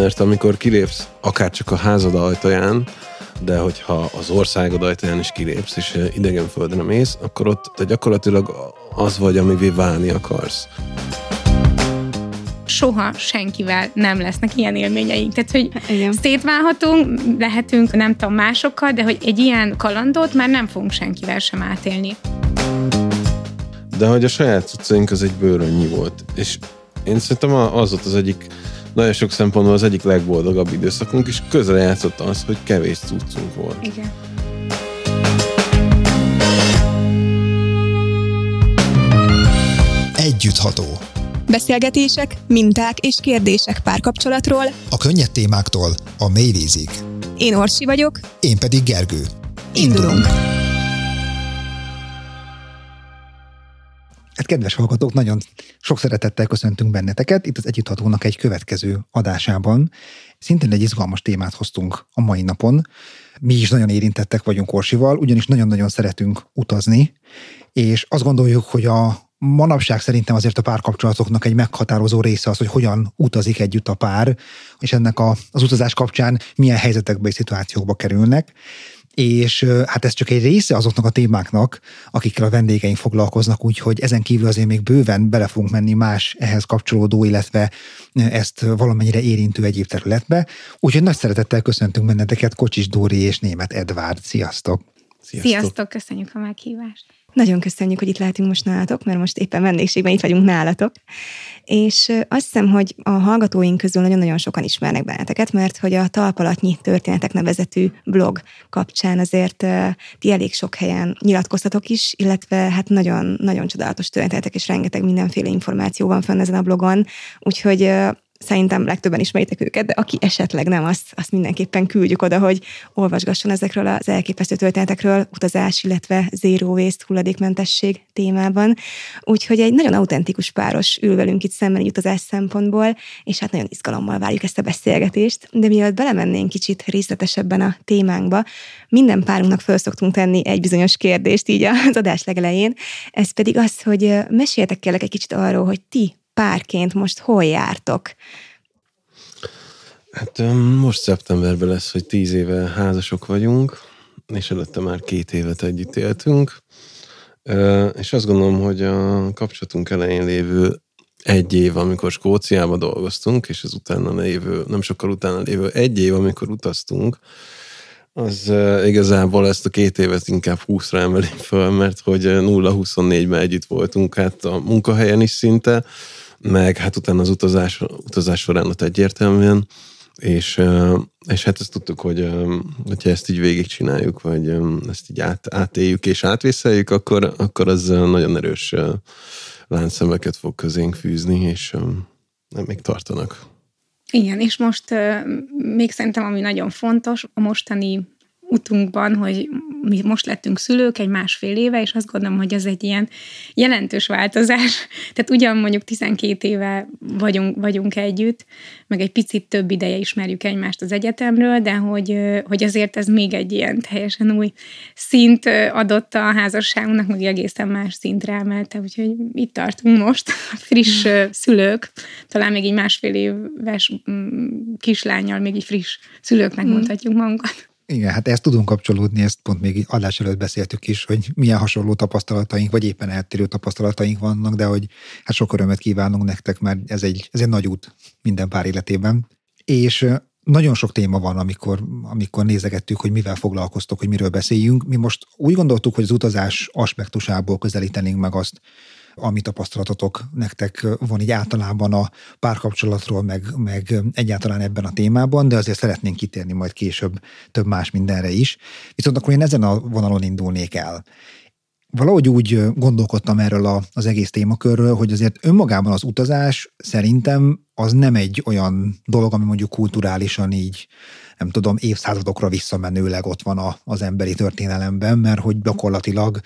mert amikor kilépsz akár csak a házad ajtaján, de hogyha az országod ajtaján is kilépsz, és idegen földre mész, akkor ott te gyakorlatilag az vagy, amivé válni akarsz soha senkivel nem lesznek ilyen élményeink. Tehát, hogy Igen. szétválhatunk, lehetünk nem tudom másokkal, de hogy egy ilyen kalandot már nem fogunk senkivel sem átélni. De hogy a saját cuccaink az egy bőrönnyi volt. És én szerintem az volt az egyik nagyon sok szempontból az egyik legboldogabb időszakunk, és közel játszott az, hogy kevés cuccunk volt. Igen. Együttható. Beszélgetések, minták és kérdések párkapcsolatról. A könnyed témáktól a mélyvízig. Én Orsi vagyok. Én pedig Gergő. Indulunk. Indulunk. Kedves hallgatók, nagyon sok szeretettel köszöntünk benneteket. Itt az Együtthatónak egy következő adásában. Szintén egy izgalmas témát hoztunk a mai napon. Mi is nagyon érintettek vagyunk Orsival, ugyanis nagyon-nagyon szeretünk utazni, és azt gondoljuk, hogy a manapság szerintem azért a párkapcsolatoknak egy meghatározó része az, hogy hogyan utazik együtt a pár, és ennek a, az utazás kapcsán milyen helyzetekbe és szituációkba kerülnek és hát ez csak egy része azoknak a témáknak, akikkel a vendégeink foglalkoznak, úgyhogy ezen kívül azért még bőven bele fogunk menni más ehhez kapcsolódó, illetve ezt valamennyire érintő egyéb területbe. Úgyhogy nagy szeretettel köszöntünk benneteket Kocsis Dóri és német Edvárd. Sziasztok! Sziasztok, Sziasztok köszönjük a meghívást! Nagyon köszönjük, hogy itt lehetünk most nálatok, mert most éppen vendégségben itt vagyunk nálatok. És azt hiszem, hogy a hallgatóink közül nagyon-nagyon sokan ismernek benneteket, mert hogy a Talpalatnyi Történetek nevezetű blog kapcsán azért ti elég sok helyen nyilatkoztatok is, illetve hát nagyon, nagyon csodálatos történetek, és rengeteg mindenféle információ van fönn ezen a blogon, úgyhogy szerintem legtöbben ismeritek őket, de aki esetleg nem, azt, azt mindenképpen küldjük oda, hogy olvasgasson ezekről az elképesztő történetekről, utazás, illetve zero waste, hulladékmentesség témában. Úgyhogy egy nagyon autentikus páros ül velünk itt szemben utazás szempontból, és hát nagyon izgalommal várjuk ezt a beszélgetést. De mielőtt belemennénk kicsit részletesebben a témánkba, minden párunknak föl szoktunk tenni egy bizonyos kérdést így az adás legelején, ez pedig az, hogy meséltek kérlek egy kicsit arról, hogy ti párként most hol jártok? Hát most szeptemberben lesz, hogy tíz éve házasok vagyunk, és előtte már két évet együtt éltünk. És azt gondolom, hogy a kapcsolatunk elején lévő egy év, amikor Skóciába dolgoztunk, és az utána lévő, nem sokkal utána lévő egy év, amikor utaztunk, az uh, igazából ezt a két évet inkább 20-ra emeli föl, mert hogy 0-24-ben együtt voltunk, hát a munkahelyen is szinte, meg hát utána az utazás, utazás során ott egyértelműen, és, és hát ezt tudtuk, hogy hogyha ezt így végigcsináljuk, vagy ezt így át, átéljük és átvészeljük, akkor, akkor az nagyon erős láncszemeket fog közénk fűzni, és nem még tartanak. Igen, és most még szerintem, ami nagyon fontos, a mostani utunkban, hogy mi most lettünk szülők egy másfél éve, és azt gondolom, hogy ez egy ilyen jelentős változás. Tehát ugyan mondjuk 12 éve vagyunk, vagyunk együtt, meg egy picit több ideje ismerjük egymást az egyetemről, de hogy, hogy azért ez még egy ilyen teljesen új szint adott a házasságunknak, meg egészen más szintre emelte, úgyhogy itt tartunk most, friss szülők, talán még egy másfél éves mm, kislányjal, még egy friss szülőknek mm. mondhatjuk magunkat. Igen, hát ezt tudunk kapcsolódni, ezt pont még adás előtt beszéltük is, hogy milyen hasonló tapasztalataink, vagy éppen eltérő tapasztalataink vannak, de hogy hát sok örömet kívánunk nektek, mert ez egy, ez egy nagy út minden pár életében. És nagyon sok téma van, amikor, amikor nézegettük, hogy mivel foglalkoztok, hogy miről beszéljünk. Mi most úgy gondoltuk, hogy az utazás aspektusából közelítenénk meg azt, ami tapasztalatotok nektek van így általában a párkapcsolatról, meg, meg egyáltalán ebben a témában, de azért szeretnénk kitérni majd később több más mindenre is. Viszont akkor én ezen a vonalon indulnék el. Valahogy úgy gondolkodtam erről a, az egész témakörről, hogy azért önmagában az utazás szerintem az nem egy olyan dolog, ami mondjuk kulturálisan így nem tudom, évszázadokra visszamenőleg ott van a, az emberi történelemben, mert hogy gyakorlatilag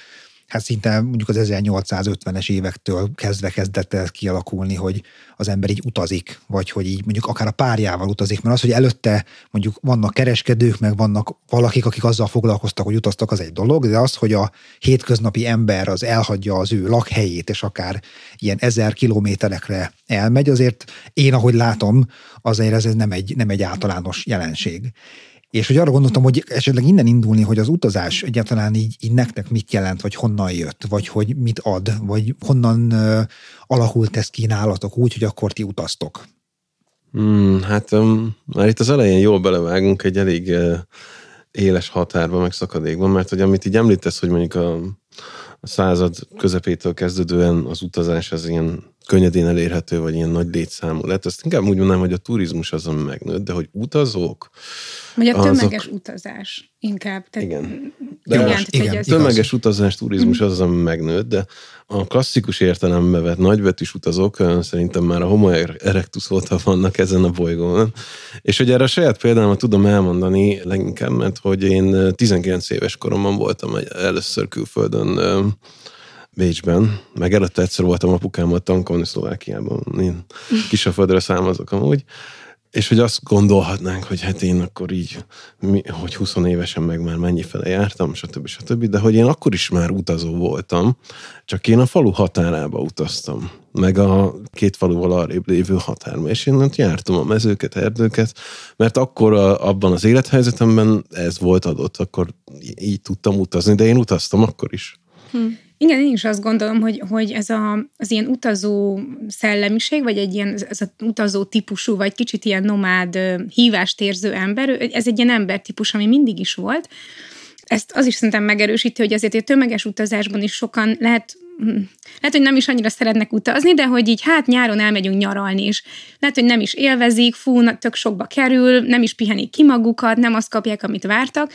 hát szinte mondjuk az 1850-es évektől kezdve kezdett el kialakulni, hogy az ember így utazik, vagy hogy így mondjuk akár a párjával utazik, mert az, hogy előtte mondjuk vannak kereskedők, meg vannak valakik, akik azzal foglalkoztak, hogy utaztak, az egy dolog, de az, hogy a hétköznapi ember az elhagyja az ő lakhelyét, és akár ilyen ezer kilométerekre elmegy, azért én, ahogy látom, azért ez nem egy, nem egy általános jelenség. És hogy arra gondoltam, hogy esetleg innen indulni, hogy az utazás egyáltalán így, így nektek mit jelent, vagy honnan jött, vagy hogy mit ad, vagy honnan uh, alakult ez kínálatok úgy, hogy akkor ti utaztok. Hmm, hát um, már itt az elején jól belevágunk egy elég uh, éles határba, meg szakadékban, mert hogy amit így említesz, hogy mondjuk a, a század közepétől kezdődően az utazás az ilyen könnyedén elérhető, vagy ilyen nagy létszámú lett. Azt inkább úgy mondanám, hogy a turizmus azon megnőtt, de hogy utazók... Vagy a tömeges azok... utazás inkább. Tehát, igen. De igen, most, igen, ez... tömeges utazás, turizmus az, ami megnőtt, de a klasszikus értelembe vett nagyvetűs utazók szerintem már a homo erectus óta vannak ezen a bolygón. És hogy erre a saját példámat tudom elmondani leginkább, mert hogy én 19 éves koromban voltam először külföldön Bécsben, meg előtte egyszer voltam apukámmal tankolni Szlovákiában, én kisaföldre származok amúgy, és hogy azt gondolhatnánk, hogy hát én akkor így, mi, hogy 20 évesen meg már mennyi fele jártam, stb. stb. De hogy én akkor is már utazó voltam, csak én a falu határába utaztam, meg a két faluval arrébb lévő határba, és én ott jártam a mezőket, erdőket, mert akkor a, abban az élethelyzetemben ez volt adott, akkor így tudtam utazni, de én utaztam akkor is. Hm. Igen, én is azt gondolom, hogy, hogy ez a, az ilyen utazó szellemiség, vagy egy ilyen ez az utazó típusú, vagy kicsit ilyen nomád hívást érző ember, ez egy ilyen embertípus, ami mindig is volt. Ezt az is szerintem megerősíti, hogy azért a tömeges utazásban is sokan lehet hm, lehet, hogy nem is annyira szeretnek utazni, de hogy így hát nyáron elmegyünk nyaralni, és lehet, hogy nem is élvezik, fú, tök sokba kerül, nem is pihenik ki magukat, nem azt kapják, amit vártak,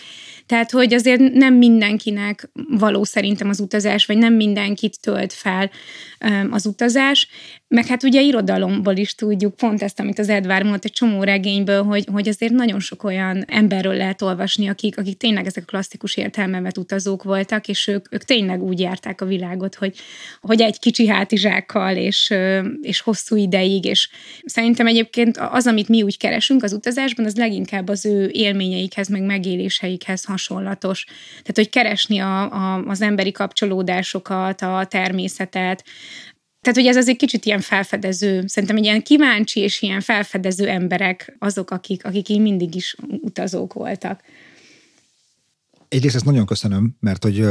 tehát, hogy azért nem mindenkinek való szerintem az utazás, vagy nem mindenkit tölt fel az utazás. Meg hát ugye irodalomból is tudjuk, pont ezt, amit az Edvár mondta, egy csomó regényből, hogy, hogy azért nagyon sok olyan emberről lehet olvasni, akik, akik tényleg ezek a klasszikus értelmevet utazók voltak, és ők, ők tényleg úgy járták a világot, hogy, hogy egy kicsi hátizsákkal, és, és hosszú ideig, és szerintem egyébként az, amit mi úgy keresünk az utazásban, az leginkább az ő élményeikhez, meg megéléseikhez hasonlatos. Tehát, hogy keresni a, a, az emberi kapcsolódásokat, a természetet, tehát, hogy ez az egy kicsit ilyen felfedező, szerintem egy ilyen kíváncsi és ilyen felfedező emberek azok, akik, akik így mindig is utazók voltak. Egyrészt ezt nagyon köszönöm, mert hogy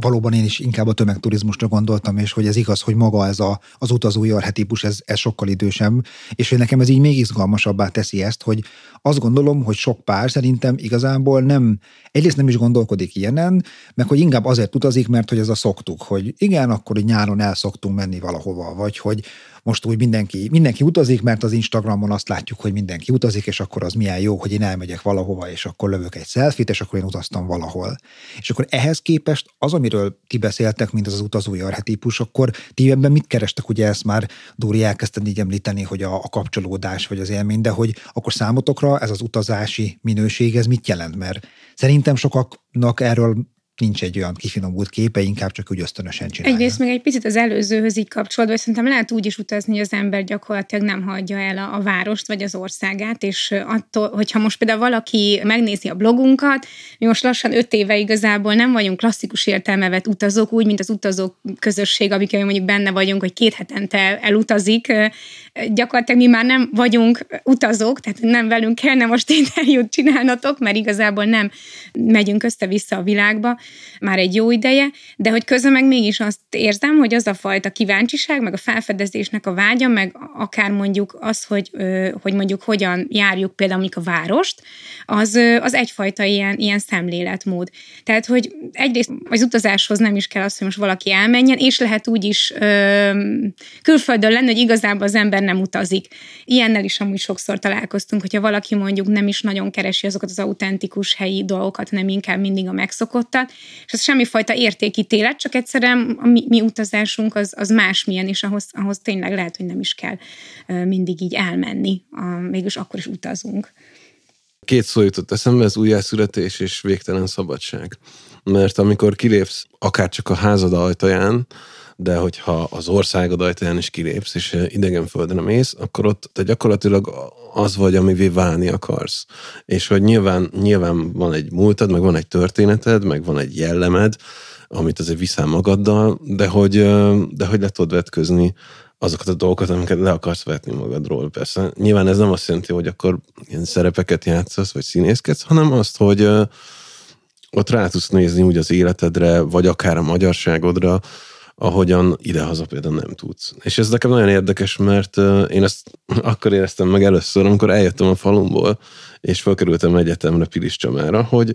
valóban én is inkább a tömegturizmusra gondoltam, és hogy ez igaz, hogy maga ez a, az utazói arhetípus, ez, ez sokkal idősebb, és hogy nekem ez így még izgalmasabbá teszi ezt, hogy azt gondolom, hogy sok pár szerintem igazából nem, egyrészt nem is gondolkodik ilyenen, meg hogy inkább azért utazik, mert hogy ez a szoktuk, hogy igen, akkor nyáron el szoktunk menni valahova, vagy hogy most úgy mindenki, mindenki utazik, mert az Instagramon azt látjuk, hogy mindenki utazik, és akkor az milyen jó, hogy én elmegyek valahova, és akkor lövök egy selfit, és akkor én utaztam valahol. És akkor ehhez képest az, amiről ti beszéltek, mint az az utazói arhetípus, akkor ti ebben mit kerestek? Ugye ezt már Dóri elkezdted így említeni, hogy a, a kapcsolódás vagy az élmény, de hogy akkor számotokra ez az utazási minőség, ez mit jelent? Mert szerintem sokaknak erről nincs egy olyan kifinomult képe, inkább csak úgy ösztönösen csinálja. Egyrészt még egy picit az előzőhöz így kapcsolódva, hogy szerintem lehet úgy is utazni, hogy az ember gyakorlatilag nem hagyja el a, a várost vagy az országát, és attól, hogyha most például valaki megnézi a blogunkat, mi most lassan öt éve igazából nem vagyunk klasszikus értelmevet utazók, úgy, mint az utazók közösség, amikkel mondjuk benne vagyunk, hogy két hetente elutazik, gyakorlatilag mi már nem vagyunk utazók, tehát nem velünk kellene most interjút csinálnatok, mert igazából nem megyünk össze-vissza a világba már egy jó ideje, de hogy közben meg mégis azt érzem, hogy az a fajta kíváncsiság, meg a felfedezésnek a vágya, meg akár mondjuk az, hogy, hogy mondjuk hogyan járjuk például a várost, az, az egyfajta ilyen, ilyen szemléletmód. Tehát, hogy egyrészt az utazáshoz nem is kell az, hogy most valaki elmenjen, és lehet úgy is ö, külföldön lenni, hogy igazából az ember nem utazik. Ilyennel is amúgy sokszor találkoztunk, hogyha valaki mondjuk nem is nagyon keresi azokat az autentikus helyi dolgokat, nem inkább mindig a megszokottat, és ez semmifajta értékítélet, csak egyszerűen a mi, mi utazásunk az, az másmilyen, és ahhoz, ahhoz tényleg lehet, hogy nem is kell mindig így elmenni, a, mégis akkor is utazunk. Két szó jutott eszembe, az újjászületés és végtelen szabadság. Mert amikor kilépsz akár csak a házad ajtaján, de hogyha az országod ajtaján is kilépsz, és idegen földre mész, akkor ott te gyakorlatilag az vagy, amivé válni akarsz. És hogy nyilván, nyilván van egy múltad, meg van egy történeted, meg van egy jellemed, amit azért viszel magaddal, de hogy, de hogy le tudod vetközni azokat a dolgokat, amiket le akarsz vetni magadról. Persze nyilván ez nem azt jelenti, hogy akkor ilyen szerepeket játszasz, vagy színészkedsz, hanem azt, hogy ott rá tudsz nézni úgy az életedre, vagy akár a magyarságodra, ahogyan idehaza például nem tudsz. És ez nekem nagyon érdekes, mert én ezt akkor éreztem meg először, amikor eljöttem a falumból, és felkerültem egyetemre Pilis Csamára, hogy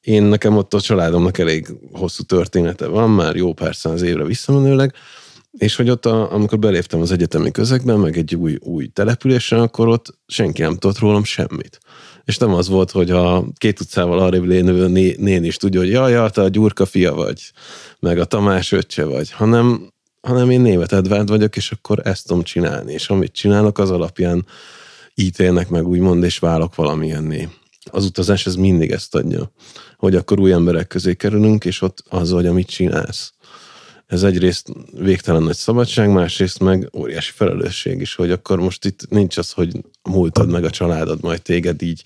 én nekem ott a családomnak elég hosszú története van, már jó pár száz évre visszamenőleg, és hogy ott, a, amikor beléptem az egyetemi közegben, meg egy új, új településen, akkor ott senki nem tudott rólam semmit. És nem az volt, hogy a két utcával arrébb lévő né, nén is tudja, hogy jaj, jaj, te a Gyurka fia vagy, meg a Tamás öccse vagy, hanem, hanem én német Edvárd vagyok, és akkor ezt tudom csinálni. És amit csinálok, az alapján ítélnek meg, úgymond, és válok valamilyenné. Az utazás ez mindig ezt adja, hogy akkor új emberek közé kerülünk, és ott az, hogy amit csinálsz ez egyrészt végtelen nagy szabadság, másrészt meg óriási felelősség is, hogy akkor most itt nincs az, hogy múltad meg a családod majd téged így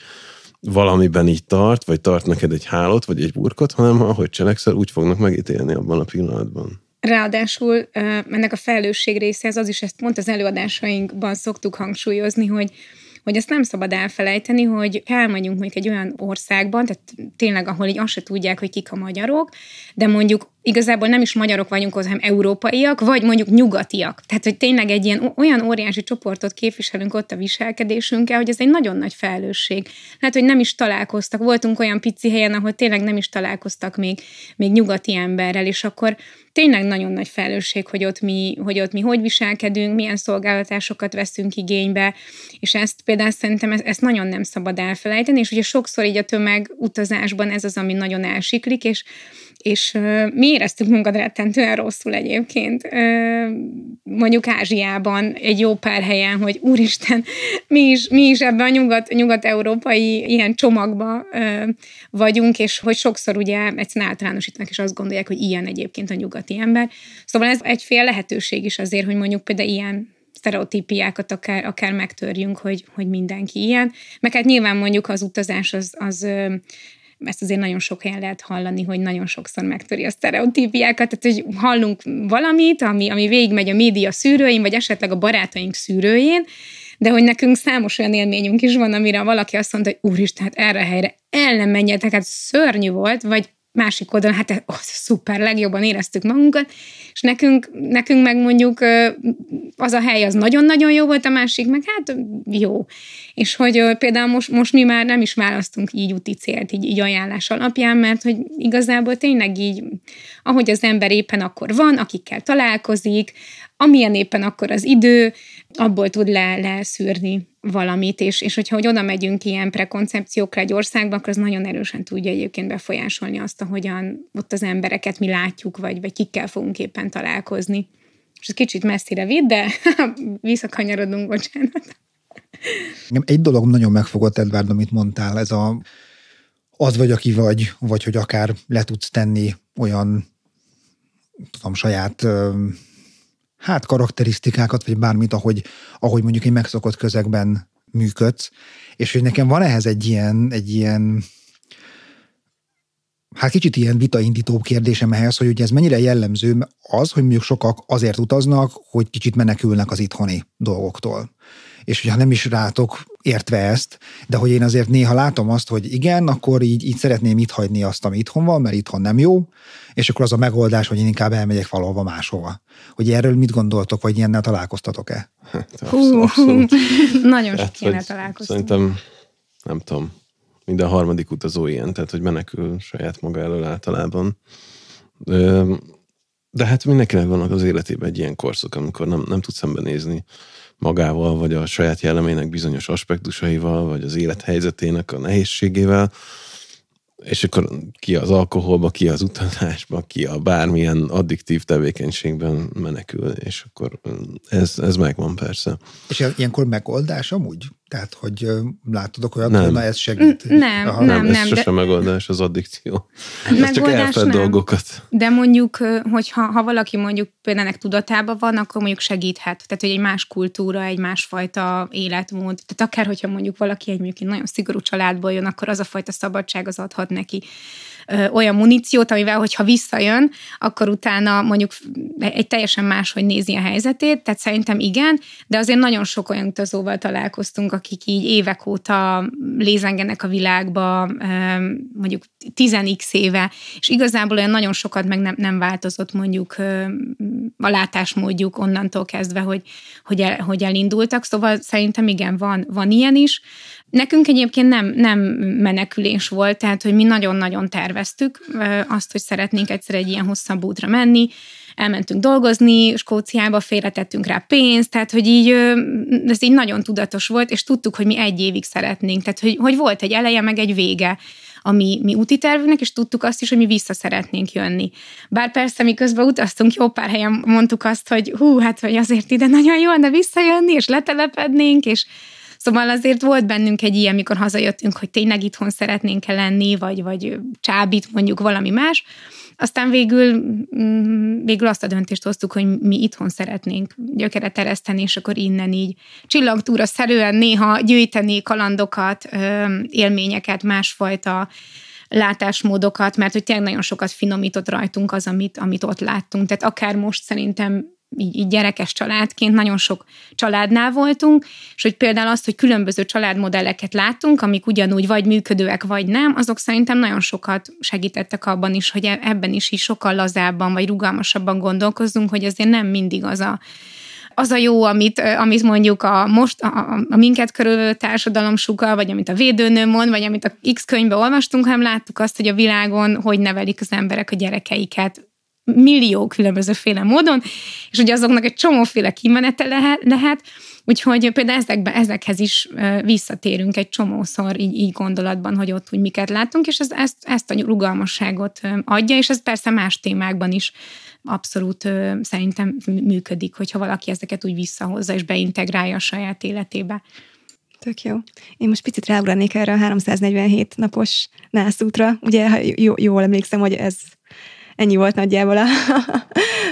valamiben így tart, vagy tart neked egy hálót, vagy egy burkot, hanem ahogy cselekszel, úgy fognak megítélni abban a pillanatban. Ráadásul ennek a felelősség része, ez az is, ezt pont az előadásainkban szoktuk hangsúlyozni, hogy hogy ezt nem szabad elfelejteni, hogy elmegyünk mondjuk egy olyan országban, tehát tényleg, ahol így azt se tudják, hogy kik a magyarok, de mondjuk igazából nem is magyarok vagyunk, hanem európaiak, vagy mondjuk nyugatiak. Tehát, hogy tényleg egy ilyen olyan óriási csoportot képviselünk ott a viselkedésünkkel, hogy ez egy nagyon nagy felelősség. Hát, hogy nem is találkoztak. Voltunk olyan pici helyen, ahol tényleg nem is találkoztak még, még nyugati emberrel, és akkor tényleg nagyon nagy felelősség, hogy ott mi hogy, ott mi hogy viselkedünk, milyen szolgáltatásokat veszünk igénybe, és ezt például szerintem ezt, ezt nagyon nem szabad elfelejteni, és ugye sokszor így a tömegutazásban ez az, ami nagyon elsiklik, és és mi éreztük magunkat rettentően rosszul egyébként, mondjuk Ázsiában egy jó pár helyen, hogy úristen, mi is, mi is ebben a nyugat, nyugat-európai ilyen csomagba vagyunk, és hogy sokszor ugye egyszerűen általánosítanak, és azt gondolják, hogy ilyen egyébként a nyugati ember. Szóval ez egyféle lehetőség is azért, hogy mondjuk például ilyen sztereotípiákat akár, akár megtörjünk, hogy, hogy mindenki ilyen. Meg hát nyilván mondjuk az utazás az, az ezt azért nagyon sok helyen lehet hallani, hogy nagyon sokszor megtöri a sztereotípiákat, tehát hogy hallunk valamit, ami, ami végigmegy a média szűrőjén, vagy esetleg a barátaink szűrőjén, de hogy nekünk számos olyan élményünk is van, amire valaki azt mondta, hogy úristen, hát erre a helyre el nem menjetek, hát szörnyű volt, vagy másik oldalon, hát oh, szuper, legjobban éreztük magunkat, és nekünk, nekünk meg mondjuk az a hely az nagyon-nagyon jó volt, a másik meg hát jó. És hogy például most, most mi már nem is választunk így úti célt, így, így ajánlás alapján, mert hogy igazából tényleg így, ahogy az ember éppen akkor van, akikkel találkozik, amilyen éppen akkor az idő, abból tud le, leszűrni valamit, és, és hogyha hogy oda megyünk ilyen prekoncepciókra egy országba, akkor az nagyon erősen tudja egyébként befolyásolni azt, ahogyan ott az embereket mi látjuk, vagy, vagy kikkel fogunk éppen találkozni. És ez kicsit messzire vitt, de visszakanyarodunk, bocsánat. Egy dolog nagyon megfogott, Edvard, amit mondtál, ez a az vagy, aki vagy, vagy hogy akár le tudsz tenni olyan tudom, saját hát karakterisztikákat, vagy bármit, ahogy, ahogy mondjuk egy megszokott közegben működsz, és hogy nekem van ehhez egy ilyen, egy ilyen hát kicsit ilyen vitaindító kérdésem ehhez, hogy ugye ez mennyire jellemző az, hogy mondjuk sokak azért utaznak, hogy kicsit menekülnek az itthoni dolgoktól és hogyha nem is rátok értve ezt, de hogy én azért néha látom azt, hogy igen, akkor így, így szeretném itt hagyni azt, ami itthon van, mert itthon nem jó, és akkor az a megoldás, hogy én inkább elmegyek valahova máshova. Hogy erről mit gondoltok, vagy ilyennel találkoztatok-e? Hát, abszolút. Nagyon sok hát, ilyen találkoztunk. Szerintem, nem tudom, minden harmadik utazó ilyen, tehát hogy menekül saját maga elől általában. De hát mindenkinek vannak az életében egy ilyen korszak, amikor nem, nem tud szembenézni magával, vagy a saját jellemének bizonyos aspektusaival, vagy az élethelyzetének a nehézségével, és akkor ki az alkoholba, ki az utazásba, ki a bármilyen addiktív tevékenységben menekül, és akkor ez, ez megvan persze. És ilyenkor megoldás amúgy? Tehát, hogy látod olyat, Nem. hogy na ez segít. Nem, Aha. nem, Nem, ez nem, de- sosem megoldás, az addikció. Ez csak Megoldás elfed nem. dolgokat. De mondjuk, hogyha ha valaki mondjuk például ennek tudatában van, akkor mondjuk segíthet. Tehát, hogy egy más kultúra, egy másfajta életmód. Tehát akár, hogyha mondjuk valaki egy mondjuk egy nagyon szigorú családból jön, akkor az a fajta szabadság az adhat neki olyan muníciót, amivel, hogyha visszajön, akkor utána mondjuk egy teljesen máshogy nézi a helyzetét, tehát szerintem igen, de azért nagyon sok olyan utazóval találkoztunk, akik így évek óta lézengenek a világba, mondjuk 10x éve, és igazából olyan nagyon sokat meg nem, nem változott mondjuk a látásmódjuk onnantól kezdve, hogy, hogy, el, hogy elindultak, szóval szerintem igen, van, van ilyen is. Nekünk egyébként nem, nem menekülés volt, tehát hogy mi nagyon-nagyon terveztük azt, hogy szeretnénk egyszer egy ilyen hosszabb útra menni, elmentünk dolgozni, Skóciába félretettünk rá pénzt, tehát hogy így ez így nagyon tudatos volt, és tudtuk, hogy mi egy évig szeretnénk, tehát hogy, hogy volt egy eleje, meg egy vége a mi, mi úti tervünknek, és tudtuk azt is, hogy mi vissza szeretnénk jönni. Bár persze, miközben utaztunk, jó pár helyen mondtuk azt, hogy hú, hát hogy azért ide nagyon jó, de visszajönni, és letelepednénk, és Szóval azért volt bennünk egy ilyen, mikor hazajöttünk, hogy tényleg itthon szeretnénk-e lenni, vagy, vagy csábít mondjuk valami más. Aztán végül, mm, végül azt a döntést hoztuk, hogy mi itthon szeretnénk gyökeret ereszteni, és akkor innen így csillagtúra szerűen néha gyűjteni kalandokat, élményeket, másfajta látásmódokat, mert hogy tényleg nagyon sokat finomított rajtunk az, amit, amit ott láttunk. Tehát akár most szerintem így, így gyerekes családként nagyon sok családnál voltunk, és hogy például azt, hogy különböző családmodelleket látunk, amik ugyanúgy vagy működőek, vagy nem, azok szerintem nagyon sokat segítettek abban is, hogy e- ebben is is sokkal lazábban, vagy rugalmasabban gondolkozzunk, hogy azért nem mindig az a az a jó, amit, amit mondjuk a most a, a minket körülvevő társadalom sugal, vagy amit a védőnő mond, vagy amit a X könyvben olvastunk, hanem láttuk azt, hogy a világon hogy nevelik az emberek a gyerekeiket millió különbözőféle módon, és ugye azoknak egy csomóféle kimenete lehet, lehet úgyhogy például ezekbe, ezekhez is visszatérünk egy csomószor így, így gondolatban, hogy ott úgy miket látunk, és ez, ezt, ezt a rugalmasságot adja, és ez persze más témákban is abszolút szerintem működik, hogyha valaki ezeket úgy visszahozza és beintegrálja a saját életébe. Tök jó. Én most picit ráugranék erre a 347 napos nászútra. Ugye, ha jó, jól emlékszem, hogy ez ennyi volt nagyjából a,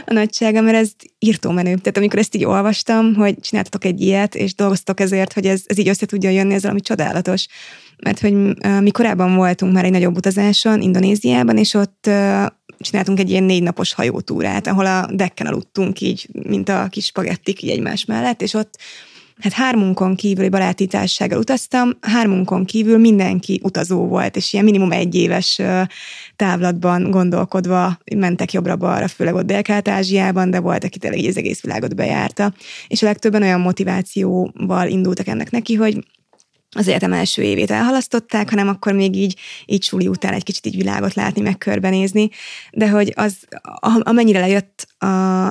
a nagysága, mert ez írtó menő. Tehát amikor ezt így olvastam, hogy csináltatok egy ilyet, és dolgoztok ezért, hogy ez, ez így össze tudja jönni, ez valami csodálatos. Mert hogy uh, mi korábban voltunk már egy nagyobb utazáson, Indonéziában, és ott csináltunk egy ilyen négy napos hajótúrát, ahol a dekken aludtunk így, mint a kis spagettik így egymás mellett, és ott hát hármunkon kívüli baráti társasággal utaztam, hármunkon kívül mindenki utazó volt, és ilyen minimum egy éves távlatban gondolkodva mentek jobbra-balra, főleg ott Dél-Kelet-Ázsiában, de volt, aki tényleg az egész világot bejárta. És a legtöbben olyan motivációval indultak ennek neki, hogy az életem első évét elhalasztották, hanem akkor még így, így suli után egy kicsit így világot látni, meg körbenézni, de hogy az, amennyire lejött a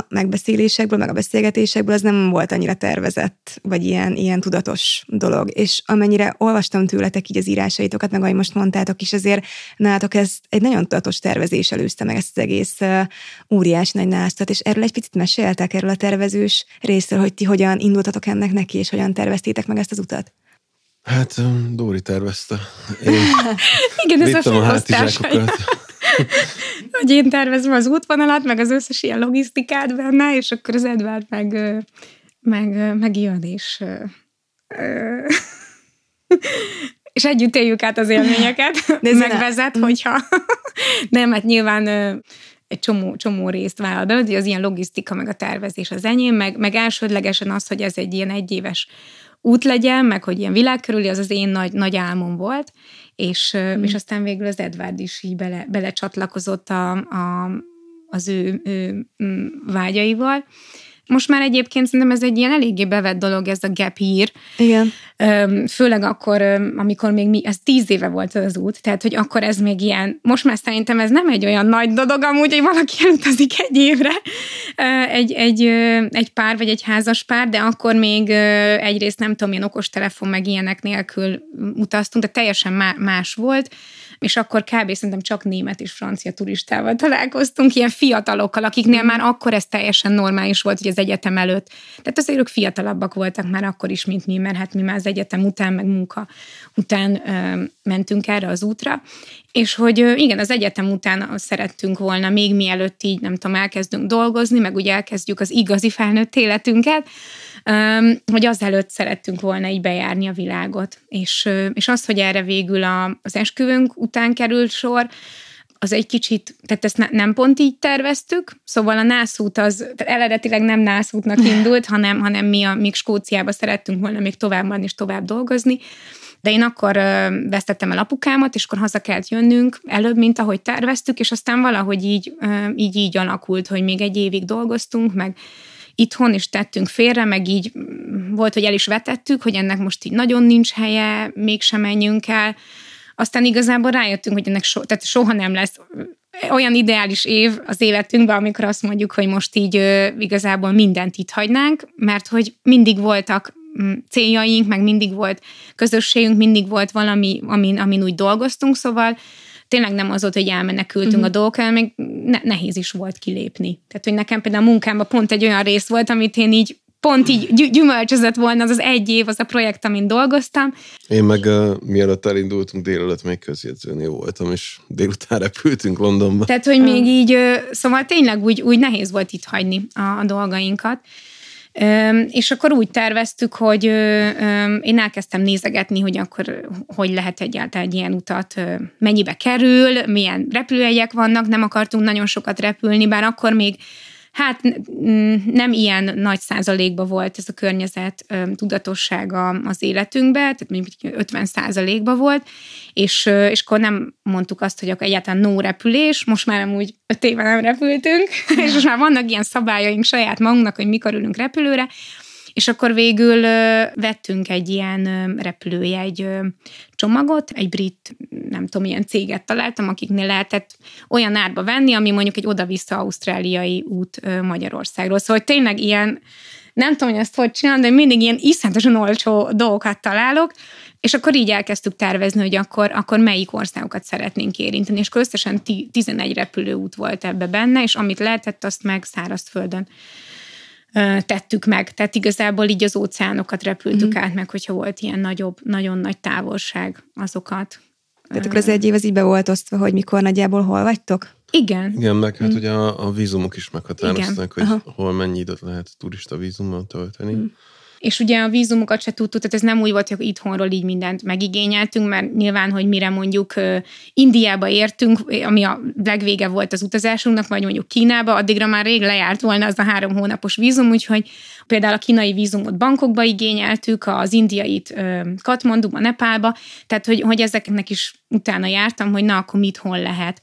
megbeszélésekből, meg a beszélgetésekből, az nem volt annyira tervezett, vagy ilyen, ilyen tudatos dolog. És amennyire olvastam tőletek így az írásaitokat, meg ahogy most mondtátok is, azért nálatok ez egy nagyon tudatos tervezés előzte meg ezt az egész uh, óriási nagy násztat, és erről egy picit meséltek erről a tervezős részről, hogy ti hogyan indultatok ennek neki, és hogyan terveztétek meg ezt az utat? Hát Dóri tervezte. Én Igen, ez a vittem a felosztás. hátizsákokat. hogy én tervezem az útvonalat, meg az összes ilyen logisztikát benne, és akkor az Edvard meg, meg, meg jön, és és együtt éljük át az élményeket, De megvezet, hogyha nem, hát nyilván egy csomó, csomó részt vállal be, hogy az ilyen logisztika, meg a tervezés az enyém, meg, meg elsődlegesen az, hogy ez egy ilyen egyéves út legyen, meg hogy ilyen világkörüli, az az én nagy, nagy álmom volt, és, mm. és aztán végül az Edward is így bele, belecsatlakozott a, a, az ő, ő vágyaival. Most már egyébként szerintem ez egy ilyen eléggé bevett dolog, ez a gap year. Igen. Főleg akkor, amikor még mi, ez tíz éve volt az út, tehát hogy akkor ez még ilyen, most már szerintem ez nem egy olyan nagy dolog amúgy, hogy valaki elutazik egy évre, egy, egy, egy pár vagy egy házas pár, de akkor még egyrészt nem tudom, ilyen okostelefon meg ilyenek nélkül utaztunk, de teljesen más volt. És akkor kb. szerintem csak német és francia turistával találkoztunk, ilyen fiatalokkal, akiknél már akkor ez teljesen normális volt, hogy az egyetem előtt. Tehát azért ők fiatalabbak voltak már akkor is, mint mi, mert hát mi már az egyetem után, meg munka után ö, mentünk erre az útra, és hogy igen, az egyetem után szerettünk volna, még mielőtt így, nem tudom, elkezdünk dolgozni, meg úgy elkezdjük az igazi felnőtt életünket, hogy azelőtt szerettünk volna így bejárni a világot. És, és az, hogy erre végül a, az esküvőnk után került sor, az egy kicsit, tehát ezt ne, nem pont így terveztük, szóval a nászút az eredetileg nem nászútnak indult, hanem, hanem mi a, még Skóciába szerettünk volna még tovább és tovább dolgozni, de én akkor ö, vesztettem el apukámat, és akkor haza kellett jönnünk előbb, mint ahogy terveztük, és aztán valahogy így, ö, így, így alakult, hogy még egy évig dolgoztunk, meg itthon is tettünk félre, meg így volt, hogy el is vetettük, hogy ennek most így nagyon nincs helye, mégsem menjünk el. Aztán igazából rájöttünk, hogy ennek so, tehát soha nem lesz olyan ideális év az életünkben, amikor azt mondjuk, hogy most így ö, igazából mindent itt hagynánk, mert hogy mindig voltak céljaink, meg mindig volt közösségünk, mindig volt valami, amin, amin úgy dolgoztunk, szóval tényleg nem az volt, hogy elmenekültünk uh-huh. a dolgokkal, még ne, nehéz is volt kilépni. Tehát, hogy nekem például a munkámban pont egy olyan rész volt, amit én így pont így gy- gyümölcsözött volna az az egy év, az a projekt, amin dolgoztam. Én meg uh, mielőtt elindultunk délelőtt még közjegyzőnél voltam, és délután repültünk Londonba. Tehát, hogy még így, uh, szóval tényleg úgy, úgy nehéz volt itt hagyni a, a dolgainkat. És akkor úgy terveztük, hogy én elkezdtem nézegetni, hogy akkor hogy lehet egyáltalán egy ilyen utat, mennyibe kerül, milyen repülőjegyek vannak, nem akartunk nagyon sokat repülni, bár akkor még Hát nem ilyen nagy százalékban volt ez a környezet tudatossága az életünkben, tehát mondjuk 50 százalékban volt, és, és akkor nem mondtuk azt, hogy akkor egyáltalán no repülés, most már amúgy öt éve nem repültünk, és most már vannak ilyen szabályaink saját magunknak, hogy mikor ülünk repülőre, és akkor végül vettünk egy ilyen repülőjegy csomagot, egy brit, nem tudom, ilyen céget találtam, akiknél lehetett olyan árba venni, ami mondjuk egy oda-vissza ausztráliai út Magyarországról. Szóval hogy tényleg ilyen, nem tudom, hogy ezt hogy csinálom, de mindig ilyen iszonyatosan olcsó dolgokat találok, és akkor így elkezdtük tervezni, hogy akkor, akkor melyik országokat szeretnénk érinteni, és összesen 11 repülőút volt ebbe benne, és amit lehetett, azt meg szárazföldön tettük meg. Tehát igazából így az óceánokat repültük mm. át, meg hogyha volt ilyen nagyobb, nagyon nagy távolság, azokat. Tehát akkor az egy év az így be volt osztva, hogy mikor nagyjából hol vagytok? Igen. Igen, meg hát mm. ugye a, a vízumok is meghatározták, hogy Aha. hol mennyi időt lehet turista vízummal tölteni. Mm és ugye a vízumokat se tudtuk, tehát ez nem úgy volt, hogy itthonról így mindent megigényeltünk, mert nyilván, hogy mire mondjuk Indiába értünk, ami a legvége volt az utazásunknak, vagy mondjuk Kínába, addigra már rég lejárt volna az a három hónapos vízum, úgyhogy például a kínai vízumot bankokba igényeltük, az indiait Katmanduba, Nepálba, tehát hogy, hogy ezeknek is utána jártam, hogy na, akkor mit hol lehet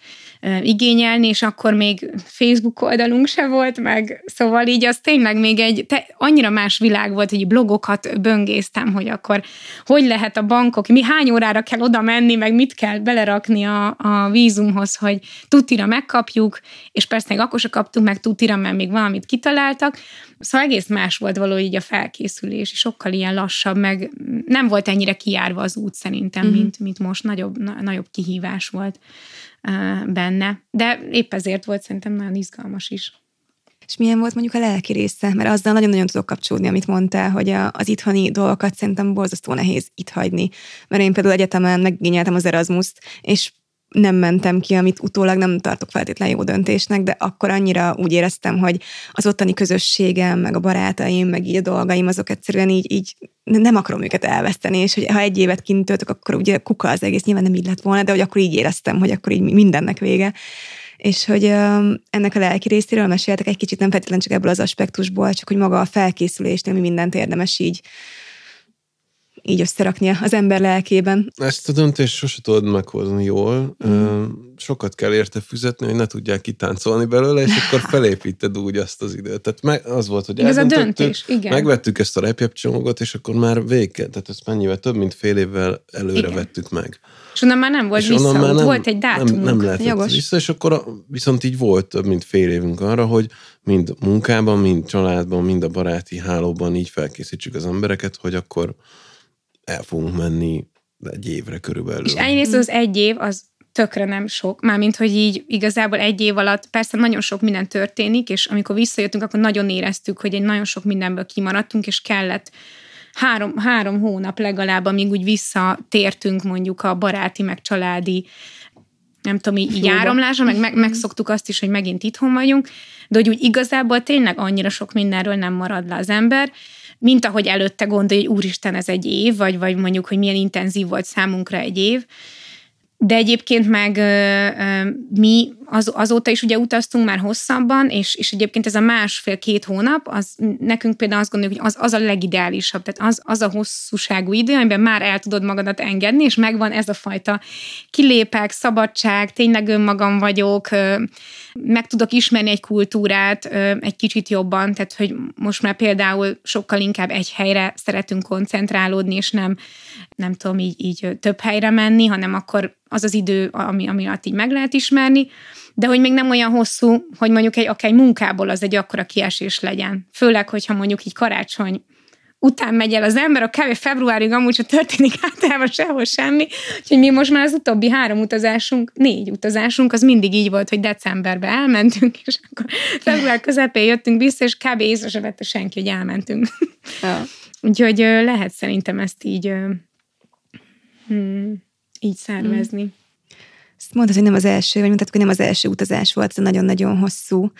igényelni, és akkor még Facebook oldalunk se volt meg, szóval így az tényleg még egy te, annyira más világ volt, hogy blogokat böngésztem, hogy akkor hogy lehet a bankok, mi hány órára kell oda menni, meg mit kell belerakni a, a vízumhoz, hogy tutira megkapjuk, és persze még akkor se kaptunk meg tutira, mert még valamit kitaláltak, Szóval egész más volt való így a felkészülés, és sokkal ilyen lassabb, meg nem volt ennyire kiárva az út szerintem, uh-huh. mint, mint most. Nagyobb, na, nagyobb kihívás volt benne. De épp ezért volt szerintem nagyon izgalmas is. És milyen volt mondjuk a lelki része? Mert azzal nagyon-nagyon tudok kapcsolódni, amit mondtál, hogy az itthoni dolgokat szerintem borzasztó nehéz itt hagyni. Mert én például egyetemen megigényeltem az Erasmus-t, és nem mentem ki, amit utólag nem tartok feltétlenül jó döntésnek, de akkor annyira úgy éreztem, hogy az ottani közösségem, meg a barátaim, meg így a dolgaim, azok egyszerűen így, így nem akarom őket elveszteni, és hogy ha egy évet kint töltök, akkor ugye kuka az egész, nyilván nem így lett volna, de hogy akkor így éreztem, hogy akkor így mindennek vége. És hogy ennek a lelki részéről meséltek egy kicsit, nem feltétlenül csak ebből az aspektusból, csak hogy maga a felkészülésnél mi mindent érdemes így így összerakni az ember lelkében. Ezt a döntést sose tudod meghozni jól. Mm. Sokat kell érte fizetni, hogy ne tudják kitáncolni belőle, és akkor felépíted úgy azt az időt. Tehát meg, az volt, hogy Ez a döntés, igen. megvettük ezt a repjebb csomagot, és akkor már vége. Tehát ezt mennyivel több, mint fél évvel előre igen. vettük meg. És onnan már nem volt és vissza, már nem, volt egy dátum. Nem, nem lehetett Jogos. vissza, és akkor viszont így volt több, mint fél évünk arra, hogy mind munkában, mind családban, mind a baráti hálóban így felkészítsük az embereket, hogy akkor el fogunk menni egy évre körülbelül. És egyrészt az egy év, az tökre nem sok. Mármint, hogy így igazából egy év alatt persze nagyon sok minden történik, és amikor visszajöttünk, akkor nagyon éreztük, hogy egy nagyon sok mindenből kimaradtunk, és kellett három, három hónap legalább, amíg úgy visszatértünk mondjuk a baráti, meg családi nem tudom, így, így áramlásra, meg, meg megszoktuk azt is, hogy megint itthon vagyunk, de hogy úgy igazából tényleg annyira sok mindenről nem marad le az ember, mint ahogy előtte gondolja, hogy úristen, ez egy év, vagy, vagy mondjuk, hogy milyen intenzív volt számunkra egy év. De egyébként meg mi az, azóta is ugye utaztunk már hosszabban, és, és egyébként ez a másfél-két hónap, az nekünk például azt gondoljuk, hogy az, az a legideálisabb, tehát az, az a hosszúságú idő, amiben már el tudod magadat engedni, és megvan ez a fajta kilépek, szabadság, tényleg önmagam vagyok, meg tudok ismerni egy kultúrát egy kicsit jobban, tehát hogy most már például sokkal inkább egy helyre szeretünk koncentrálódni, és nem, nem tudom, így, így több helyre menni, hanem akkor az az idő, ami, ami alatt így meg lehet ismerni, de hogy még nem olyan hosszú, hogy mondjuk egy, akár egy munkából az egy akkora kiesés legyen. Főleg, hogyha mondjuk így karácsony után megy el az ember, a kb. februárig amúgy sem történik általában sehol semmi, úgyhogy mi most már az utóbbi három utazásunk, négy utazásunk, az mindig így volt, hogy decemberben elmentünk, és akkor február közepén jöttünk vissza, és kb. észre se vette senki, hogy elmentünk. Ja. Úgyhogy lehet szerintem ezt így hmm, így szervezni. Mm. Ezt mondtad, hogy nem az első, vagy mondtad, hogy nem az első utazás volt, ez nagyon-nagyon hosszú.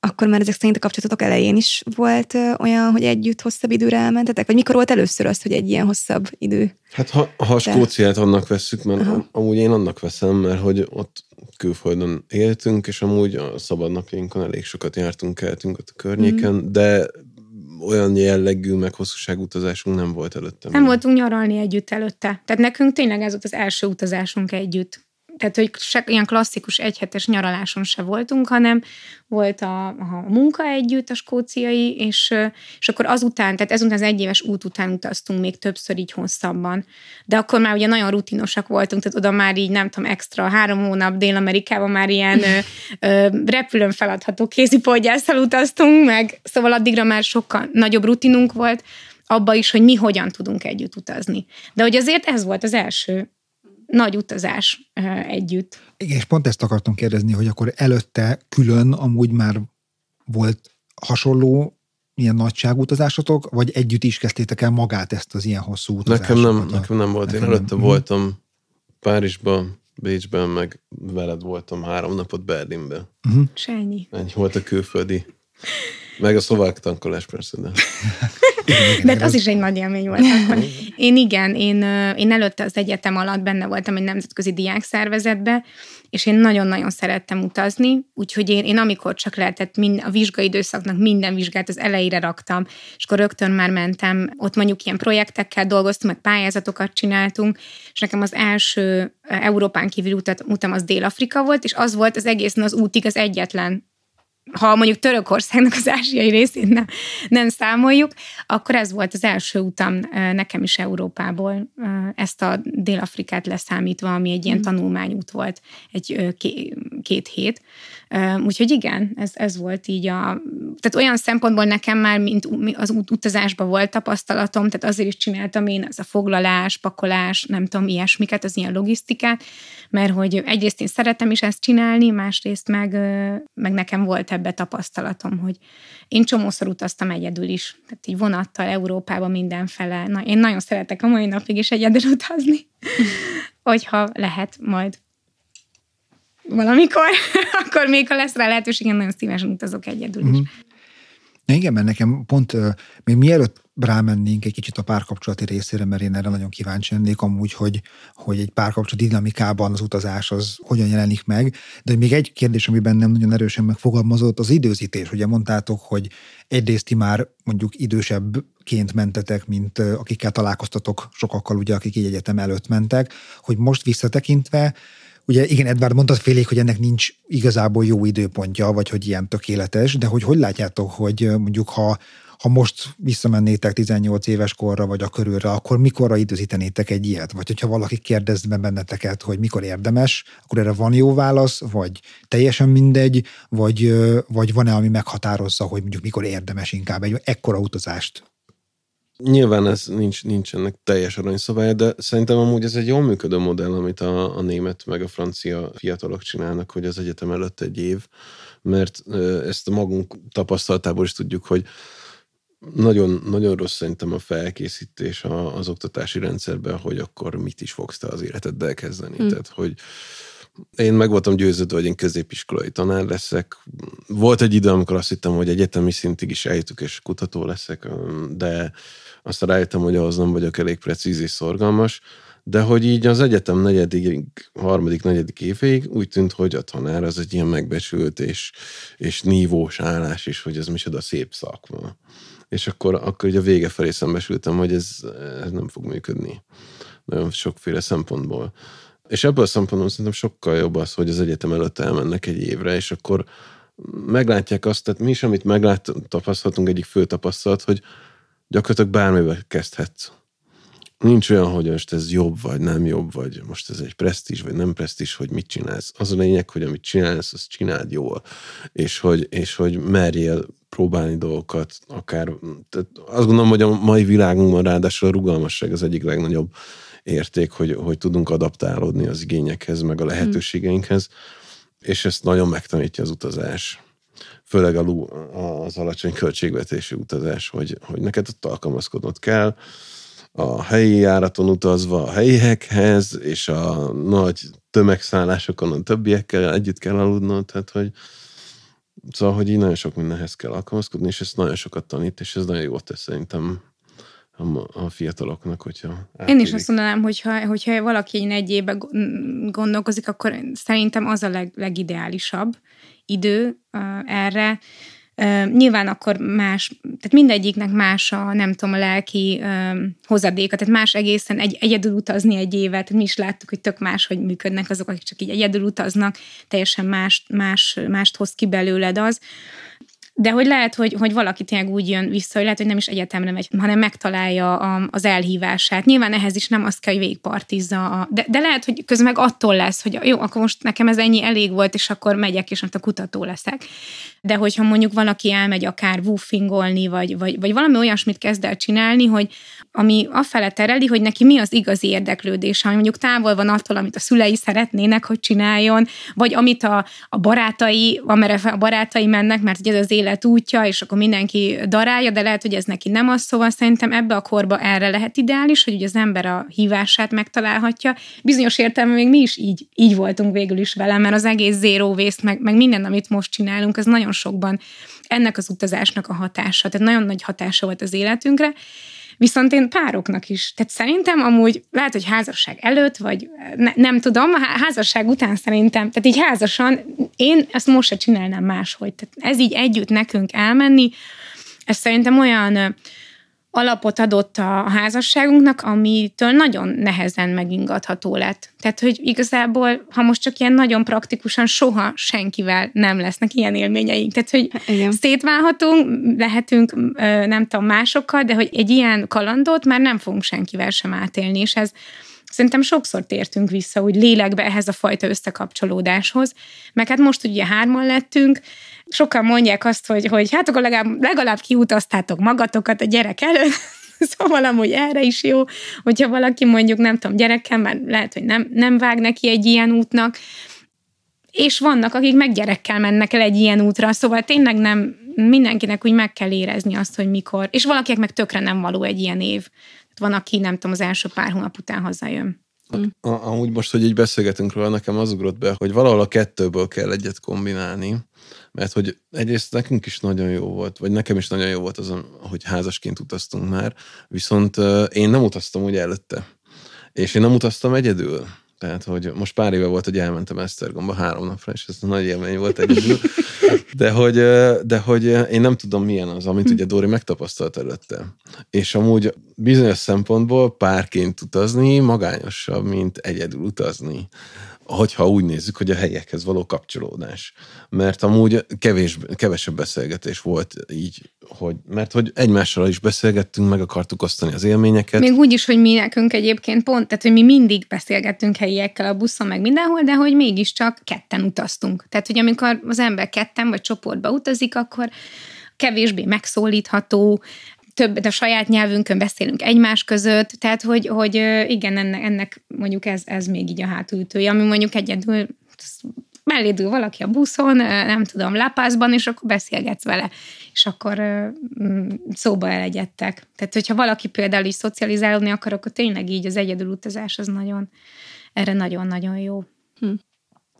Akkor már ezek szerint a kapcsolatotok elején is volt olyan, hogy együtt hosszabb időre elmentetek? Vagy mikor volt először az, hogy egy ilyen hosszabb idő? Hát ha, ha a Skóciát annak veszük, mert Aha. amúgy én annak veszem, mert hogy ott külföldön éltünk, és amúgy a szabadnapjainkon elég sokat jártunk, keltünk ott a környéken, mm. de olyan jellegű, meg hosszúságú utazásunk nem volt előtte. Nem voltunk nyaralni együtt előtte. Tehát nekünk tényleg ez volt az első utazásunk együtt tehát, hogy se, ilyen klasszikus egyhetes nyaraláson se voltunk, hanem volt a, a munka együtt, a skóciai, és, és akkor azután, tehát ezután az egyéves út után utaztunk még többször így hosszabban. De akkor már ugye nagyon rutinosak voltunk, tehát oda már így nem tudom, extra három hónap Dél-Amerikában már ilyen ö, ö, repülőn feladható kézipolgyásszal utaztunk, meg szóval addigra már sokkal nagyobb rutinunk volt, abba is, hogy mi hogyan tudunk együtt utazni. De hogy azért ez volt az első nagy utazás együtt. Igen, és pont ezt akartam kérdezni, hogy akkor előtte külön amúgy már volt hasonló ilyen nagyságú utazásotok, vagy együtt is kezdtétek el magát ezt az ilyen hosszú utazást? Nekem nem, nekem nem volt. Nekem Én előtte nem. voltam Párizsban, Bécsben, meg veled voltam három napot Berlinben. Uh-huh. Sányi. Ennyi volt a külföldi. Meg a szlovák tankolás persze, de... De hát az is egy nagy élmény volt. Akkor. Én igen, én, én előtte az egyetem alatt benne voltam egy nemzetközi diákszervezetbe, és én nagyon-nagyon szerettem utazni, úgyhogy én, én amikor csak lehetett, mind, a vizsgai időszaknak minden vizsgát az elejére raktam, és akkor rögtön már mentem, ott mondjuk ilyen projektekkel dolgoztunk, meg pályázatokat csináltunk, és nekem az első Európán kívül utat, utam az Dél-Afrika volt, és az volt az egészen az útig az egyetlen ha mondjuk Törökországnak az ázsiai részét nem, nem számoljuk, akkor ez volt az első utam nekem is Európából, ezt a Dél-Afrikát leszámítva, ami egy ilyen mm. tanulmányút volt, egy két hét. Úgyhogy igen, ez, ez volt így a... Tehát olyan szempontból nekem már, mint az utazásban volt tapasztalatom, tehát azért is csináltam én az a foglalás, pakolás, nem tudom, ilyesmiket, az ilyen logisztikát, mert hogy egyrészt én szeretem is ezt csinálni, másrészt meg, meg nekem volt ebbe tapasztalatom, hogy én csomószor utaztam egyedül is, tehát így vonattal Európába mindenfele. Na, én nagyon szeretek a mai napig is egyedül utazni, hogyha lehet majd valamikor, akkor még ha lesz rá lehetőség, én nagyon szívesen utazok egyedül is. Mm. Igen, mert nekem pont még mielőtt rámennénk egy kicsit a párkapcsolati részére, mert én erre nagyon kíváncsi lennék amúgy, hogy, hogy egy párkapcsolat dinamikában az utazás az hogyan jelenik meg. De még egy kérdés, ami bennem nagyon erősen megfogalmazott, az időzítés. Ugye mondtátok, hogy egyrészt ti már mondjuk idősebbként mentetek, mint akikkel találkoztatok sokakkal, ugye, akik így egyetem előtt mentek, hogy most visszatekintve Ugye igen, Edvard mondtad félék, hogy ennek nincs igazából jó időpontja, vagy hogy ilyen tökéletes, de hogy hogy látjátok, hogy mondjuk ha, ha most visszamennétek 18 éves korra, vagy a körülre, akkor mikorra időzítenétek egy ilyet? Vagy hogyha valaki kérdez be benneteket, hogy mikor érdemes, akkor erre van jó válasz, vagy teljesen mindegy, vagy, vagy van-e, ami meghatározza, hogy mondjuk mikor érdemes inkább egy ekkora utazást Nyilván ez nincs, nincsenek teljes aranyszabálya, de szerintem amúgy ez egy jól működő modell, amit a, a német meg a francia fiatalok csinálnak, hogy az egyetem előtt egy év, mert ezt a magunk tapasztalatából is tudjuk, hogy nagyon, nagyon rossz szerintem a felkészítés az oktatási rendszerben, hogy akkor mit is fogsz te az életeddel kezdeni. Hmm. Tehát, hogy én meg voltam győződve, hogy én középiskolai tanár leszek. Volt egy idő, amikor azt hittem, hogy egyetemi szintig is eljutok, és kutató leszek, de aztán rájöttem, hogy ahhoz nem vagyok elég precíz és szorgalmas, de hogy így az egyetem negyedik, harmadik, negyedik évéig úgy tűnt, hogy a tanár az egy ilyen megbecsült és, és nívós állás, és hogy ez micsoda szép szakma. És akkor, akkor ugye a vége felé szembesültem, hogy ez, ez nem fog működni. Nagyon sokféle szempontból. És ebből a szempontból szerintem sokkal jobb az, hogy az egyetem előtt elmennek egy évre, és akkor meglátják azt, tehát mi is, amit meglát, tapasztalhatunk, egyik fő tapasztalat, hogy gyakorlatilag bármivel kezdhetsz. Nincs olyan, hogy most ez jobb, vagy nem jobb, vagy most ez egy presztízs, vagy nem presztízs, hogy mit csinálsz. Az a lényeg, hogy amit csinálsz, azt csináld jól. És hogy, és hogy merjél próbálni dolgokat, akár, tehát azt gondolom, hogy a mai világunkban ráadásul a rugalmasság az egyik legnagyobb érték, hogy, hogy tudunk adaptálódni az igényekhez, meg a lehetőségeinkhez, és ezt nagyon megtanítja az utazás. Főleg a, az alacsony költségvetési utazás, hogy, hogy neked ott alkalmazkodnod kell, a helyi járaton utazva a helyiekhez, és a nagy tömegszállásokon a többiekkel együtt kell aludnod, tehát hogy szóval, hogy így nagyon sok mindenhez kell alkalmazkodni, és ezt nagyon sokat tanít, és ez nagyon jó tesz szerintem a, fiataloknak, hogyha átérik. Én is azt mondanám, hogyha, hogyha valaki egy évben gondolkozik, akkor szerintem az a leg, legideálisabb idő erre. Nyilván akkor más, tehát mindegyiknek más a, nem tudom, a lelki hozadéka, tehát más egészen egy, egyedül utazni egy évet, mi is láttuk, hogy tök más, hogy működnek azok, akik csak így egyedül utaznak, teljesen más, más, mást hoz ki belőled az. De hogy lehet, hogy, hogy valaki tényleg úgy jön vissza, hogy lehet, hogy nem is egyetemre megy, hanem megtalálja a, az elhívását. Nyilván ehhez is nem azt kell, hogy végigpartizza. A, de, de lehet, hogy közben meg attól lesz, hogy jó, akkor most nekem ez ennyi elég volt, és akkor megyek, és most a kutató leszek. De hogyha mondjuk valaki elmegy akár woofingolni, vagy, vagy, vagy valami olyasmit kezd el csinálni, hogy ami afele tereli, hogy neki mi az igazi érdeklődése, ami mondjuk távol van attól, amit a szülei szeretnének, hogy csináljon, vagy amit a, a barátai, amerre a barátai mennek, mert ugye ez az élet útja, és akkor mindenki darálja, de lehet, hogy ez neki nem az, szóval szerintem ebbe a korba erre lehet ideális, hogy ugye az ember a hívását megtalálhatja. Bizonyos értelemben még mi is így, így voltunk végül is vele, mert az egész zero waste, meg, meg minden, amit most csinálunk, ez nagyon sokban ennek az utazásnak a hatása, tehát nagyon nagy hatása volt az életünkre, Viszont én pároknak is. Tehát szerintem amúgy lehet, hogy házasság előtt, vagy ne, nem tudom, házasság után szerintem, tehát így házasan, én ezt most se csinálnám máshogy. Tehát ez így együtt nekünk elmenni, ez szerintem olyan alapot adott a házasságunknak, amitől nagyon nehezen megingatható lett. Tehát, hogy igazából, ha most csak ilyen nagyon praktikusan, soha senkivel nem lesznek ilyen élményeink. Tehát, hogy Igen. szétválhatunk, lehetünk, nem tudom, másokkal, de hogy egy ilyen kalandot már nem fogunk senkivel sem átélni, és ez szerintem sokszor tértünk vissza úgy lélekbe ehhez a fajta összekapcsolódáshoz, meg hát most ugye hárman lettünk, sokan mondják azt, hogy, hogy hát akkor legalább, legalább kiutaztátok magatokat a gyerek előtt, szóval amúgy erre is jó, hogyha valaki mondjuk, nem tudom, gyerekkel, mert lehet, hogy nem, nem vág neki egy ilyen útnak, és vannak, akik meg gyerekkel mennek el egy ilyen útra, szóval tényleg nem mindenkinek úgy meg kell érezni azt, hogy mikor, és valakinek meg tökre nem való egy ilyen év. Van, aki nem tudom, az első pár hónap után hazajön. Mm. Amúgy most, hogy így beszélgetünk róla, nekem az ugrott be, hogy valahol a kettőből kell egyet kombinálni, mert hogy egyrészt nekünk is nagyon jó volt, vagy nekem is nagyon jó volt az, hogy házasként utaztunk már, viszont én nem utaztam úgy előtte. És én nem utaztam egyedül. Tehát, hogy most pár éve volt, hogy elmentem Esztergomba három napra, és ez nagy élmény volt egyedül. De hogy, de hogy én nem tudom, milyen az, amit ugye Dóri megtapasztalt előtte. És amúgy bizonyos szempontból párként utazni magányosabb, mint egyedül utazni hogyha úgy nézzük, hogy a helyekhez való kapcsolódás. Mert amúgy kevés, kevesebb beszélgetés volt így, hogy, mert hogy egymással is beszélgettünk, meg akartuk osztani az élményeket. Még úgy is, hogy mi nekünk egyébként pont, tehát hogy mi mindig beszélgettünk helyiekkel a buszon, meg mindenhol, de hogy mégiscsak ketten utaztunk. Tehát, hogy amikor az ember ketten vagy csoportba utazik, akkor kevésbé megszólítható, több, de a saját nyelvünkön beszélünk egymás között, tehát hogy, hogy igen, ennek, ennek mondjuk ez, ez még így a hátulütője, ami mondjuk egyedül mellédül valaki a buszon, nem tudom, lápászban, és akkor beszélgetsz vele, és akkor mm, szóba elegyedtek. Tehát, hogyha valaki például is szocializálódni akar, akkor tényleg így az egyedül utazás az nagyon, erre nagyon-nagyon jó. Hm.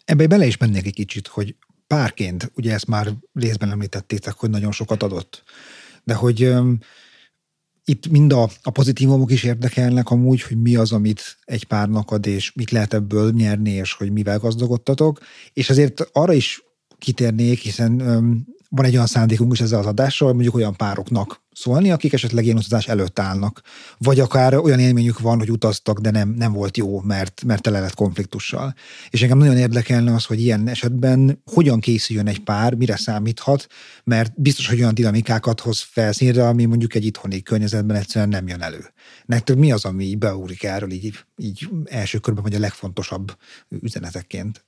Ebbe bele is mennék egy kicsit, hogy párként, ugye ezt már részben említettétek, hogy nagyon sokat adott, de hogy itt mind a, a pozitívumok is érdekelnek amúgy, hogy mi az, amit egy párnak ad, és mit lehet ebből nyerni, és hogy mivel gazdagodtatok. És azért arra is kitérnék, hiszen um, van egy olyan szándékunk is ezzel az adással, mondjuk olyan pároknak szólni, akik esetleg ilyen utazás előtt állnak. Vagy akár olyan élményük van, hogy utaztak, de nem, nem volt jó, mert, mert tele lett konfliktussal. És engem nagyon érdekelne az, hogy ilyen esetben hogyan készüljön egy pár, mire számíthat, mert biztos, hogy olyan dinamikákat hoz felszínre, ami mondjuk egy itthoni környezetben egyszerűen nem jön elő. Nektek mi az, ami beúrik erről így, így első körben, vagy a legfontosabb üzenetekként?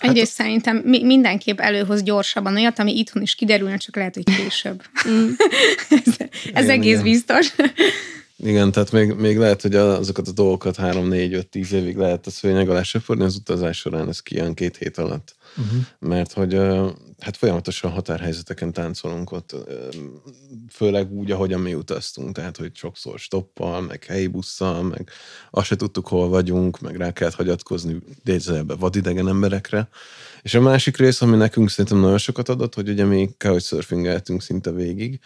Hát Egyrészt szerintem mi, mindenképp előhoz gyorsabban olyat, ami itthon is kiderülne, csak lehet, hogy később. Mm. ez ez igen, egész igen. biztos. Igen, tehát még, még lehet, hogy azokat a dolgokat 3-4-5-10 évig lehet a szőnyeg alá söpörni, az utazás során ez kijön két hét alatt. Uh-huh. Mert hogy hát folyamatosan határhelyzeteken táncolunk ott, főleg úgy, ahogyan mi utaztunk, tehát hogy sokszor stoppal, meg helyi busszal, meg azt se tudtuk, hol vagyunk, meg rá kellett hagyatkozni idézőjelbe vadidegen emberekre. És a másik rész, ami nekünk szerintem nagyon sokat adott, hogy ugye mi couchsurfingeltünk szinte végig,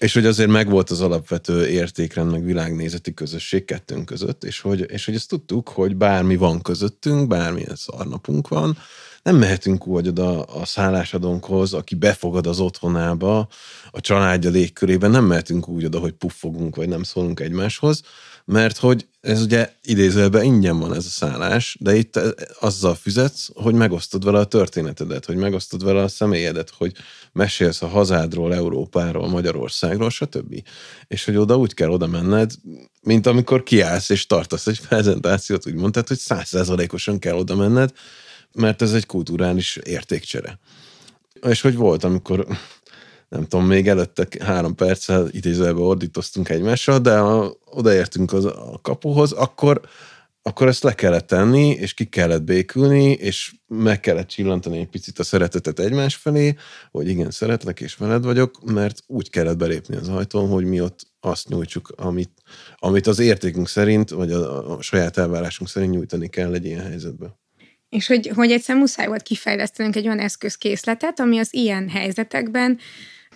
és hogy azért megvolt az alapvető értékrend, meg világnézeti közösség kettőnk között, és hogy, és hogy ezt tudtuk, hogy bármi van közöttünk, bármilyen szarnapunk van, nem mehetünk úgy oda a szállásadónkhoz, aki befogad az otthonába, a családja légkörében, nem mehetünk úgy oda, hogy puffogunk, vagy nem szólunk egymáshoz, mert hogy ez ugye idézőben ingyen van ez a szállás, de itt azzal fizetsz, hogy megosztod vele a történetedet, hogy megosztod vele a személyedet, hogy mesélsz a hazádról, Európáról, Magyarországról, stb. És hogy oda úgy kell oda menned, mint amikor kiállsz és tartasz egy prezentációt, úgy mondtad, hogy százszázalékosan kell oda menned, mert ez egy kulturális értékcsere. És hogy volt, amikor nem tudom, még előtte három perccel idézőjelben ordítoztunk egymással, de ha odaértünk az, a kapuhoz, akkor, akkor ezt le kellett tenni, és ki kellett békülni, és meg kellett csillantani egy picit a szeretetet egymás felé, hogy igen, szeretlek, és veled vagyok, mert úgy kellett belépni az ajtón, hogy mi ott azt nyújtsuk, amit, amit az értékünk szerint, vagy a, a saját elvárásunk szerint nyújtani kell egy ilyen helyzetben. És hogy, hogy egyszer muszáj volt kifejlesztenünk egy olyan eszközkészletet, ami az ilyen helyzetekben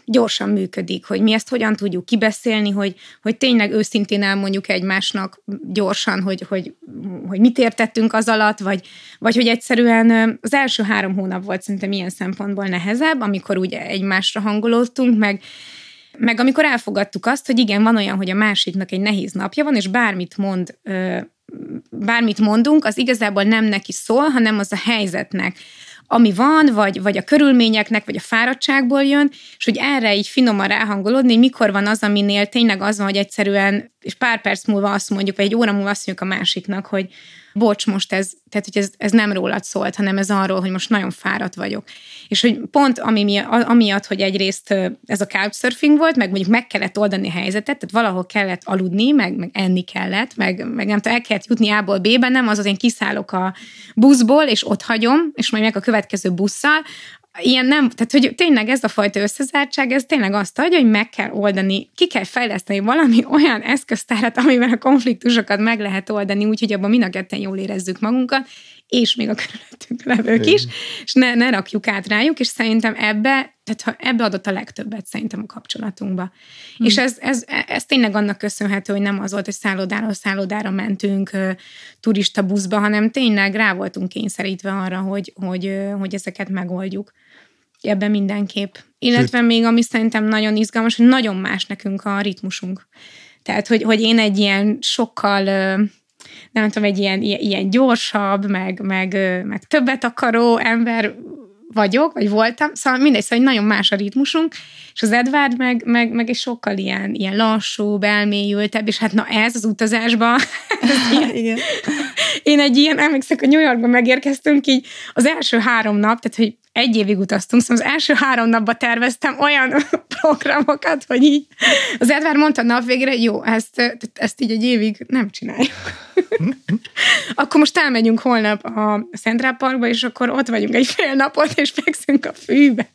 gyorsan működik, hogy mi ezt hogyan tudjuk kibeszélni, hogy, hogy tényleg őszintén elmondjuk egymásnak gyorsan, hogy, hogy, hogy mit értettünk az alatt, vagy, vagy hogy egyszerűen az első három hónap volt szerintem ilyen szempontból nehezebb, amikor úgy egymásra hangolódtunk, meg, meg amikor elfogadtuk azt, hogy igen, van olyan, hogy a másiknak egy nehéz napja van, és bármit mond bármit mondunk, az igazából nem neki szól, hanem az a helyzetnek, ami van, vagy, vagy a körülményeknek, vagy a fáradtságból jön, és hogy erre így finoman ráhangolódni, hogy mikor van az, aminél tényleg az van, hogy egyszerűen, és pár perc múlva azt mondjuk, vagy egy óra múlva azt mondjuk a másiknak, hogy, bocs, most ez, tehát hogy ez, ez nem rólad szólt, hanem ez arról, hogy most nagyon fáradt vagyok. És hogy pont ami miatt, amiatt, hogy egyrészt ez a couchsurfing volt, meg mondjuk meg kellett oldani a helyzetet, tehát valahol kellett aludni, meg, meg enni kellett, meg, meg nem tudom, el kellett jutni A-ból B-be, nem az, hogy én kiszállok a buszból, és ott hagyom, és majd meg a következő busszal, ilyen nem, tehát hogy tényleg ez a fajta összezártság, ez tényleg azt adja, hogy meg kell oldani, ki kell fejleszteni valami olyan eszköztárat, amivel a konfliktusokat meg lehet oldani, úgyhogy abban mind a ketten jól érezzük magunkat, és még a körülöttünk levők is, és ne, ne rakjuk át rájuk, és szerintem ebbe, tehát ha ebbe adott a legtöbbet szerintem a kapcsolatunkba. Hmm. És ez, ez, ez tényleg annak köszönhető, hogy nem az volt, hogy szállodáról szállodára mentünk turista buszba, hanem tényleg rá voltunk kényszerítve arra, hogy, hogy, hogy ezeket megoldjuk ebben mindenképp. Illetve Sőt. még ami szerintem nagyon izgalmas, hogy nagyon más nekünk a ritmusunk. Tehát, hogy, hogy én egy ilyen sokkal, nem tudom, egy ilyen, ilyen gyorsabb, meg, meg, meg többet akaró ember vagyok, vagy voltam, szóval mindegy, szóval nagyon más a ritmusunk, és az Edward meg, meg, meg egy sokkal ilyen, ilyen lassú, elmélyültebb, és hát na ez az utazásban, Igen. én egy ilyen, emlékszek, a New Yorkban megérkeztünk így az első három nap, tehát hogy egy évig utaztunk, szóval az első három napban terveztem olyan programokat, hogy így az Edvár mondta nap végre, jó, ezt, ezt így egy évig nem csináljuk. akkor most elmegyünk holnap a Central Parkba, és akkor ott vagyunk egy fél napot, és fekszünk a fűbe.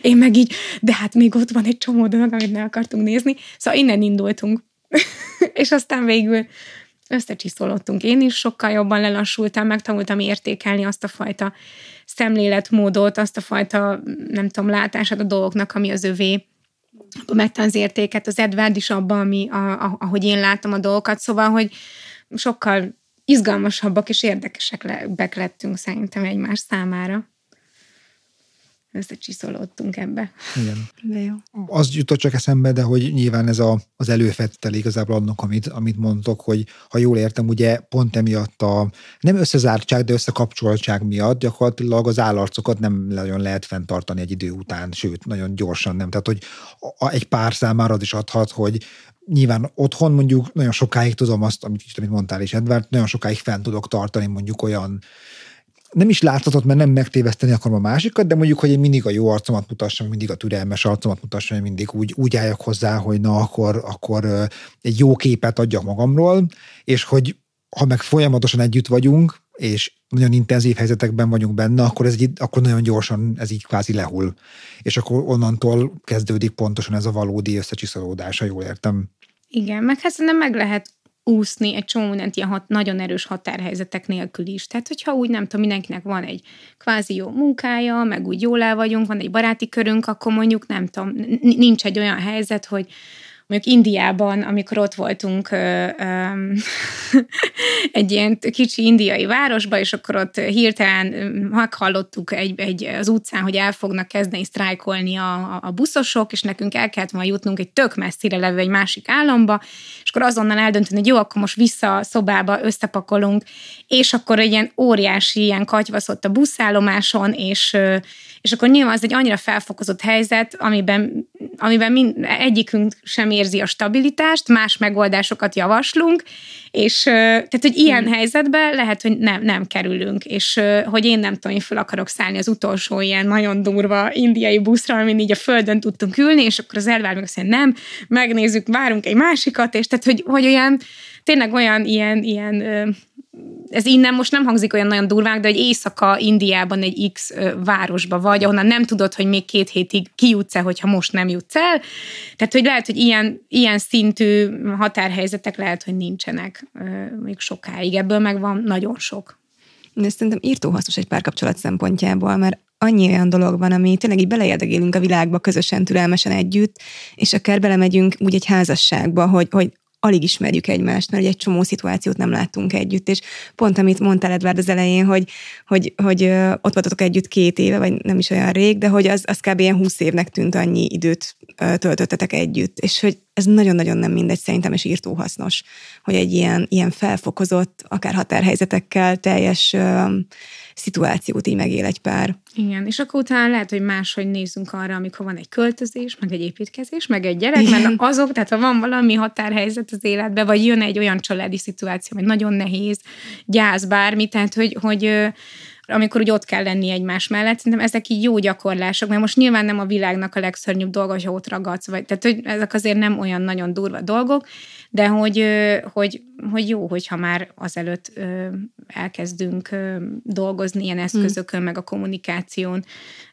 Én meg így, de hát még ott van egy csomó dolog, amit ne akartunk nézni. Szóval innen indultunk. és aztán végül összecsiszolottunk. Én is sokkal jobban lelassultam, megtanultam értékelni azt a fajta szemléletmódot, azt a fajta, nem tudom, látását a dolgoknak, ami az övé, megtan az értéket, az Edward is abban, ami, a, a, ahogy én látom a dolgokat, szóval, hogy sokkal izgalmasabbak és érdekesek lettünk szerintem egymás számára összecsiszolódtunk ebbe. Igen. De jó. Az jutott csak eszembe, de hogy nyilván ez a, az előfettel igazából annak, amit, amit mondtok, hogy ha jól értem, ugye pont emiatt a nem összezártság, de összekapcsoltság miatt gyakorlatilag az állarcokat nem nagyon lehet fenntartani egy idő után, sőt, nagyon gyorsan nem. Tehát, hogy a, egy pár számára az is adhat, hogy nyilván otthon mondjuk nagyon sokáig tudom azt, amit, amit mondtál is, Edward, nagyon sokáig fent tudok tartani mondjuk olyan nem is láthatott, mert nem megtéveszteni akarom a másikat, de mondjuk, hogy én mindig a jó arcomat mutassam, mindig a türelmes arcomat mutassam, hogy mindig úgy, úgy álljak hozzá, hogy na, akkor, akkor egy jó képet adjak magamról, és hogy ha meg folyamatosan együtt vagyunk, és nagyon intenzív helyzetekben vagyunk benne, akkor ez így, akkor nagyon gyorsan ez így kvázi lehull. És akkor onnantól kezdődik pontosan ez a valódi összecsiszolódás, ha jól értem. Igen, meg hát nem meg lehet úszni egy csomó mindent ilyen hat, nagyon erős határhelyzetek nélkül is. Tehát, hogyha úgy nem tudom, mindenkinek van egy kvázi jó munkája, meg úgy jól el vagyunk, van egy baráti körünk, akkor mondjuk nem tudom, nincs egy olyan helyzet, hogy mondjuk Indiában, amikor ott voltunk ö, ö, egy ilyen kicsi indiai városba, és akkor ott hirtelen meghallottuk egy, egy, az utcán, hogy el fognak kezdeni sztrájkolni a, a buszosok, és nekünk el kellett volna jutnunk egy tök messzire levő egy másik államba, és akkor azonnal eldönteni, hogy jó, akkor most vissza a szobába összepakolunk, és akkor egy ilyen óriási ilyen katyvaszott a buszállomáson, és, és akkor nyilván az egy annyira felfokozott helyzet, amiben, amiben mind, egyikünk sem érzi a stabilitást, más megoldásokat javaslunk, és tehát, hogy ilyen hmm. helyzetben lehet, hogy nem, nem kerülünk, és hogy én nem tudom, én fel akarok szállni az utolsó ilyen nagyon durva indiai buszra, amin így a földön tudtunk ülni, és akkor az elvár meg azt mondja, nem, megnézzük, várunk egy másikat, és tehát, hogy, hogy olyan, tényleg olyan ilyen, ilyen ez innen most nem hangzik olyan nagyon durván, de hogy éjszaka Indiában egy X városba vagy, ahonnan nem tudod, hogy még két hétig kijutsz-e, hogyha most nem jutsz el. Tehát, hogy lehet, hogy ilyen, ilyen szintű határhelyzetek lehet, hogy nincsenek még sokáig. Ebből meg van nagyon sok. De szerintem írtó hasznos egy párkapcsolat szempontjából, mert annyi olyan dolog van, ami tényleg így beleérdegélünk a világba közösen, türelmesen együtt, és akár belemegyünk úgy egy házasságba, hogy, hogy alig ismerjük egymást, mert egy csomó szituációt nem láttunk együtt, és pont amit mondtál Edvard az elején, hogy, hogy, hogy ott voltatok együtt két éve, vagy nem is olyan rég, de hogy az, az kb. ilyen húsz évnek tűnt annyi időt töltöttetek együtt, és hogy ez nagyon-nagyon nem mindegy szerintem, és írtó hasznos, hogy egy ilyen, ilyen felfokozott, akár határhelyzetekkel teljes szituációt így megél egy pár. Igen, és akkor utána lehet, hogy máshogy nézzünk arra, amikor van egy költözés, meg egy építkezés, meg egy gyerek, Igen. mert azok, tehát ha van valami határhelyzet az életben, vagy jön egy olyan családi szituáció, hogy nagyon nehéz, gyász, bármi, tehát hogy, hogy amikor úgy ott kell lenni egymás mellett. Szerintem ezek így jó gyakorlások, mert most nyilván nem a világnak a legszörnyűbb dolga, hogy ott ragadsz, vagy, tehát hogy ezek azért nem olyan nagyon durva dolgok, de hogy, hogy, hogy jó, hogyha már azelőtt elkezdünk dolgozni ilyen eszközökön, mm. meg a kommunikáción,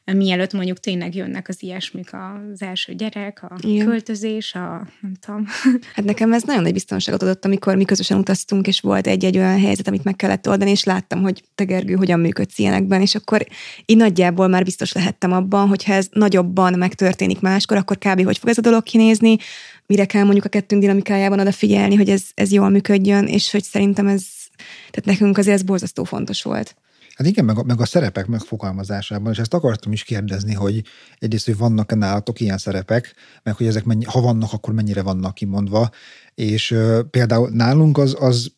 mielőtt mondjuk tényleg jönnek az ilyesmik, az első gyerek, a Igen. költözés, a nem tudom. Hát nekem ez nagyon nagy biztonságot adott, amikor mi közösen utaztunk, és volt egy-egy olyan helyzet, amit meg kellett oldani, és láttam, hogy te Gergő hogyan működsz ilyenekben, és akkor én nagyjából már biztos lehettem abban, hogy ha ez nagyobban megtörténik máskor, akkor kb. hogy fog ez a dolog kinézni, mire kell mondjuk a kettőnk dinamikájában odafigyelni, hogy ez, ez jól működjön, és hogy szerintem ez, tehát nekünk azért ez borzasztó fontos volt. Hát igen, meg a, meg a szerepek megfogalmazásában, és ezt akartam is kérdezni, hogy egyrészt, hogy vannak-e nálatok ilyen szerepek, meg hogy ezek mennyi, ha vannak, akkor mennyire vannak kimondva, és uh, például nálunk az, az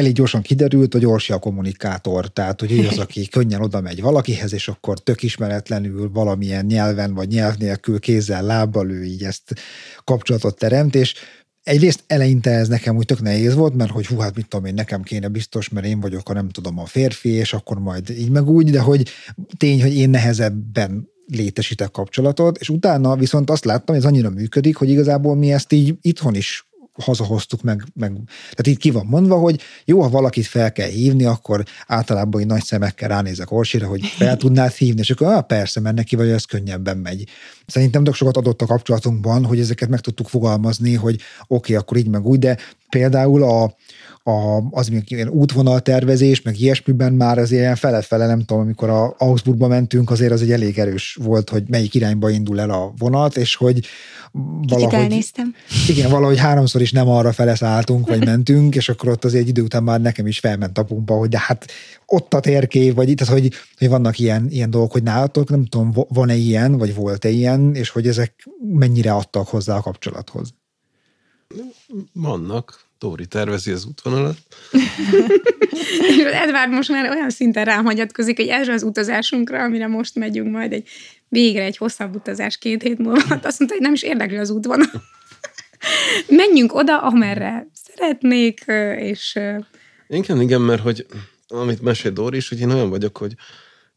elég gyorsan kiderült, hogy Orsi a kommunikátor, tehát hogy ő az, aki könnyen oda megy valakihez, és akkor tök ismeretlenül valamilyen nyelven vagy nyelv nélkül kézzel, lábbal ő így ezt kapcsolatot teremt, és egyrészt eleinte ez nekem úgy tök nehéz volt, mert hogy hú, hát mit tudom én, nekem kéne biztos, mert én vagyok a nem tudom a férfi, és akkor majd így meg úgy, de hogy tény, hogy én nehezebben létesítek kapcsolatot, és utána viszont azt láttam, hogy ez annyira működik, hogy igazából mi ezt így itthon is hazahoztuk meg, meg, tehát itt ki van mondva, hogy jó, ha valakit fel kell hívni, akkor általában így nagy szemekkel ránézek Orsira, hogy fel tudnád hívni, és akkor ah, persze, mert neki vagy ez könnyebben megy. Szerintem tök sokat adott a kapcsolatunkban, hogy ezeket meg tudtuk fogalmazni, hogy oké, okay, akkor így meg úgy, de például a, a, az még ilyen útvonaltervezés, meg ilyesmiben már az ilyen fele-fele, nem tudom, amikor a Augsburgba mentünk, azért az egy elég erős volt, hogy melyik irányba indul el a vonat, és hogy valahogy... elnéztem. Igen, valahogy háromszor is nem arra fele szálltunk, vagy mentünk, és akkor ott azért egy idő után már nekem is felment a pumpa, hogy de hát ott a térkép, vagy itt, hogy, hogy vannak ilyen, ilyen dolgok, hogy nálatok, nem tudom, van-e ilyen, vagy volt-e ilyen, és hogy ezek mennyire adtak hozzá a kapcsolathoz? Vannak. Dóri tervezi az útvonalat. és Edvard most már olyan szinten rám hagyatkozik, hogy ez az utazásunkra, amire most megyünk majd egy végre egy hosszabb utazás két hét múlva, hát azt mondta, hogy nem is érdekli az útvonal. Menjünk oda, amerre szeretnék, és... Igen, igen, mert hogy amit mesél Dóri is, hogy én olyan vagyok, hogy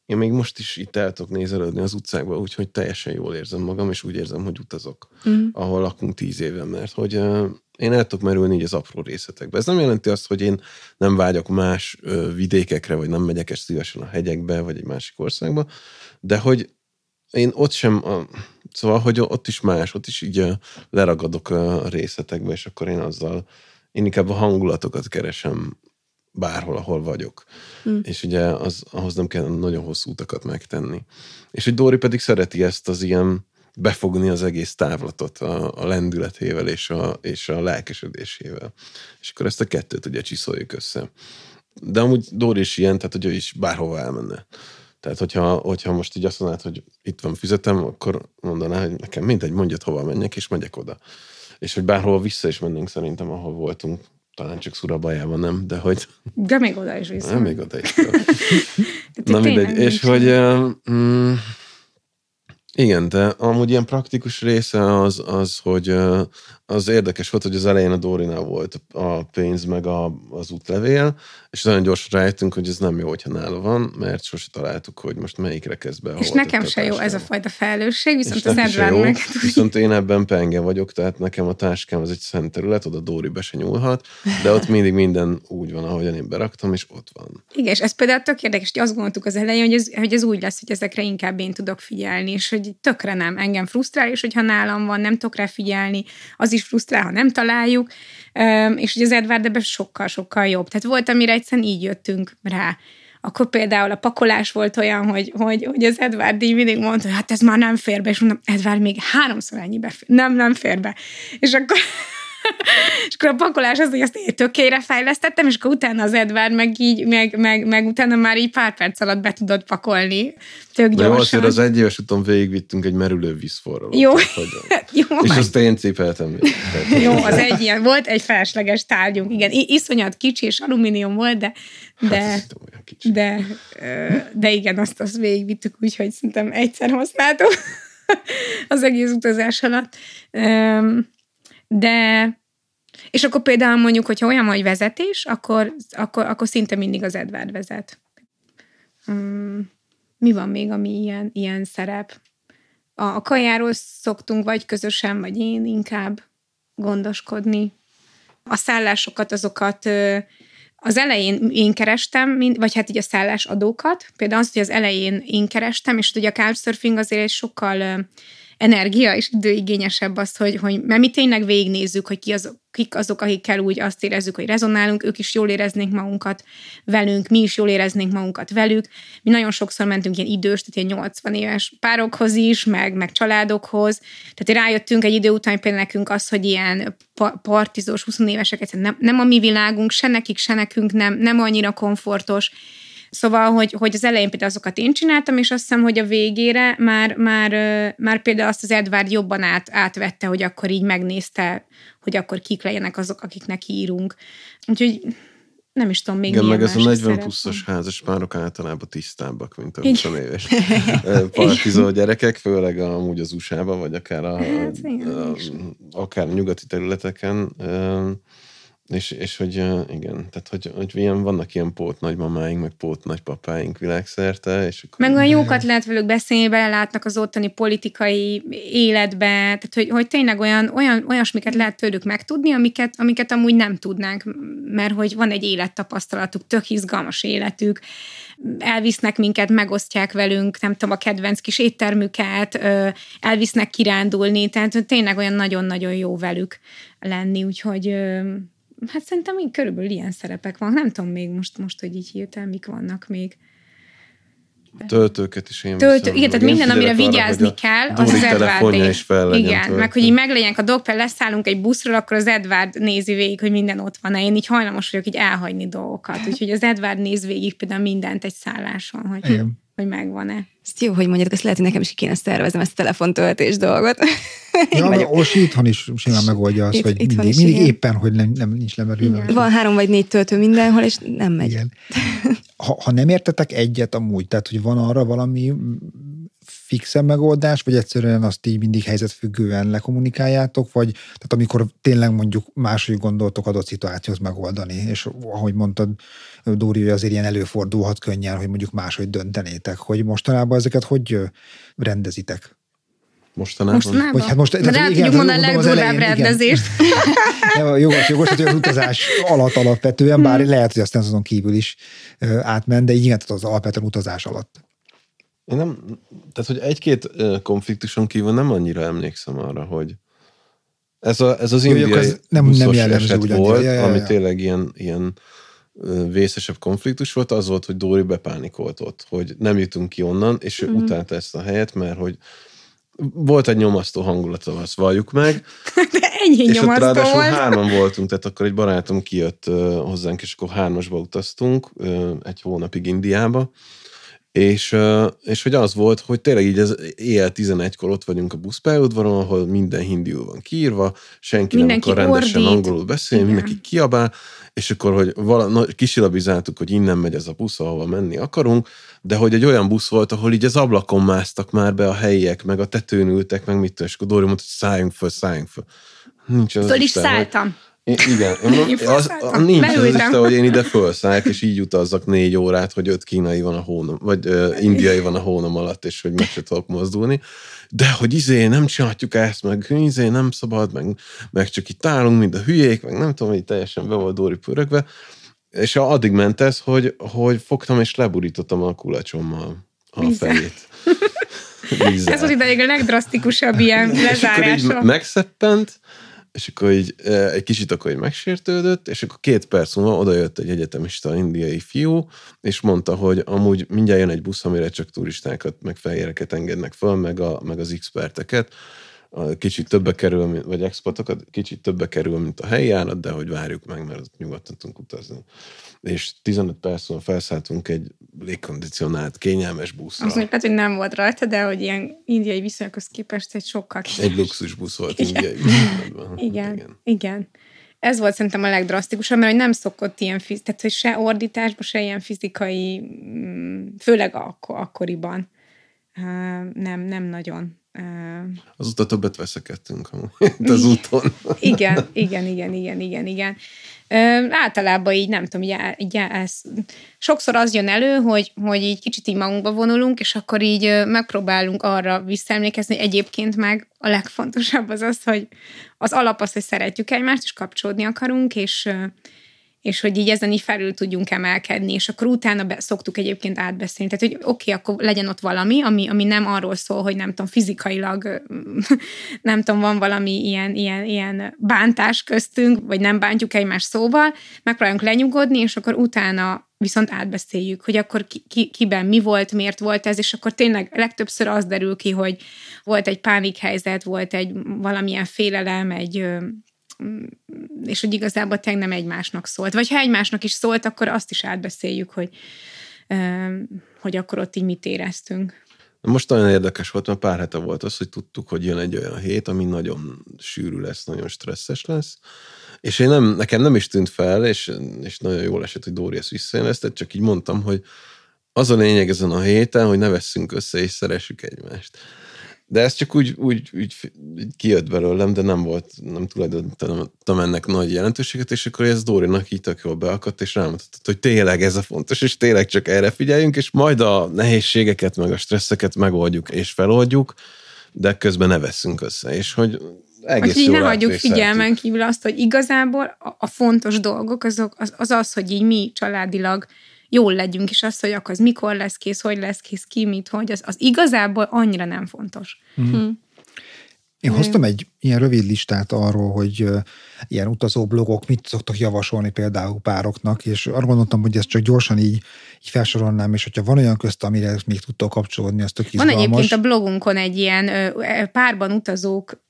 én még most is itt el tudok nézelődni az utcákba, úgyhogy teljesen jól érzem magam, és úgy érzem, hogy utazok, mm. ahol lakunk tíz éve, mert hogy én el tudok merülni így az apró részletekbe. Ez nem jelenti azt, hogy én nem vágyok más vidékekre, vagy nem megyek ezt szívesen a hegyekbe, vagy egy másik országba, de hogy én ott sem, a, szóval, hogy ott is más, ott is így leragadok a részletekbe, és akkor én azzal, én inkább a hangulatokat keresem bárhol, ahol vagyok. Mm. És ugye az, ahhoz nem kell nagyon hosszú utakat megtenni. És hogy Dóri pedig szereti ezt az ilyen befogni az egész távlatot a, a lendületével és a, és a lelkesedésével. És akkor ezt a kettőt ugye csiszoljuk össze. De amúgy Dóri is ilyen, tehát hogy ő is bárhova elmenne. Tehát, hogyha, hogyha most így azt mondanád, hogy itt van füzetem, akkor mondaná, hogy nekem mindegy, mondjad, hova menjek, és megyek oda. És hogy bárhol vissza is mennénk szerintem, ahol voltunk. Talán csak Szurabajában nem, de hogy... De még oda is vissza. Nem, még oda is. Na mindegy. És hogy... Mm, igen, de amúgy ilyen praktikus része az, az hogy az érdekes volt, hogy az elején a Dórinál volt a pénz meg a, az útlevél, és nagyon gyorsan rájöttünk, hogy ez nem jó, hogyha nála van, mert sose találtuk, hogy most melyikre kezd be. És nekem se jó ez a fajta felelősség, viszont az Edward meg... Viszont én ebben penge vagyok, tehát nekem a táskám az egy szent terület, oda Dóri be se nyúlhat, de ott mindig minden úgy van, ahogyan én beraktam, és ott van. Igen, és ez például tök érdekes, hogy azt gondoltuk az elején, hogy ez, hogy ez úgy lesz, hogy ezekre inkább én tudok figyelni, és hogy tökre nem engem frusztrál, és hogyha nálam van, nem tudok rá figyelni, az is frusztrál, ha nem találjuk, és hogy az Edward ebben sokkal-sokkal jobb. Tehát volt, amire egyszerűen így jöttünk rá. Akkor például a pakolás volt olyan, hogy, hogy, hogy az Edward így mindig mondta, hogy hát ez már nem fér be, és mondom, Edward még háromszor ennyibe fér. Nem, nem fér be. És akkor és akkor a pakolás az, hogy azt én tökére fejlesztettem, és akkor utána az Edward meg így, meg, meg, meg utána már így pár perc alatt be tudod pakolni. Tök De gyorsan. jó, az egy éves után végigvittünk egy merülő vízforralót. Jó. jó. És azt én cipeltem. jó, az egy ilyen, volt egy felesleges tárgyunk, igen. Iszonyat kicsi és alumínium volt, de de, hát, de, de igen, azt, azt végigvittük úgy, hogy szerintem egyszer használtuk az egész utazás alatt. De, és akkor például mondjuk, hogyha olyan vagy vezetés, akkor, akkor, akkor szinte mindig az Edward vezet. Um, mi van még, ami ilyen, ilyen szerep? A, a kajáról szoktunk vagy közösen, vagy én inkább gondoskodni. A szállásokat, azokat az elején én kerestem, vagy hát így a szállásadókat. Például az, hogy az elején én kerestem, és ugye a couchsurfing azért egy sokkal energia és időigényesebb az, hogy, hogy mert mi tényleg végignézzük, hogy ki az, kik azok, akikkel úgy azt érezzük, hogy rezonálunk, ők is jól éreznék magunkat velünk, mi is jól éreznénk magunkat velük. Mi nagyon sokszor mentünk ilyen idős, tehát ilyen 80 éves párokhoz is, meg, meg családokhoz. Tehát rájöttünk egy idő után például nekünk az, hogy ilyen partizós 20 évesek nem, nem a mi világunk, se nekik, se nekünk nem, nem annyira komfortos, Szóval, hogy, hogy az elején például azokat én csináltam, és azt hiszem, hogy a végére már, már, már például azt az Edward jobban át, átvette, hogy akkor így megnézte, hogy akkor kik legyenek azok, akiknek írunk. Úgyhogy nem is tudom, még Igen, meg ez a más 40 szerep pluszos házas párok általában tisztábbak, mint a Igen. 20 éves partizó gyerekek, főleg amúgy az USA-ban, vagy akár a, Hát, a, is. akár a nyugati területeken. És, és hogy igen, tehát hogy, hogy ilyen, vannak ilyen pót nagymamáink, meg pót nagypapáink világszerte, és akkor Meg olyan jókat lehet velük beszélni, belelátnak az ottani politikai életbe, tehát hogy, hogy tényleg olyan, olyan, olyasmiket lehet tőlük megtudni, amiket, amiket amúgy nem tudnánk, mert hogy van egy élettapasztalatuk, tök izgalmas életük, elvisznek minket, megosztják velünk, nem tudom, a kedvenc kis éttermüket, elvisznek kirándulni, tehát tényleg olyan nagyon-nagyon jó velük lenni, úgyhogy hát szerintem így körülbelül ilyen szerepek van. Nem tudom még most, most hogy így hirtelen mik vannak még. töltőket is én Töltő, viszem, igen, tehát minden, amire arra, vigyázni hogy a kell, az az Edward is Igen, töltve. meg hogy így meglegyenek a például leszállunk egy buszról, akkor az Edward nézi végig, hogy minden ott van-e. Én így hajlamos vagyok így elhagyni dolgokat. Úgyhogy az Edward néz végig például mindent egy szálláson, hogy, Igen. hogy megvan-e. Ezt jó, hogy mondjátok, ezt lehet, hogy nekem is ki kéne szerveznem ezt a telefontöltés dolgot. Ja, vagyok. most itthon is simán megoldja azt, Itt- hogy mindig, is, mindig igen. éppen, hogy nem, nem nincs lemerülve. Van három vagy négy töltő mindenhol, és nem megy. Igen. Ha, ha nem értetek egyet amúgy, tehát hogy van arra valami fixen megoldás, vagy egyszerűen azt így mindig helyzetfüggően lekommunikáljátok, vagy tehát amikor tényleg mondjuk máshogy gondoltok adott szituációhoz megoldani, és ahogy mondtad, Dóri, hogy azért ilyen előfordulhat könnyen, hogy mondjuk máshogy döntenétek, hogy mostanában ezeket hogy rendezitek? Mostanában? Mostanában? Vagy hát most- el igen, tudjuk mondani a legdurvább igen. rendezést. Nem, jogos, jogos, hogy az utazás alatt alapvetően, bár lehet, hogy aztán azon kívül is átment, de így igen, az alapvetően utazás alatt. Én nem, tehát hogy egy-két konfliktuson kívül nem annyira emlékszem arra, hogy ez, a, ez az indiai ez nem- nem eset volt, Ja, ja, ja, ami tényleg ilyen, ilyen vészesebb konfliktus volt, az volt, hogy Dóri bepánikolt ott, hogy nem jutunk ki onnan, és ő utálta ezt a helyet, mert hogy volt egy nyomasztó hangulata, azt valljuk meg, De ennyi és ott nyomasztó ráadásul volt. hárman voltunk, tehát akkor egy barátom kijött hozzánk, és akkor hármasba utaztunk egy hónapig Indiába, és, és hogy az volt, hogy tényleg így az éjjel 11-kor ott vagyunk a buszpályaudvaron, ahol minden hindiul van kiírva, senki Mindenki nem akar rendesen ordít. angolul beszélni, Igen. mindenki kiabál, és akkor, hogy vala, na, kisilabizáltuk, hogy innen megy ez a busz, ahova menni akarunk, de hogy egy olyan busz volt, ahol így az ablakon másztak már be a helyiek, meg a tetőn ültek, meg mit tudom, és akkor Dóri mondta, hogy szálljunk föl, szálljunk föl. Nincs az Föl is Isten, hogy- igen, én az, felszálltam. a, nincs az, az. Isten, hogy én ide felszálljak, és így utazzak négy órát, hogy öt kínai van a hónom, vagy ö, indiai van a hónom alatt, és hogy meg se tudok mozdulni. De hogy izé, nem csinálhatjuk ezt, meg izé, nem szabad, meg, meg csak itt állunk, mint a hülyék, meg nem tudom, hogy teljesen be volt Dóri pörögve. És addig ment ez, hogy, hogy fogtam és leburítottam a kulacsommal a Vízzel. fejét. Vízzel. Ez volt ideig a legdrasztikusabb ilyen És akkor lezárása. így megszeppent, és akkor így egy kicsit akkor így megsértődött, és akkor két perc múlva odajött egy egyetemista indiai fiú, és mondta, hogy amúgy mindjárt jön egy busz, amire csak turistákat, meg fehéreket engednek föl, meg, a, meg az experteket, kicsit többe kerül, vagy exportokat, kicsit többe kerül, mint a helyi árat, de hogy várjuk meg, mert nyugodtan tudunk utazni. És 15 perc múlva felszálltunk egy légkondicionált, kényelmes buszra. Mondjuk, lehet, hogy nem volt rajta, de hogy ilyen indiai viszonyokhoz képest egy sokkal Egy luxus busz volt Igen. indiai. Igen, igen, igen. Ez volt szerintem a legdrasztikusabb, mert hogy nem szokott ilyen, fiz- tehát hogy se ordításban, se ilyen fizikai, mm, főleg akkor, akkoriban. Nem, nem nagyon. Azóta többet veszekedtünk amúgy, az úton. igen, igen, igen, igen, igen, igen. Ö, általában így, nem tudom, így, így ez, sokszor az jön elő, hogy, hogy így kicsit így magunkba vonulunk, és akkor így megpróbálunk arra visszaemlékezni, hogy egyébként meg a legfontosabb az az, hogy az alap az, hogy szeretjük egymást, és kapcsolódni akarunk, és és hogy így ezen így felül tudjunk emelkedni, és akkor utána be, szoktuk egyébként átbeszélni. Tehát, hogy oké, okay, akkor legyen ott valami, ami, ami nem arról szól, hogy nem tudom, fizikailag nem tudom, van valami ilyen, ilyen, ilyen bántás köztünk, vagy nem bántjuk egymás szóval, megpróbáljunk lenyugodni, és akkor utána viszont átbeszéljük, hogy akkor ki, ki, kiben mi volt, miért volt ez, és akkor tényleg legtöbbször az derül ki, hogy volt egy pánikhelyzet, volt egy valamilyen félelem, egy és hogy igazából tényleg nem egymásnak szólt. Vagy ha egymásnak is szólt, akkor azt is átbeszéljük, hogy, hogy akkor ott így mit éreztünk. Most nagyon érdekes volt, mert pár hete volt az, hogy tudtuk, hogy jön egy olyan hét, ami nagyon sűrű lesz, nagyon stresszes lesz, És én nem, nekem nem is tűnt fel, és, és nagyon jól esett, hogy Dóri ezt visszajeleztet, csak így mondtam, hogy az a lényeg ezen a héten, hogy ne veszünk össze és szeressük egymást. De ez csak úgy, úgy, úgy, úgy kijött belőlem, de nem volt, nem tulajdonítottam ennek nagy jelentőséget, és akkor ez Dórinak így tök jól beakadt, és rámutatott, hogy tényleg ez a fontos, és tényleg csak erre figyeljünk, és majd a nehézségeket, meg a stresszeket megoldjuk és feloldjuk, de közben ne veszünk össze, és hogy egész hogy így ne hagyjuk figyelmen kívül azt, hogy igazából a, a fontos dolgok azok, az, az az, hogy így mi családilag jól legyünk, és az, hogy akkor az mikor lesz kész, hogy lesz kész, ki, mit, hogy, az, az igazából annyira nem fontos. Mm. Hm. Én hoztam egy ilyen rövid listát arról, hogy ilyen utazó blogok mit szoktak javasolni például pároknak, és arra gondoltam, hogy ezt csak gyorsan így, így felsorolnám, és hogyha van olyan közt, amire még tudtok kapcsolódni, az tök Van egyébként a blogunkon egy ilyen párban utazók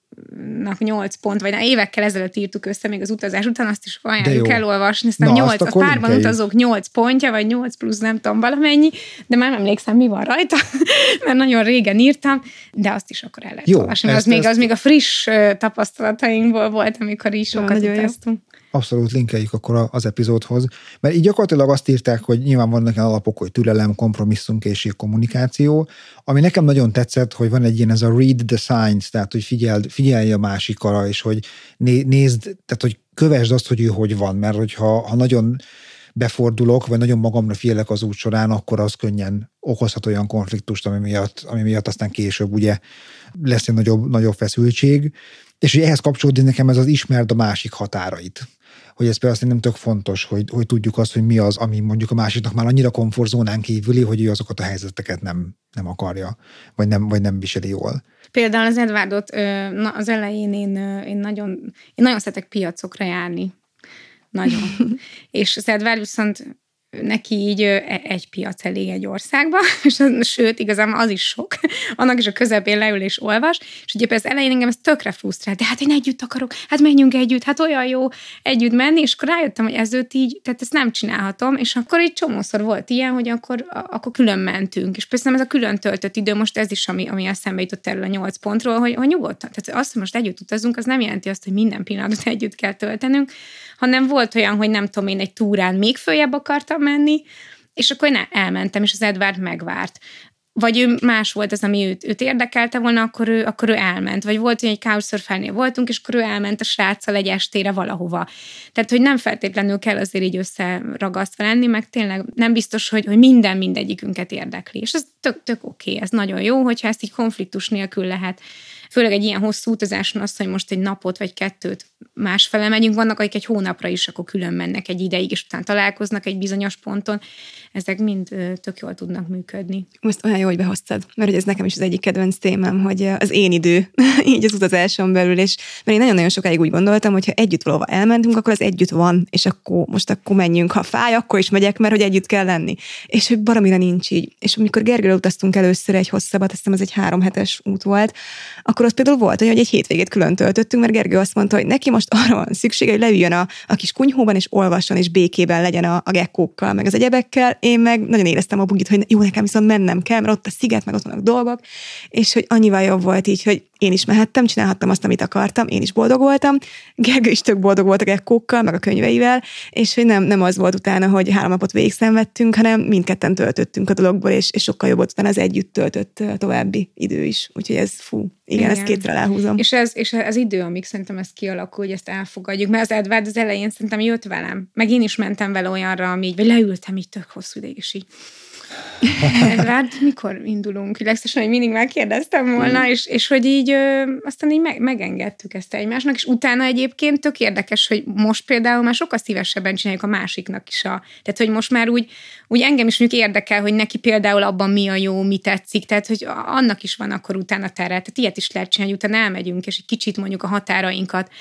nak 8 pont, vagy na, évekkel ezelőtt írtuk össze még az utazás után, azt is ajánljuk elolvasni, aztán Na, 8, azt a párban utazók 8 pontja, vagy 8 plusz nem tudom valamennyi, de már nem emlékszem, mi van rajta, mert nagyon régen írtam, de azt is akkor el lehet jó, olvasni, ezt, az, ezt, még, az még a friss tapasztalatainkból volt, amikor is sokat utaztunk. Jó abszolút linkeljük akkor az epizódhoz, mert így gyakorlatilag azt írták, hogy nyilván vannak ilyen alapok, hogy türelem, kompromisszumkészség, kommunikáció, ami nekem nagyon tetszett, hogy van egy ilyen ez a read the signs, tehát hogy figyeld, figyelj a másikra, és hogy né, nézd, tehát hogy kövesd azt, hogy ő hogy van, mert hogyha ha nagyon befordulok, vagy nagyon magamra félek az út során, akkor az könnyen okozhat olyan konfliktust, ami miatt, ami miatt aztán később ugye lesz egy nagyobb, nagyobb feszültség. És hogy ehhez kapcsolódik nekem ez az ismerd a másik határait hogy ez például nem tök fontos, hogy, hogy tudjuk azt, hogy mi az, ami mondjuk a másiknak már annyira komfortzónán kívüli, hogy ő azokat a helyzeteket nem, nem akarja, vagy nem, vagy nem viseli jól. Például az Edwardot az elején én, én, nagyon, én nagyon szeretek piacokra járni. Nagyon. és az Edward viszont neki így e, egy piac elég egy országba, és az, sőt, igazából az is sok. Annak is a közepén leül és olvas, és ugye az elején engem ez tökre frusztrált, de hát én együtt akarok, hát menjünk együtt, hát olyan jó együtt menni, és akkor rájöttem, hogy ez őt így, tehát ezt nem csinálhatom, és akkor egy csomószor volt ilyen, hogy akkor, akkor külön mentünk, és persze nem ez a külön töltött idő, most ez is, ami, ami eszembe jutott erről a nyolc pontról, hogy, hogy nyugodtan. Tehát azt, hogy most együtt utazunk, az nem jelenti azt, hogy minden pillanatot együtt kell töltenünk, hanem volt olyan, hogy nem tudom én, egy túrán még följebb akartam menni, és akkor én elmentem, és az Edward megvárt. Vagy ő más volt az, ami őt, őt érdekelte volna, akkor ő, akkor ő elment. Vagy volt, hogy egy couchsurfernél voltunk, és akkor ő elment a sráccal egy estére valahova. Tehát, hogy nem feltétlenül kell azért így összeragasztva lenni, meg tényleg nem biztos, hogy, hogy minden mindegyikünket érdekli. És ez tök, tök oké, okay. ez nagyon jó, hogyha ezt így konfliktus nélkül lehet főleg egy ilyen hosszú utazáson azt, hogy most egy napot vagy kettőt másfele megyünk, vannak, akik egy hónapra is akkor külön mennek egy ideig, és utána találkoznak egy bizonyos ponton, ezek mind tök jól tudnak működni. Most olyan jó, hogy behoztad, mert ez nekem is az egyik kedvenc témám, hogy az én idő, így az utazáson belül, és mert én nagyon-nagyon sokáig úgy gondoltam, hogy ha együtt valahova elmentünk, akkor az együtt van, és akkor most akkor menjünk, ha fáj, akkor is megyek, mert hogy együtt kell lenni. És hogy baromira nincs így. És amikor Gergőre utaztunk először egy hosszabbat, azt hiszem az egy három hetes út volt, akkor akkor az például volt, hogy egy hétvégét külön töltöttünk, mert Gergő azt mondta, hogy neki most arra van szüksége, hogy leüljön a, a kis kunyhóban, és olvasson, és békében legyen a, a gekkókkal, meg az egyebekkel. Én meg nagyon éreztem a bugit, hogy jó, nekem viszont mennem kell, mert ott a sziget, meg ott vannak dolgok, és hogy annyival jobb volt így, hogy én is mehettem, csinálhattam azt, amit akartam, én is boldog voltam. Gergő is tök boldog volt a gekkókkal, meg a könyveivel, és hogy nem, nem az volt utána, hogy három napot végig szenvedtünk, hanem mindketten töltöttünk a dologból, és, és sokkal jobb volt utána az együtt töltött további idő is. Úgyhogy ez fú, igen, igen. ezt kétre lehúzom. És ez, és ez idő, amíg szerintem ez kialakul, hogy ezt elfogadjuk. Mert az Edward az elején szerintem jött velem. Meg én is mentem vele olyanra, ami vagy leültem így tök hosszú ideig, és így Edward, mikor indulunk? Legszesen, hogy mindig megkérdeztem volna, mm. és, és hogy így ö, aztán így meg, megengedtük ezt egymásnak, és utána egyébként tök érdekes, hogy most például már sokkal szívesebben csináljuk a másiknak is a... Tehát, hogy most már úgy, úgy engem is mondjuk érdekel, hogy neki például abban mi a jó, mi tetszik, tehát, hogy annak is van akkor utána tere. Tehát ilyet is lehet csinálni, utána elmegyünk, és egy kicsit mondjuk a határainkat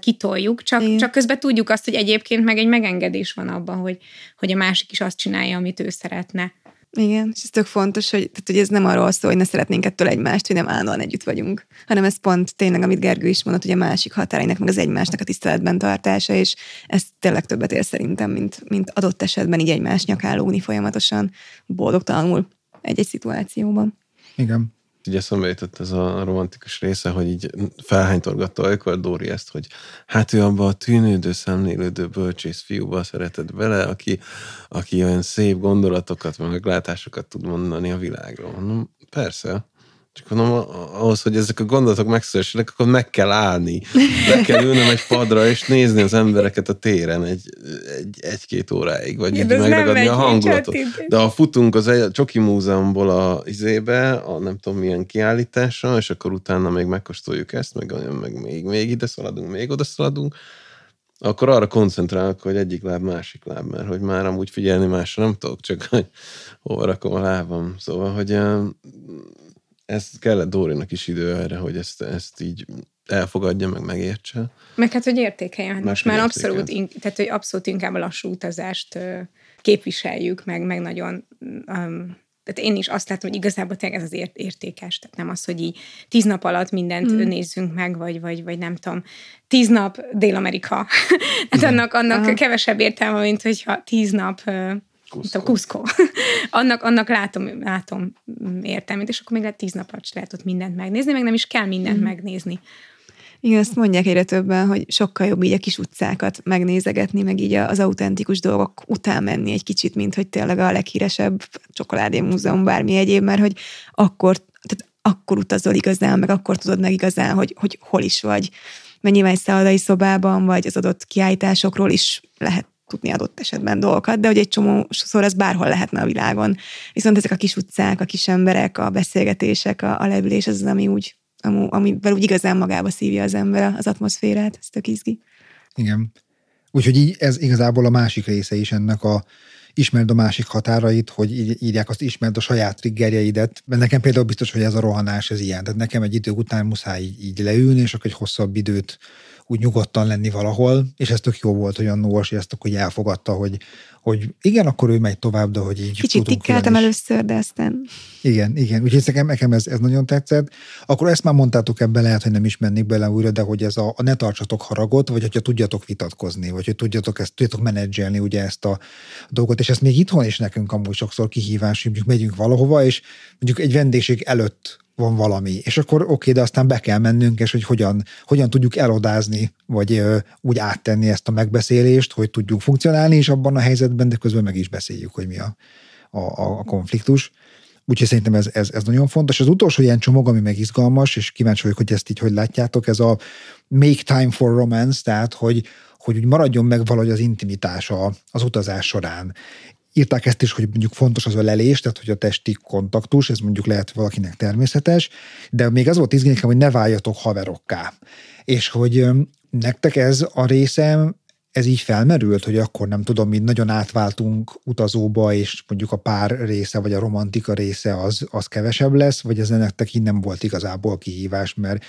kitoljuk, csak, csak közben tudjuk azt, hogy egyébként meg egy megengedés van abban, hogy, hogy a másik is azt csinálja, amit ő szeretne. Igen, és ez tök fontos, hogy, tehát, hogy ez nem arról szól, hogy ne szeretnénk ettől egymást, hogy nem állandóan együtt vagyunk, hanem ez pont tényleg, amit Gergő is mondott, hogy a másik határainak, meg az egymásnak a tiszteletben tartása, és ez tényleg többet ér szerintem, mint, mint adott esetben így egymás nyakálóni folyamatosan boldogtalanul egy-egy szituációban. Igen. Ugye eszembe jutott ez a romantikus része, hogy így felhánytorgatta olykor Dóri ezt, hogy hát ő abba a tűnődő, szemlélődő bölcsész fiúba szeretett bele, aki, aki olyan szép gondolatokat, meglátásokat tud mondani a világról. Mondom, persze, csak mondom, ahhoz, hogy ezek a gondolatok megszülessenek, akkor meg kell állni. Le kell ülnöm egy padra, és nézni az embereket a téren egy, egy, egy-két óráig, vagy így megragadni a hangulatot. De ha futunk az egy, a Csoki Múzeumból a izébe, a nem tudom milyen kiállításra, és akkor utána még megkóstoljuk ezt, meg, meg még, még ide szaladunk, még oda szaladunk, akkor arra koncentrálok, hogy egyik láb, másik láb, mert hogy már amúgy figyelni másra nem tudok, csak hogy hova rakom a lábam. Szóval, hogy ez kellett Dórinak is idő erre, hogy ezt, ezt így elfogadja, meg megértse. Meg hát, hogy értékeljen. Hát most már abszolút, tehát, hogy abszolút inkább a lassú utazást képviseljük, meg, meg nagyon um, tehát én is azt látom, hogy igazából tényleg ez az ért- értékes, tehát nem az, hogy így tíz nap alatt mindent mm. nézzünk meg, vagy, vagy, vagy nem tudom, tíz nap Dél-Amerika. hát annak, annak kevesebb értelme, mint hogyha tíz nap Kuszkó. Kuszkó. annak, annak látom, látom értelmét, és akkor még lehet tíz nap alatt lehet ott mindent megnézni, meg nem is kell mindent mm. megnézni. Igen, azt mondják egyre többen, hogy sokkal jobb így a kis utcákat megnézegetni, meg így az autentikus dolgok után menni egy kicsit, mint hogy tényleg a leghíresebb csokoládé múzeum, bármi egyéb, mert hogy akkor, tehát akkor utazol igazán, meg akkor tudod meg igazán, hogy, hogy hol is vagy. Mert nyilván egy szállodai szobában, vagy az adott kiállításokról is lehet tudni adott esetben dolgokat, de hogy egy csomó szor ez bárhol lehetne a világon. Viszont ezek a kis utcák, a kis emberek, a beszélgetések, a, a leülés, az az, ami úgy, amivel úgy igazán magába szívja az ember az atmoszférát, ez tök izgi. Igen. Úgyhogy így ez igazából a másik része is ennek a ismerd a másik határait, hogy így írják azt, ismerd a saját triggerjeidet. Mert nekem például biztos, hogy ez a rohanás, ez ilyen. Tehát nekem egy idő után muszáj így, így leülni, és akkor egy hosszabb időt úgy nyugodtan lenni valahol, és ez tök jó volt, hogy a Nóos ezt akkor elfogadta, hogy, hogy igen, akkor ő megy tovább, de hogy így Kicsit tikkeltem először, de aztán... Igen, igen, úgyhogy nekem, nekem ez, ez nagyon tetszett. Akkor ezt már mondtátok ebbe, lehet, hogy nem is mennék bele újra, de hogy ez a, a ne tartsatok haragot, vagy hogyha tudjatok vitatkozni, vagy hogy tudjatok ezt, tudjatok menedzselni ugye ezt a dolgot, és ezt még itthon is nekünk amúgy sokszor kihívás, hogy mondjuk megyünk valahova, és mondjuk egy vendégség előtt van valami. És akkor oké, okay, de aztán be kell mennünk, és hogy hogyan, hogyan tudjuk elodázni, vagy ö, úgy áttenni ezt a megbeszélést, hogy tudjuk funkcionálni is abban a helyzetben, de közben meg is beszéljük, hogy mi a, a, a konfliktus. Úgyhogy szerintem ez, ez, ez nagyon fontos. Az utolsó ilyen csomag, ami meg izgalmas, és kíváncsi vagyok, hogy ezt így hogy látjátok, ez a make time for romance, tehát hogy, hogy úgy maradjon meg valahogy az intimitása az utazás során írták ezt is, hogy mondjuk fontos az ölelés, tehát hogy a testi kontaktus, ez mondjuk lehet valakinek természetes, de még az volt izgalmas, hogy ne váljatok haverokká. És hogy nektek ez a része, ez így felmerült, hogy akkor nem tudom, mi nagyon átváltunk utazóba, és mondjuk a pár része, vagy a romantika része az, az kevesebb lesz, vagy ez nektek így nem volt igazából kihívás, mert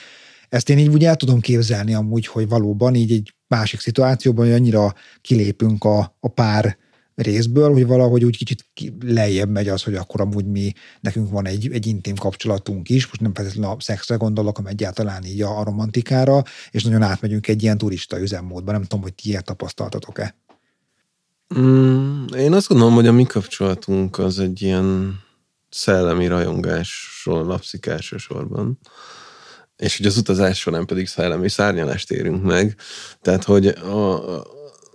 ezt én így úgy el tudom képzelni amúgy, hogy valóban így egy másik szituációban, hogy annyira kilépünk a, a pár részből, hogy valahogy úgy kicsit lejjebb megy az, hogy akkor amúgy mi, nekünk van egy, egy intim kapcsolatunk is, most nem feltétlenül a szexre gondolok, hanem egyáltalán így a, a romantikára, és nagyon átmegyünk egy ilyen turista üzemmódba. Nem tudom, hogy ti ilyet tapasztaltatok-e. Mm, én azt gondolom, hogy a mi kapcsolatunk az egy ilyen szellemi rajongásról lapszik elsősorban és hogy az utazás során pedig szellemi szárnyalást érünk meg. Tehát, hogy a,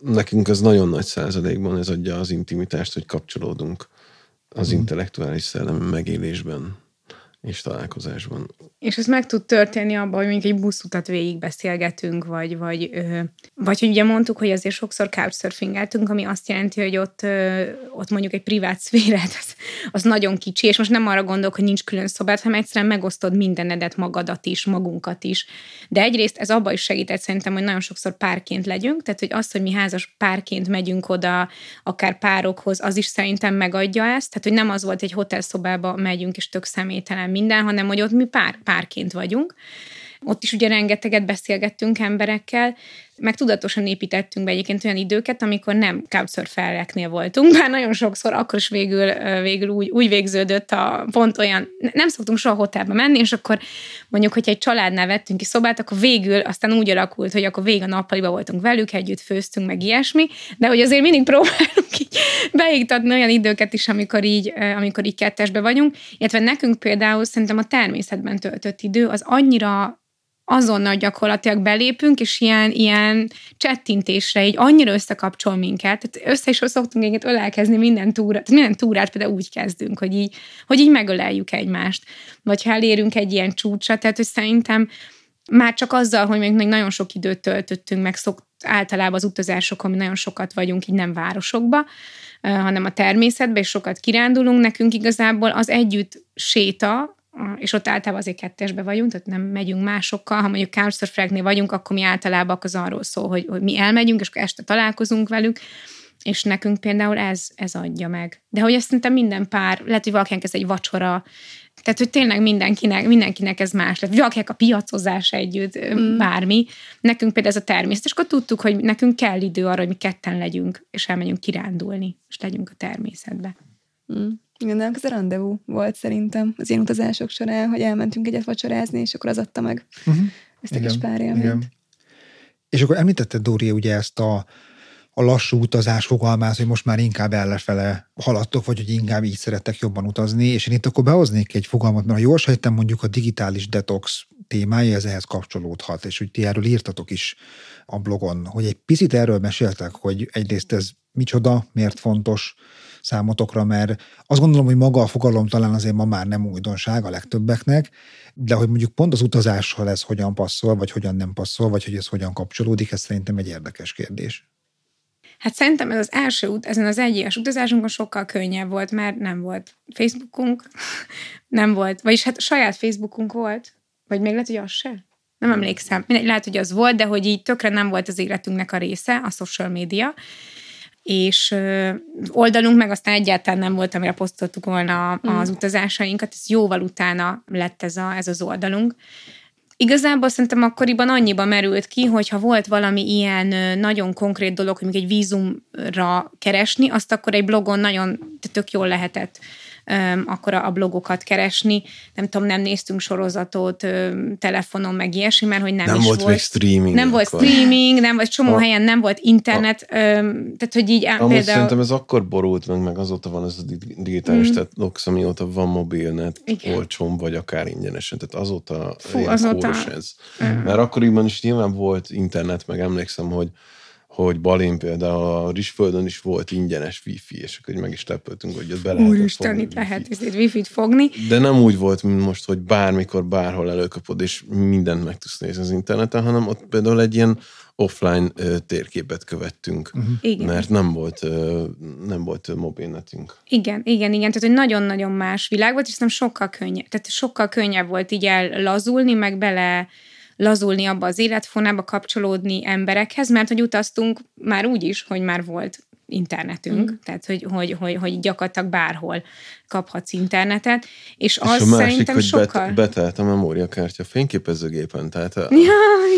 nekünk az nagyon nagy százalékban ez adja az intimitást, hogy kapcsolódunk az mm. intellektuális szellemi megélésben és találkozásban. És ez meg tud történni abban, hogy mondjuk egy buszutat végig beszélgetünk, vagy, vagy, ö, vagy hogy ugye mondtuk, hogy azért sokszor couchsurfingeltünk, ami azt jelenti, hogy ott, ö, ott mondjuk egy privát szférát, az, az nagyon kicsi, és most nem arra gondolok, hogy nincs külön szobát, hanem egyszerűen megosztod mindenedet, magadat is, magunkat is. De egyrészt ez abban is segített szerintem, hogy nagyon sokszor párként legyünk, tehát hogy azt, hogy mi házas párként megyünk oda, akár párokhoz, az is szerintem megadja ezt, tehát hogy nem az volt, egy hotelszobába megyünk, és tök személytelen minden, hanem hogy ott mi pár, párként vagyunk. Ott is ugye rengeteget beszélgettünk emberekkel, meg tudatosan építettünk be egyébként olyan időket, amikor nem couchsurfereknél voltunk, bár nagyon sokszor akkor is végül, végül úgy, úgy végződött a pont olyan, nem szoktunk soha hotelbe menni, és akkor mondjuk, hogyha egy családnál vettünk ki szobát, akkor végül aztán úgy alakult, hogy akkor végig a nappaliba voltunk velük, együtt főztünk, meg ilyesmi, de hogy azért mindig próbálunk így beiktatni olyan időket is, amikor így, amikor így kettesbe vagyunk, illetve nekünk például szerintem a természetben töltött idő az annyira azonnal gyakorlatilag belépünk, és ilyen, ilyen csettintésre így annyira összekapcsol minket, tehát össze is szoktunk egyet ölelkezni minden túrát, minden túrát például úgy kezdünk, hogy így, hogy így megöleljük egymást. Vagy ha elérünk egy ilyen csúcsra, tehát hogy szerintem már csak azzal, hogy még nagyon sok időt töltöttünk, meg szok, általában az utazásokon nagyon sokat vagyunk, így nem városokba, hanem a természetbe, és sokat kirándulunk, nekünk igazából az együtt séta, és ott általában azért kettesbe vagyunk, tehát nem megyünk másokkal, ha mondjuk Couchsurfingnél vagyunk, akkor mi általában az arról szól, hogy, hogy mi elmegyünk, és akkor este találkozunk velük, és nekünk például ez, ez adja meg. De hogy azt szerintem minden pár, lehet, hogy valakinek ez egy vacsora, tehát, hogy tényleg mindenkinek, mindenkinek ez más lett. Valakinek a piacozás együtt, mm. bármi. Nekünk például ez a természet, és akkor tudtuk, hogy nekünk kell idő arra, hogy mi ketten legyünk, és elmegyünk kirándulni, és legyünk a természetbe. Mm. Igen, de ez a rendezvú volt szerintem az én utazások során, hogy elmentünk egyet vacsorázni, és akkor az adta meg uh-huh. ezt a kis pár élményt. És akkor említetted, Dóri, ugye ezt a, a lassú utazás fogalmát, hogy most már inkább ellefele haladtok, vagy hogy inkább így szerettek jobban utazni, és én itt akkor behoznék egy fogalmat, mert ha jól sejtem, mondjuk a digitális detox témája ez ehhez kapcsolódhat, és hogy ti erről írtatok is a blogon, hogy egy picit erről meséltek, hogy egyrészt ez micsoda, miért fontos, számotokra, mert azt gondolom, hogy maga a fogalom talán azért ma már nem újdonság a legtöbbeknek, de hogy mondjuk pont az utazással ez hogyan passzol, vagy hogyan nem passzol, vagy hogy ez hogyan kapcsolódik, ez szerintem egy érdekes kérdés. Hát szerintem ez az első út, ezen az egyéves utazásunkon sokkal könnyebb volt, mert nem volt Facebookunk, nem volt, vagyis hát saját Facebookunk volt, vagy még lehet, hogy az se? Nem emlékszem. Lehet, hogy az volt, de hogy így tökre nem volt az életünknek a része, a social media és oldalunk meg aztán egyáltalán nem volt, amire posztoltuk volna mm. az utazásainkat, ez jóval utána lett ez, a, ez az oldalunk. Igazából szerintem akkoriban annyiba merült ki, hogy ha volt valami ilyen nagyon konkrét dolog, hogy még egy vízumra keresni, azt akkor egy blogon nagyon tök jól lehetett akkor a blogokat keresni. Nem tudom, nem néztünk sorozatot telefonon, meg ilyesmi, mert hogy nem, nem is volt. volt streaming. Nem akkor. volt streaming, nem volt, csomó a, helyen nem volt internet, a, tehát hogy így Amúgy például... szerintem ez akkor borult meg, meg azóta van ez a digitális, mm. tehát Nox, amióta van mobilnet, Igen. olcsón, vagy akár ingyenesen, tehát azóta Fú, azóta... ez. Mm. Mert akkoriban is nyilván volt internet, meg emlékszem, hogy hogy Balén például a Rizsföldön is volt ingyenes wifi, és akkor meg is lepöltünk, hogy ott be lehet Úristen, itt lehet ezért wifi-t fogni. De nem úgy volt, mint most, hogy bármikor, bárhol előkapod, és mindent meg tudsz nézni az interneten, hanem ott például egy ilyen offline ö, térképet követtünk, uh-huh. igen. mert nem volt, ö, nem volt mobilnetünk. Igen, igen, igen, tehát hogy nagyon-nagyon más világ volt, és nem sokkal könnyebb, tehát sokkal könnyebb volt így ellazulni, meg bele lazulni abba az életfonába, kapcsolódni emberekhez, mert hogy utaztunk már úgy is, hogy már volt internetünk, mm. tehát hogy, hogy, hogy, hogy gyakorlatilag bárhol kaphatsz internetet, és, és az a másik, szerintem hogy sokkal... Bet, betelt a memóriakártya fényképezőgépen, tehát, a, ja,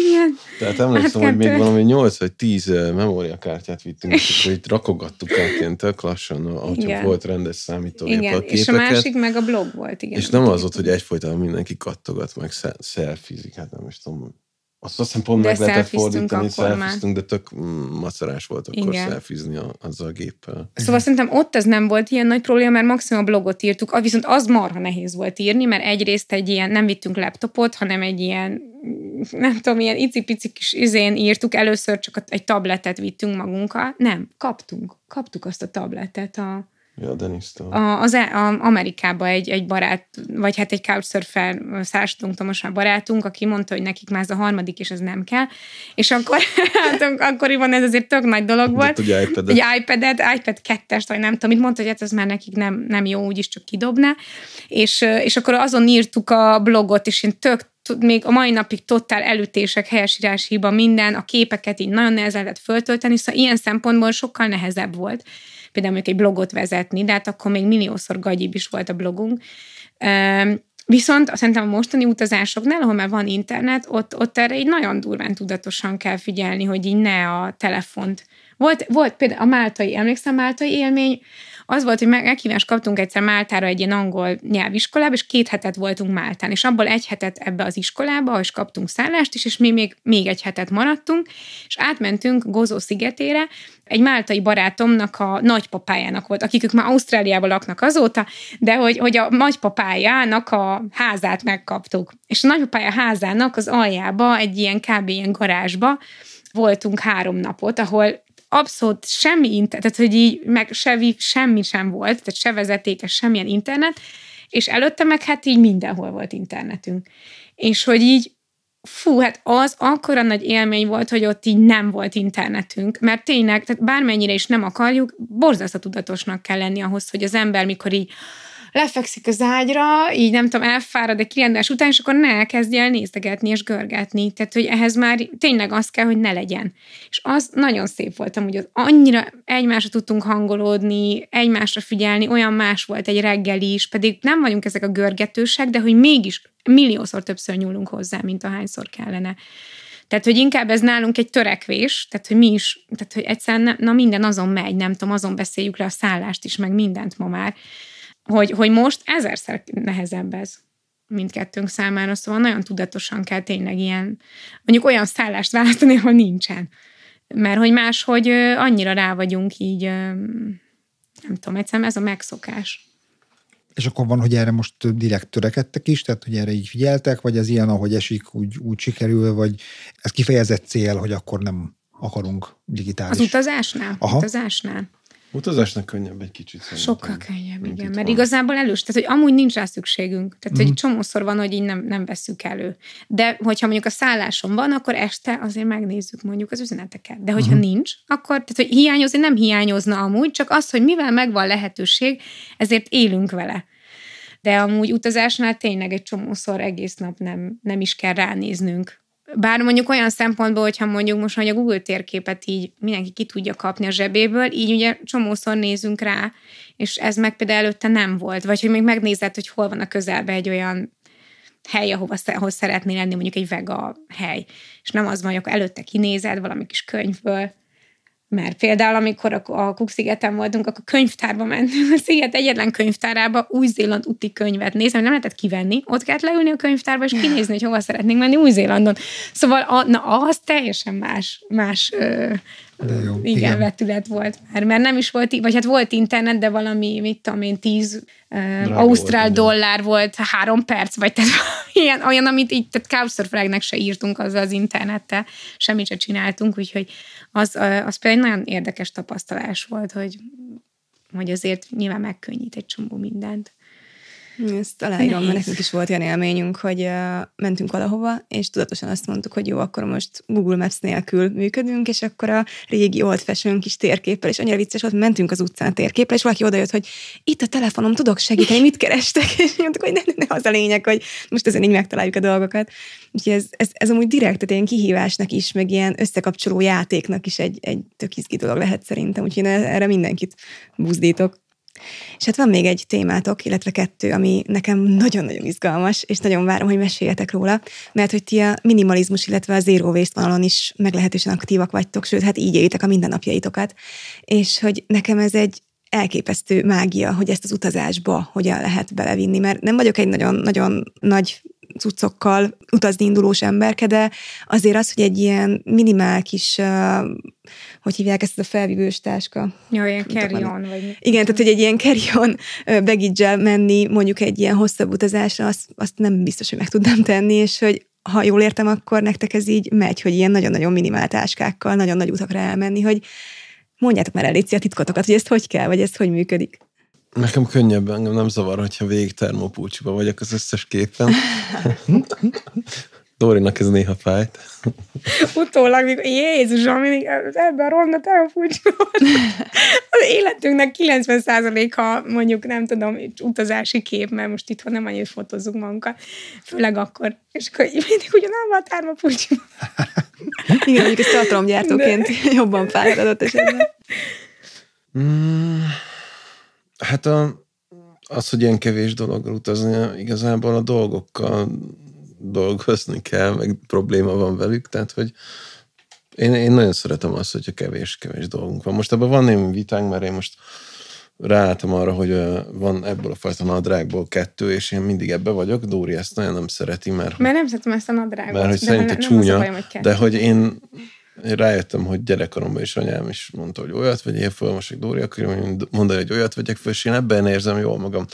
igen. tehát emlékszem, hogy még valami 8 vagy 10 memóriakártyát vittünk, és akkor itt rakogattuk ilyen tök lassan, ahogy volt rendes számítógép igen, a képeket. és a másik meg a blog volt, igen. És nem az volt, hogy egyfolytában mindenki kattogat, meg szelfizik, hát nem is tudom, azt azt hiszem pont de meg lehetett fordítani, szelfiztünk, de tök macerás volt akkor Igen. szelfizni a, azzal a géppel. Szóval szerintem ott ez nem volt ilyen nagy probléma, mert maximum a blogot írtuk, viszont az marha nehéz volt írni, mert egyrészt egy ilyen, nem vittünk laptopot, hanem egy ilyen, nem tudom, ilyen icipici kis izén írtuk, először csak egy tabletet vittünk magunkkal. Nem, kaptunk, kaptuk azt a tabletet a, Ja, Dennis-től. A, az a, Amerikába egy, egy barát, vagy hát egy couchsurfer Szársadunk Tomos barátunk, aki mondta, hogy nekik már ez a harmadik, és ez nem kell. És akkor, hát akkoriban ez azért tök nagy dolog volt. egy iPad-et. Egy iPad-et, iPad 2-est, vagy nem tudom, mit mondta, hogy hát ez már nekik nem, nem jó, úgyis csak kidobná. És, és akkor azon írtuk a blogot, és én tök még a mai napig totál elütések, helyesírás hiba, minden, a képeket így nagyon nehezen lehet föltölteni, szóval ilyen szempontból sokkal nehezebb volt például mondjuk egy blogot vezetni, de hát akkor még milliószor gagyibb is volt a blogunk. Viszont szerintem a mostani utazásoknál, ahol már van internet, ott, ott erre így nagyon durván tudatosan kell figyelni, hogy így ne a telefont. Volt, volt például a máltai, emlékszem, a máltai élmény, az volt, hogy meghívást kaptunk egyszer Máltára egy ilyen angol nyelviskolába, és két hetet voltunk Máltán, és abból egy hetet ebbe az iskolába, és kaptunk szállást is, és mi még, még egy hetet maradtunk, és átmentünk Gozó szigetére, egy máltai barátomnak a nagypapájának volt, akik ők már Ausztráliában laknak azóta, de hogy, hogy a nagypapájának a házát megkaptuk. És a nagypapája házának az aljába, egy ilyen kb. ilyen garázsba voltunk három napot, ahol abszolút semmi internet, tehát hogy így meg se, semmi sem volt, tehát se vezetékes, semmilyen internet, és előtte meg hát így mindenhol volt internetünk. És hogy így fú, hát az akkora nagy élmény volt, hogy ott így nem volt internetünk, mert tényleg, tehát bármennyire is nem akarjuk, borzasztó tudatosnak kell lenni ahhoz, hogy az ember, mikor így lefekszik az ágyra, így nem tudom, elfárad egy kirendás után, és akkor ne elkezdje el néztegetni és görgetni. Tehát, hogy ehhez már tényleg az kell, hogy ne legyen. És az nagyon szép volt, hogy az annyira egymásra tudtunk hangolódni, egymásra figyelni, olyan más volt egy reggel is, pedig nem vagyunk ezek a görgetősek, de hogy mégis milliószor többször nyúlunk hozzá, mint ahányszor kellene. Tehát, hogy inkább ez nálunk egy törekvés, tehát, hogy mi is, tehát, hogy egyszerűen, na minden azon megy, nem tudom, azon beszéljük le a szállást is, meg mindent ma már, hogy, hogy most ezerszer nehezebb ez mindkettőnk számára, szóval nagyon tudatosan kell tényleg ilyen, mondjuk olyan szállást választani, ahol nincsen. Mert hogy máshogy annyira rá vagyunk így, nem tudom, egyszerűen ez a megszokás. És akkor van, hogy erre most direkt törekedtek is, tehát hogy erre így figyeltek, vagy az ilyen, ahogy esik, úgy, úgy sikerül, vagy ez kifejezett cél, hogy akkor nem akarunk digitális. Az utazásnál? Aha. Utazásnál. Utazásnak könnyebb egy kicsit szerintem. Sokkal könnyebb, igen. Mert van. igazából elős, tehát hogy amúgy nincs rá szükségünk. Tehát, mm. hogy mhm. csomószor van, hogy így nem, nem veszük elő. De hogyha mondjuk a szálláson van, akkor este azért megnézzük mondjuk az üzeneteket. De hogyha mm. nincs, akkor, tehát hogy hiányozni nem hiányozna amúgy, csak az, hogy mivel megvan lehetőség, ezért élünk vele. De amúgy utazásnál tényleg egy csomószor egész nap nem, nem is kell ránéznünk bár mondjuk olyan szempontból, hogyha mondjuk most hogy a Google térképet így mindenki ki tudja kapni a zsebéből, így ugye csomószor nézünk rá, és ez meg például előtte nem volt. Vagy hogy még megnézed, hogy hol van a közelben egy olyan hely, ahova, ahol szeretnél lenni, mondjuk egy vega hely. És nem az van, hogy akkor előtte kinézed valami kis könyvből, mert például, amikor a, a Cook-szigeten voltunk, akkor könyvtárba mentünk, a sziget egyetlen könyvtárába Új-Zéland úti könyvet nézni, nem lehetett kivenni, ott kellett leülni a könyvtárba, és kinézni, hogy hova szeretnénk menni Új-Zélandon. Szóval a, na, az teljesen más, más ö, de jó. Igen, igen, vetület volt már, mert nem is volt, vagy hát volt internet, de valami, mit tudom én, tíz uh, ausztrál volt, dollár volt három perc, vagy tehát ilyen, olyan, amit így, tehát Couchsurfingnek se írtunk azzal az internettel, semmit se csináltunk, úgyhogy az, az például egy nagyon érdekes tapasztalás volt, hogy, hogy azért nyilván megkönnyít egy csomó mindent. Ezt aláírom, mert nekünk is volt olyan élményünk, hogy uh, mentünk valahova, és tudatosan azt mondtuk, hogy jó, akkor most Google Maps nélkül működünk, és akkor a régi old fashion kis térképpel, és annyira vicces volt, mentünk az utcán a térképpel, és valaki odajött, hogy itt a telefonom, tudok segíteni, mit kerestek? És mondtuk, hogy ne, ne, ne, az a lényeg, hogy most ezen így megtaláljuk a dolgokat. Úgyhogy ez, ez, ez amúgy direkt, tehát ilyen kihívásnak is, meg ilyen összekapcsoló játéknak is egy, egy tök izgi dolog lehet szerintem, úgyhogy én erre mindenkit buzdítok. És hát van még egy témátok, illetve kettő, ami nekem nagyon-nagyon izgalmas, és nagyon várom, hogy meséljetek róla, mert hogy ti a minimalizmus, illetve a zero waste vonalon is meglehetősen aktívak vagytok, sőt, hát így élitek a mindennapjaitokat. És hogy nekem ez egy elképesztő mágia, hogy ezt az utazásba hogyan lehet belevinni, mert nem vagyok egy nagyon-nagyon nagy cuccokkal utazni indulós emberke, de azért az, hogy egy ilyen minimál kis, uh, hogy hívják ezt a felvívős táska? Jó, ilyen carry-on. Vagy... Igen, tehát hogy egy ilyen carry-on baggage menni mondjuk egy ilyen hosszabb utazásra, azt, azt nem biztos, hogy meg tudnám tenni, és hogy ha jól értem, akkor nektek ez így megy, hogy ilyen nagyon-nagyon minimál táskákkal, nagyon nagy utakra elmenni, hogy mondjátok már el, a titkotokat, hogy ezt hogy kell, vagy ez hogy működik. Nekem könnyebb, engem nem zavar, hogyha végig termopulcsiba vagyok az összes képen. Dórinak ez néha fájt. Utólag, mikor Jézusom, ebben a ronda termopulcsiba Az életünknek 90%-a mondjuk, nem tudom, utazási kép, mert most itthon nem annyit fotózzuk magunkat, főleg akkor. És akkor mindig ugyanabban a termopulcsiba. Igen, mondjuk ezt tartalomgyártóként De... jobban fájt adott esetben. Mm. Hát a, az, hogy ilyen kevés dologgal utazni, igazából a dolgokkal dolgozni kell, meg probléma van velük, tehát hogy én, én nagyon szeretem azt, hogyha kevés-kevés dolgunk van. Most ebben van némi vitánk, mert én most ráálltam arra, hogy van ebből a fajta nadrágból kettő, és én mindig ebbe vagyok. Dóri ezt nagyon nem szereti, mert... Mert nem szeretem ezt a nadrágot. Mert hogy szerinte csúnya, bajom, hogy de hogy én, én rájöttem, hogy gyerekkoromban is anyám is mondta, hogy olyat vegyél föl, most egy Dóri akkor mondani, hogy olyat vegyek föl, és én ebben érzem jól magam.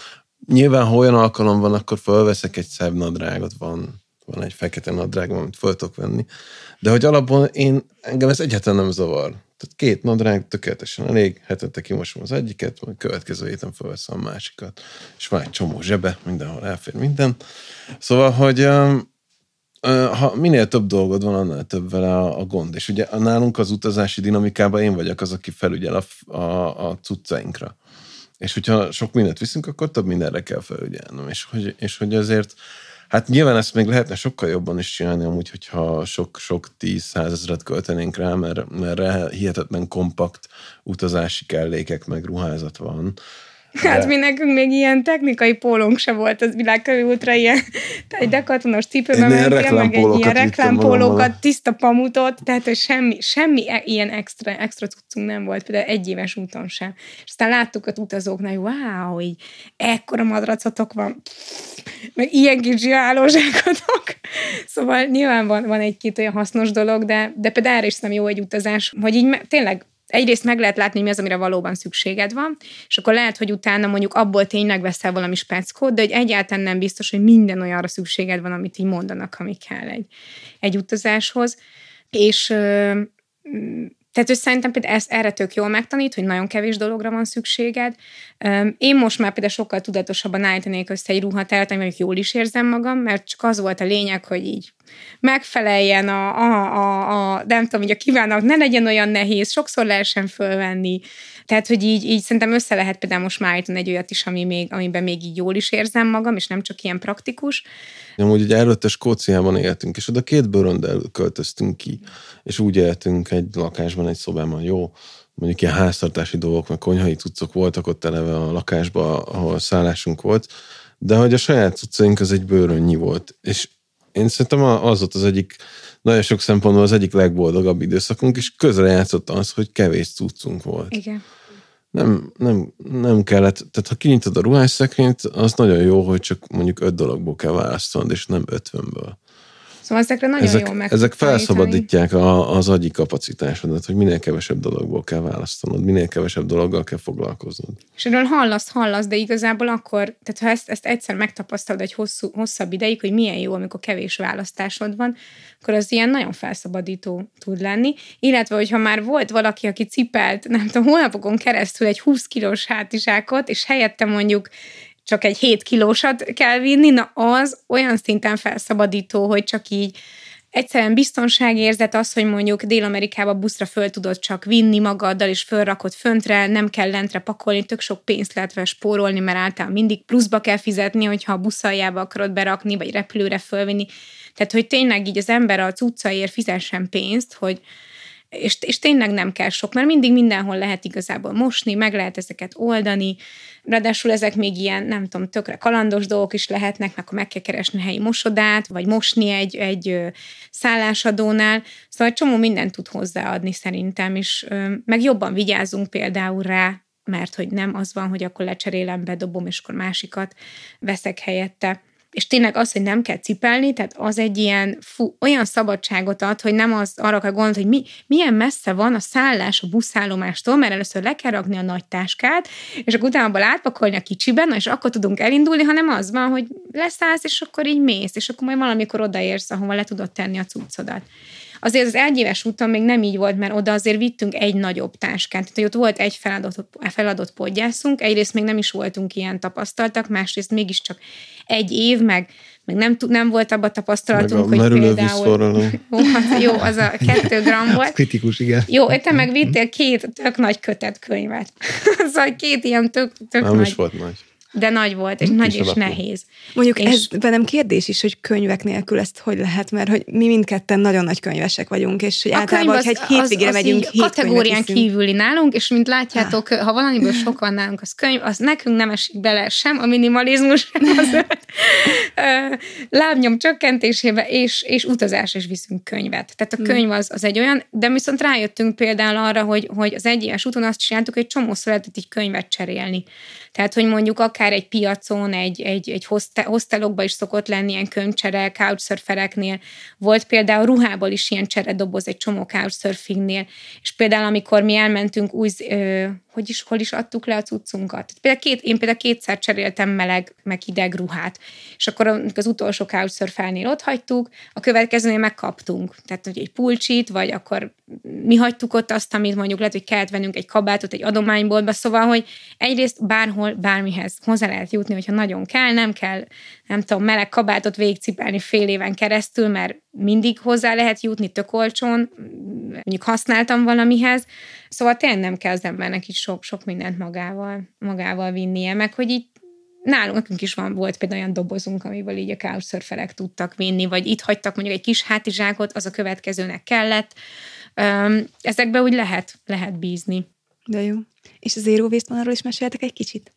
Nyilván, ha olyan alkalom van, akkor fölveszek egy szebb nadrágot, van, van egy fekete nadrág, amit föl tudok venni. De hogy alapból én, engem ez egyáltalán nem zavar. Tehát két nadrág tökéletesen elég, hetente kimosom az egyiket, majd következő héten felveszem a másikat. És van egy csomó zsebe, mindenhol elfér minden. Szóval, hogy ha minél több dolgod van, annál több vele a, a gond. És ugye nálunk az utazási dinamikában én vagyok az, aki felügyel a, a, a cuccainkra. És hogyha sok mindent viszünk, akkor több mindenre kell felügyelnem. És hogy, és hogy azért Hát nyilván ezt még lehetne sokkal jobban is csinálni, amúgy, hogyha sok-sok tíz százezret költenénk rá, mert, mert hihetetlen kompakt utazási kellékek meg ruházat van. De... Hát mi nekünk még ilyen technikai pólónk se volt az világkörülútra, ilyen egy dekatonos cipőben mentél, meg egy ilyen reklámpólókat, tiszta pamutot, tehát hogy semmi, semmi e- ilyen extra, extra cuccunk nem volt, például egy éves úton sem. És aztán láttuk az utazóknál, hogy wow, így ekkora madracotok van, meg ilyen kis zsálózsákotok. Szóval nyilván van, van egy-két olyan hasznos dolog, de, de például erre is nem jó egy utazás, hogy így tényleg egyrészt meg lehet látni, mi az, amire valóban szükséged van, és akkor lehet, hogy utána mondjuk abból tényleg veszel valami speckót, de hogy egyáltalán nem biztos, hogy minden olyanra szükséged van, amit így mondanak, ami kell egy, egy utazáshoz. És tehát ő szerintem például ezt erre tök jól megtanít, hogy nagyon kevés dologra van szükséged. Én most már például sokkal tudatosabban állítanék össze egy ruhatárat, amivel jól is érzem magam, mert csak az volt a lényeg, hogy így megfeleljen a, a, a, a nem tudom, hogy a kívánok, ne legyen olyan nehéz, sokszor lehessen fölvenni. Tehát, hogy így, így szerintem össze lehet például most már állítani egy olyat is, ami még, amiben még így jól is érzem magam, és nem csak ilyen praktikus. Amúgy ugye előtte Skóciában éltünk, és oda két bőröndel költöztünk ki, és úgy éltünk egy lakásban, egy szobában, jó, mondjuk ilyen háztartási dolgok, meg konyhai cuccok voltak ott eleve a lakásban, ahol szállásunk volt, de hogy a saját cuccaink az egy bőrönnyi volt, és én szerintem az volt az egyik, nagyon sok szempontból az egyik legboldogabb időszakunk, és közre játszott az, hogy kevés cuccunk volt. Igen. Nem, nem, nem kellett, tehát ha kinyitod a ruhásszekrényt, az nagyon jó, hogy csak mondjuk öt dologból kell választanod, és nem ötvenből. Szóval ezekre nagyon ezek, jól meg Ezek felszabadítják a, az agyi kapacitásodat, hogy minél kevesebb dologból kell választanod, minél kevesebb dologgal kell foglalkoznod. És erről hallasz, hallasz, de igazából akkor, tehát ha ezt, ezt egyszer megtapasztalod egy hosszú, hosszabb ideig, hogy milyen jó, amikor kevés választásod van, akkor az ilyen nagyon felszabadító tud lenni. Illetve, hogyha már volt valaki, aki cipelt, nem tudom, hónapokon keresztül egy 20 kilós hátizsákot, és helyette mondjuk csak egy 7 kilósat kell vinni, na az olyan szinten felszabadító, hogy csak így egyszerűen biztonságérzet az, hogy mondjuk Dél-Amerikába buszra föl tudod csak vinni magaddal, és fölrakod föntre, nem kell lentre pakolni, tök sok pénzt lehet vele spórolni, mert általában mindig pluszba kell fizetni, hogyha a buszaljába akarod berakni, vagy repülőre fölvinni. Tehát, hogy tényleg így az ember a cuccaért fizessen pénzt, hogy, és, és tényleg nem kell sok, mert mindig mindenhol lehet igazából mosni, meg lehet ezeket oldani, ráadásul ezek még ilyen, nem tudom, tökre kalandos dolgok is lehetnek, akkor meg kell keresni helyi mosodát, vagy mosni egy, egy szállásadónál, szóval egy csomó mindent tud hozzáadni szerintem, és meg jobban vigyázunk például rá, mert hogy nem az van, hogy akkor lecserélem, bedobom, és akkor másikat veszek helyette és tényleg az, hogy nem kell cipelni, tehát az egy ilyen fú, olyan szabadságot ad, hogy nem az arra kell gondolni, hogy mi, milyen messze van a szállás a buszállomástól, mert először le kell rakni a nagy táskát, és akkor utána abból átpakolni a kicsiben, és akkor tudunk elindulni, hanem az van, hogy leszállsz, és akkor így mész, és akkor majd valamikor odaérsz, ahova le tudod tenni a cuccodat. Azért az egyéves úton még nem így volt, mert oda azért vittünk egy nagyobb táskát. Tehát, hogy ott volt egy feladott, feladott podgyászunk, egyrészt még nem is voltunk ilyen tapasztaltak, másrészt mégiscsak egy év, meg, meg nem, nem volt abban tapasztalatunk, meg a hogy például... Jó, hát jó, az a kettő gram volt. kritikus, igen. Jó, te meg vittél két tök nagy kötet könyvet. szóval két ilyen tök, tök nem nagy... is volt nagy. De nagy volt, és nagy és nehéz. Mondjuk és... ez bennem kérdés is, hogy könyvek nélkül ezt hogy lehet, mert hogy mi mindketten nagyon nagy könyvesek vagyunk, és hogy a általában, hogyha egy hétvégére megyünk, hét kategórián kívüli nálunk, és mint látjátok, ha valamiből sokan nálunk az könyv, az nekünk nem esik bele sem a minimalizmus, az lábnyom csökkentésébe, és, és utazás is viszünk könyvet. Tehát a hmm. könyv az, az egy olyan, de viszont rájöttünk például arra, hogy, hogy az egyes úton azt csináltuk, hogy csomószor lehetett egy könyvet cserélni. Tehát, hogy mondjuk akár egy piacon, egy, egy, egy hostelokban is szokott lenni ilyen könyvcsere, couchsurfereknél. Volt például ruhából is ilyen cseredoboz egy csomó couchsurfingnél. És például, amikor mi elmentünk új, hogy is, hol is adtuk le a cuccunkat. Például két, én például kétszer cseréltem meleg, meg hideg ruhát, és akkor az utolsó couchsurfelnél ott hagytuk, a következőnél megkaptunk. Tehát, hogy egy pulcsit, vagy akkor mi hagytuk ott azt, amit mondjuk lehet, hogy kellett vennünk egy kabátot egy adományboltba, szóval, hogy egyrészt bárhol, bármihez hozzá lehet jutni, hogyha nagyon kell, nem kell, nem tudom, meleg kabátot végigcipelni fél éven keresztül, mert mindig hozzá lehet jutni tök olcsón, mondjuk használtam valamihez, szóval tényleg nem kell az embernek is sok, sok mindent magával, magával vinnie, meg hogy így nálunk nekünk is van, volt például olyan dobozunk, amiből így a couchsurferek tudtak vinni, vagy itt hagytak mondjuk egy kis hátizsákot, az a következőnek kellett. Ezekbe úgy lehet, lehet bízni. De jó. És az Waste is meséltek egy kicsit?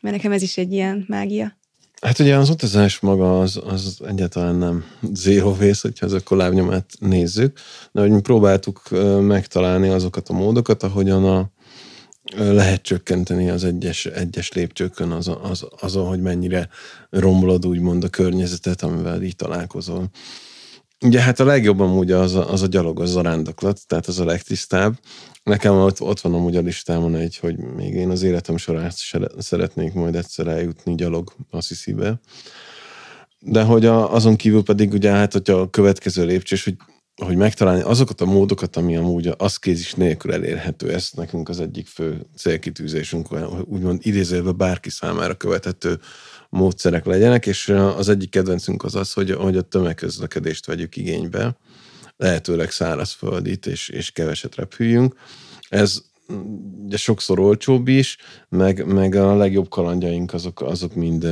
Mert nekem ez is egy ilyen mágia. Hát ugye az utazás maga az, az egyáltalán nem zero waste, hogyha az a lábnyomát nézzük, de hogy mi próbáltuk megtalálni azokat a módokat, ahogyan a, lehet csökkenteni az egyes, egyes lépcsőkön az, az, azon, hogy mennyire romlod úgymond a környezetet, amivel így találkozol. Ugye hát a legjobb amúgy az a, az a gyalog, az a rándoklat, tehát az a legtisztább. Nekem ott, ott van amúgy a listámon egy, hogy még én az életem során szeretnék majd egyszer eljutni gyalog Assisi-be. De hogy a, azon kívül pedig ugye hát, hogyha a következő lépcsés, hogy hogy megtalálni azokat a módokat, ami amúgy az kézis nélkül elérhető. Ez nekünk az egyik fő célkitűzésünk, hogy úgymond idézőben bárki számára követhető módszerek legyenek, és az egyik kedvencünk az az, hogy, hogy a tömegközlekedést vegyük igénybe, lehetőleg szárazföldit, és, és keveset repüljünk. Ez ugye sokszor olcsóbb is, meg, meg a legjobb kalandjaink azok, azok mind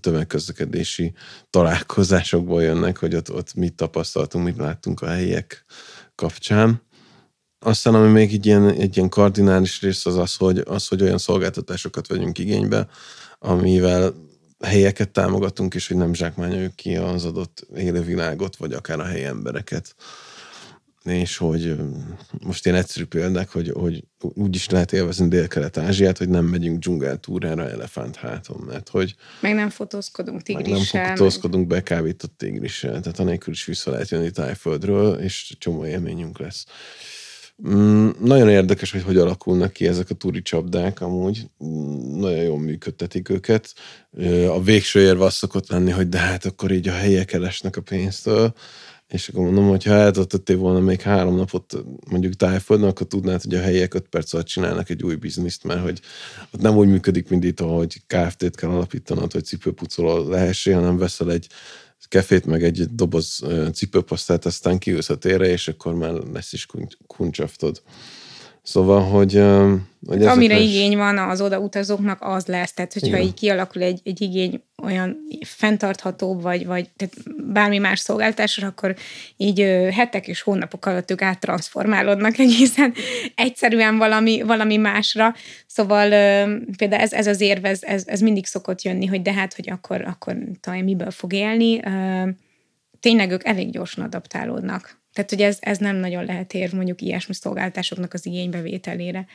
tömegközlekedési találkozásokból jönnek, hogy ott, ott mit tapasztaltunk, mit láttunk a helyiek kapcsán. Aztán, ami még egy ilyen, egy ilyen kardinális rész az az, hogy, az, hogy olyan szolgáltatásokat vegyünk igénybe, amivel helyeket támogatunk, és hogy nem zsákmányoljuk ki az adott élővilágot, vagy akár a helyi embereket és hogy most ilyen egyszerű példák, hogy, hogy úgy is lehet élvezni Dél-Kelet-Ázsiát, hogy nem megyünk dzsungeltúrára elefánt háton, mert hogy... Meg nem fotózkodunk tigrissel. Meg nem fotózkodunk meg... bekávított tigrissel, tehát anélkül is vissza lehet jönni Tájföldről, és csomó élményünk lesz. Mm, nagyon érdekes, hogy hogy alakulnak ki ezek a turi csapdák amúgy. Mm, nagyon jól működtetik őket. A végső érve az szokott lenni, hogy de hát akkor így a helyek elesnek a pénztől és akkor mondom, hogy ha eltöltöttél volna még három napot mondjuk tájföldön, akkor tudnád, hogy a helyiek öt perc alatt csinálnak egy új bizniszt, mert hogy ott nem úgy működik, mint itt, hogy KFT-t kell alapítanod, hogy cipőpucoló lehessél, hanem veszel egy kefét, meg egy doboz cipőpasztát, aztán kiülsz a térre, és akkor már lesz is kuncsaftod. Szóval, hogy... hogy hát Amire is... igény van az odautazóknak, az lesz. Tehát, hogyha Igen. így kialakul egy, egy igény olyan fenntarthatóbb, vagy, vagy tehát bármi más szolgáltásra, akkor így hetek és hónapok alatt ők áttransformálódnak egészen egyszerűen valami, valami másra. Szóval például ez, ez az érv, ez, ez, ez mindig szokott jönni, hogy de hát, hogy akkor, akkor talán miből fog élni. Tényleg ők elég gyorsan adaptálódnak. Tehát, hogy ez, ez nem nagyon lehet ér mondjuk ilyesmi szolgáltásoknak az igénybevételére.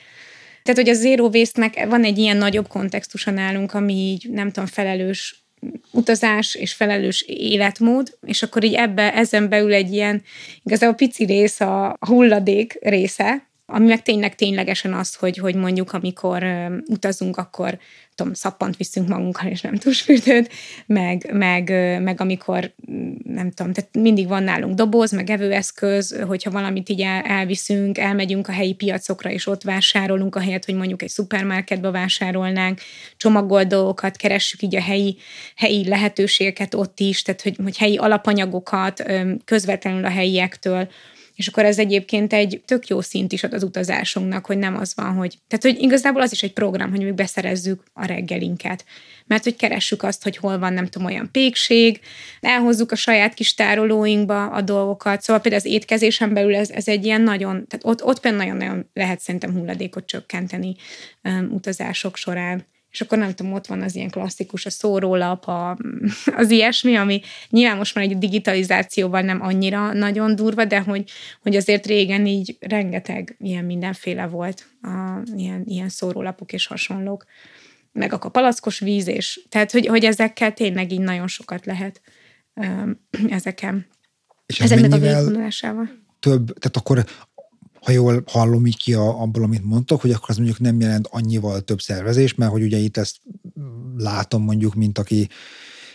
Tehát, hogy a zero waste van egy ilyen nagyobb kontextusa nálunk, ami így nem tudom, felelős utazás és felelős életmód, és akkor így ebbe, ezen belül egy ilyen igazából pici rész a hulladék része, ami meg tényleg ténylegesen az, hogy, hogy mondjuk amikor utazunk, akkor tudom, szappant viszünk magunkkal, és nem tusfürdőt, meg, meg, meg amikor nem tudom, tehát mindig van nálunk doboz, meg evőeszköz, hogyha valamit így el, elviszünk, elmegyünk a helyi piacokra, és ott vásárolunk, ahelyett, hogy mondjuk egy szupermarketbe vásárolnánk, csomagolt dolgokat, keressük így a helyi, helyi lehetőségeket ott is, tehát hogy, hogy helyi alapanyagokat közvetlenül a helyiektől, És akkor ez egyébként egy tök jó szint is ad az utazásunknak, hogy nem az van, hogy... Tehát, hogy igazából az is egy program, hogy mi beszerezzük a reggelinket. Mert hogy keressük azt, hogy hol van nem tudom olyan pékség, elhozzuk a saját kis tárolóinkba a dolgokat. Szóval például az étkezésen belül ez, ez egy ilyen nagyon, tehát ott, ott például nagyon-nagyon lehet szerintem hulladékot csökkenteni um, utazások során és akkor nem tudom, ott van az ilyen klasszikus, a szórólap, a, az ilyesmi, ami nyilván most már egy digitalizációval nem annyira nagyon durva, de hogy, hogy azért régen így rengeteg ilyen mindenféle volt, a, ilyen, ilyen szórólapok és hasonlók, meg a palackos víz, és tehát, hogy, hogy ezekkel tényleg így nagyon sokat lehet ezeken. És ez ezeknek a végigvonulásával. Több, tehát akkor ha jól hallom így ki a, abból, amit mondtok, hogy akkor az mondjuk nem jelent annyival több szervezés, mert hogy ugye itt ezt látom mondjuk, mint aki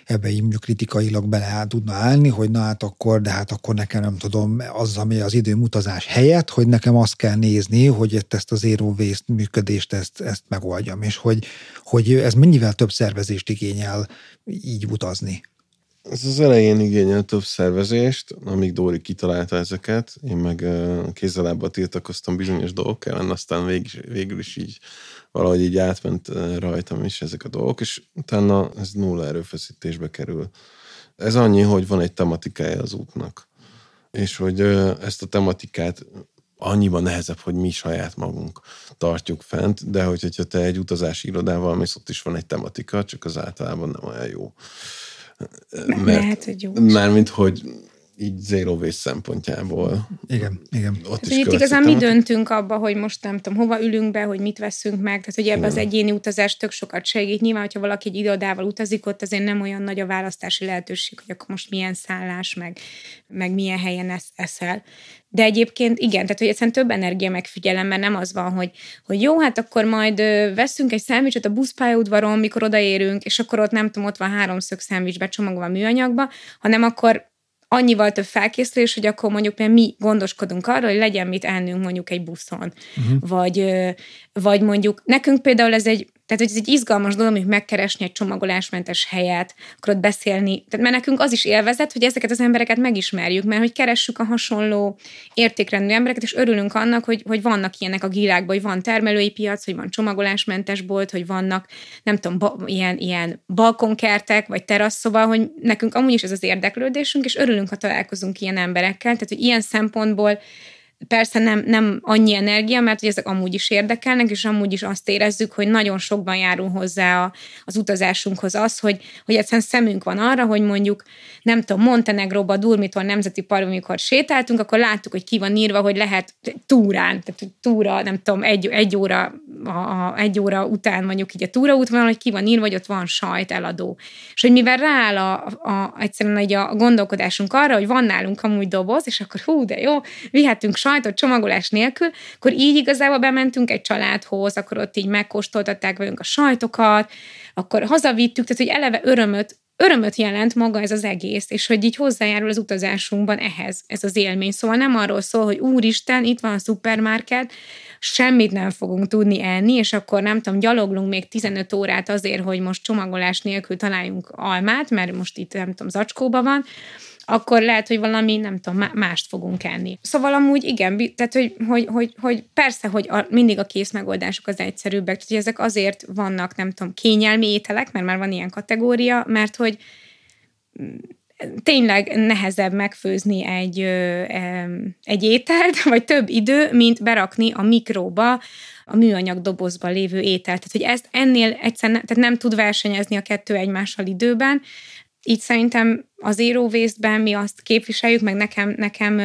ebbe így mondjuk kritikailag bele tudna állni, hogy na hát akkor, de hát akkor nekem nem tudom, az, ami az időmutazás helyett, hogy nekem azt kell nézni, hogy ezt a zero waste működést ezt, ezt megoldjam, és hogy, hogy ez mennyivel több szervezést igényel így utazni. Ez az elején igényel több szervezést, amíg Dóri kitalálta ezeket, én meg kézzelábbal tiltakoztam bizonyos dolgok ellen, aztán végül, végül is így valahogy így átment rajtam is ezek a dolgok, és utána ez nulla erőfeszítésbe kerül. Ez annyi, hogy van egy tematikája az útnak, és hogy ezt a tematikát annyiban nehezebb, hogy mi saját magunk tartjuk fent, de hogyha te egy utazási irodával mész, ott is van egy tematika, csak az általában nem olyan jó. Mert, Lehet, hogy jó. Mármint, hogy így zero waste szempontjából. Igen, igen. Ott is itt igazán mi döntünk abba, hogy most nem tudom, hova ülünk be, hogy mit veszünk meg, tehát hogy ebbe az egyéni utazás tök sokat segít. Nyilván, hogyha valaki egy irodával utazik, ott azért nem olyan nagy a választási lehetőség, hogy akkor most milyen szállás, meg, meg milyen helyen esz, eszel. De egyébként igen, tehát hogy egyszerűen több energia megfigyelem, mert nem az van, hogy, hogy jó, hát akkor majd veszünk egy szendvicset a buszpályaudvaron, mikor odaérünk, és akkor ott nem tudom, ott van háromszög szendvics becsomagolva műanyagba, hanem akkor annyival több felkészülés, hogy akkor mondjuk mi gondoskodunk arra, hogy legyen mit ennünk mondjuk egy buszon. Uh-huh. Vagy, vagy mondjuk nekünk például ez egy tehát, hogy ez egy izgalmas dolog, hogy megkeresni egy csomagolásmentes helyet, akkor ott beszélni. Tehát, mert nekünk az is élvezet, hogy ezeket az embereket megismerjük, mert hogy keressük a hasonló értékrendű embereket, és örülünk annak, hogy, hogy vannak ilyenek a világban, hogy van termelői piac, hogy van csomagolásmentes bolt, hogy vannak, nem tudom, ba, ilyen, ilyen balkonkertek, vagy terasz, szóval, hogy nekünk amúgy is ez az érdeklődésünk, és örülünk, ha találkozunk ilyen emberekkel. Tehát, hogy ilyen szempontból Persze nem, nem annyi energia, mert hogy ezek amúgy is érdekelnek, és amúgy is azt érezzük, hogy nagyon sokban járul hozzá a, az utazásunkhoz az, hogy, hogy egyszerűen szemünk van arra, hogy mondjuk, nem tudom, Montenegróba, Durmitól nemzeti parkban, amikor sétáltunk, akkor láttuk, hogy ki van írva, hogy lehet túrán, tehát túra, nem tudom, egy, egy óra a, a, egy óra után mondjuk így a túraút van, hogy ki van írva, hogy ott van sajt eladó. És hogy mivel rááll a, a, egyszerűen egy a gondolkodásunk arra, hogy van nálunk amúgy doboz, és akkor hú, de jó, vihetünk sajtot csomagolás nélkül, akkor így igazából bementünk egy családhoz, akkor ott így megkóstoltatták velünk a sajtokat, akkor hazavittük, tehát hogy eleve örömöt örömöt jelent maga ez az egész, és hogy így hozzájárul az utazásunkban ehhez, ez az élmény. Szóval nem arról szól, hogy úristen, itt van a szupermarket, semmit nem fogunk tudni enni, és akkor nem tudom, gyaloglunk még 15 órát azért, hogy most csomagolás nélkül találjunk almát, mert most itt nem tudom, zacskóba van, akkor lehet, hogy valami, nem tudom, mást fogunk enni. Szóval amúgy igen, tehát hogy, hogy, hogy, hogy persze, hogy a, mindig a kész megoldások az egyszerűbbek, tehát hogy ezek azért vannak, nem tudom, kényelmi ételek, mert már van ilyen kategória, mert hogy tényleg nehezebb megfőzni egy, egy ételt, vagy több idő, mint berakni a mikróba a műanyag dobozba lévő ételt. Tehát, hogy ezt ennél egyszerűen tehát nem tud versenyezni a kettő egymással időben, így szerintem az Zero Waste-ben mi azt képviseljük, meg nekem, nekem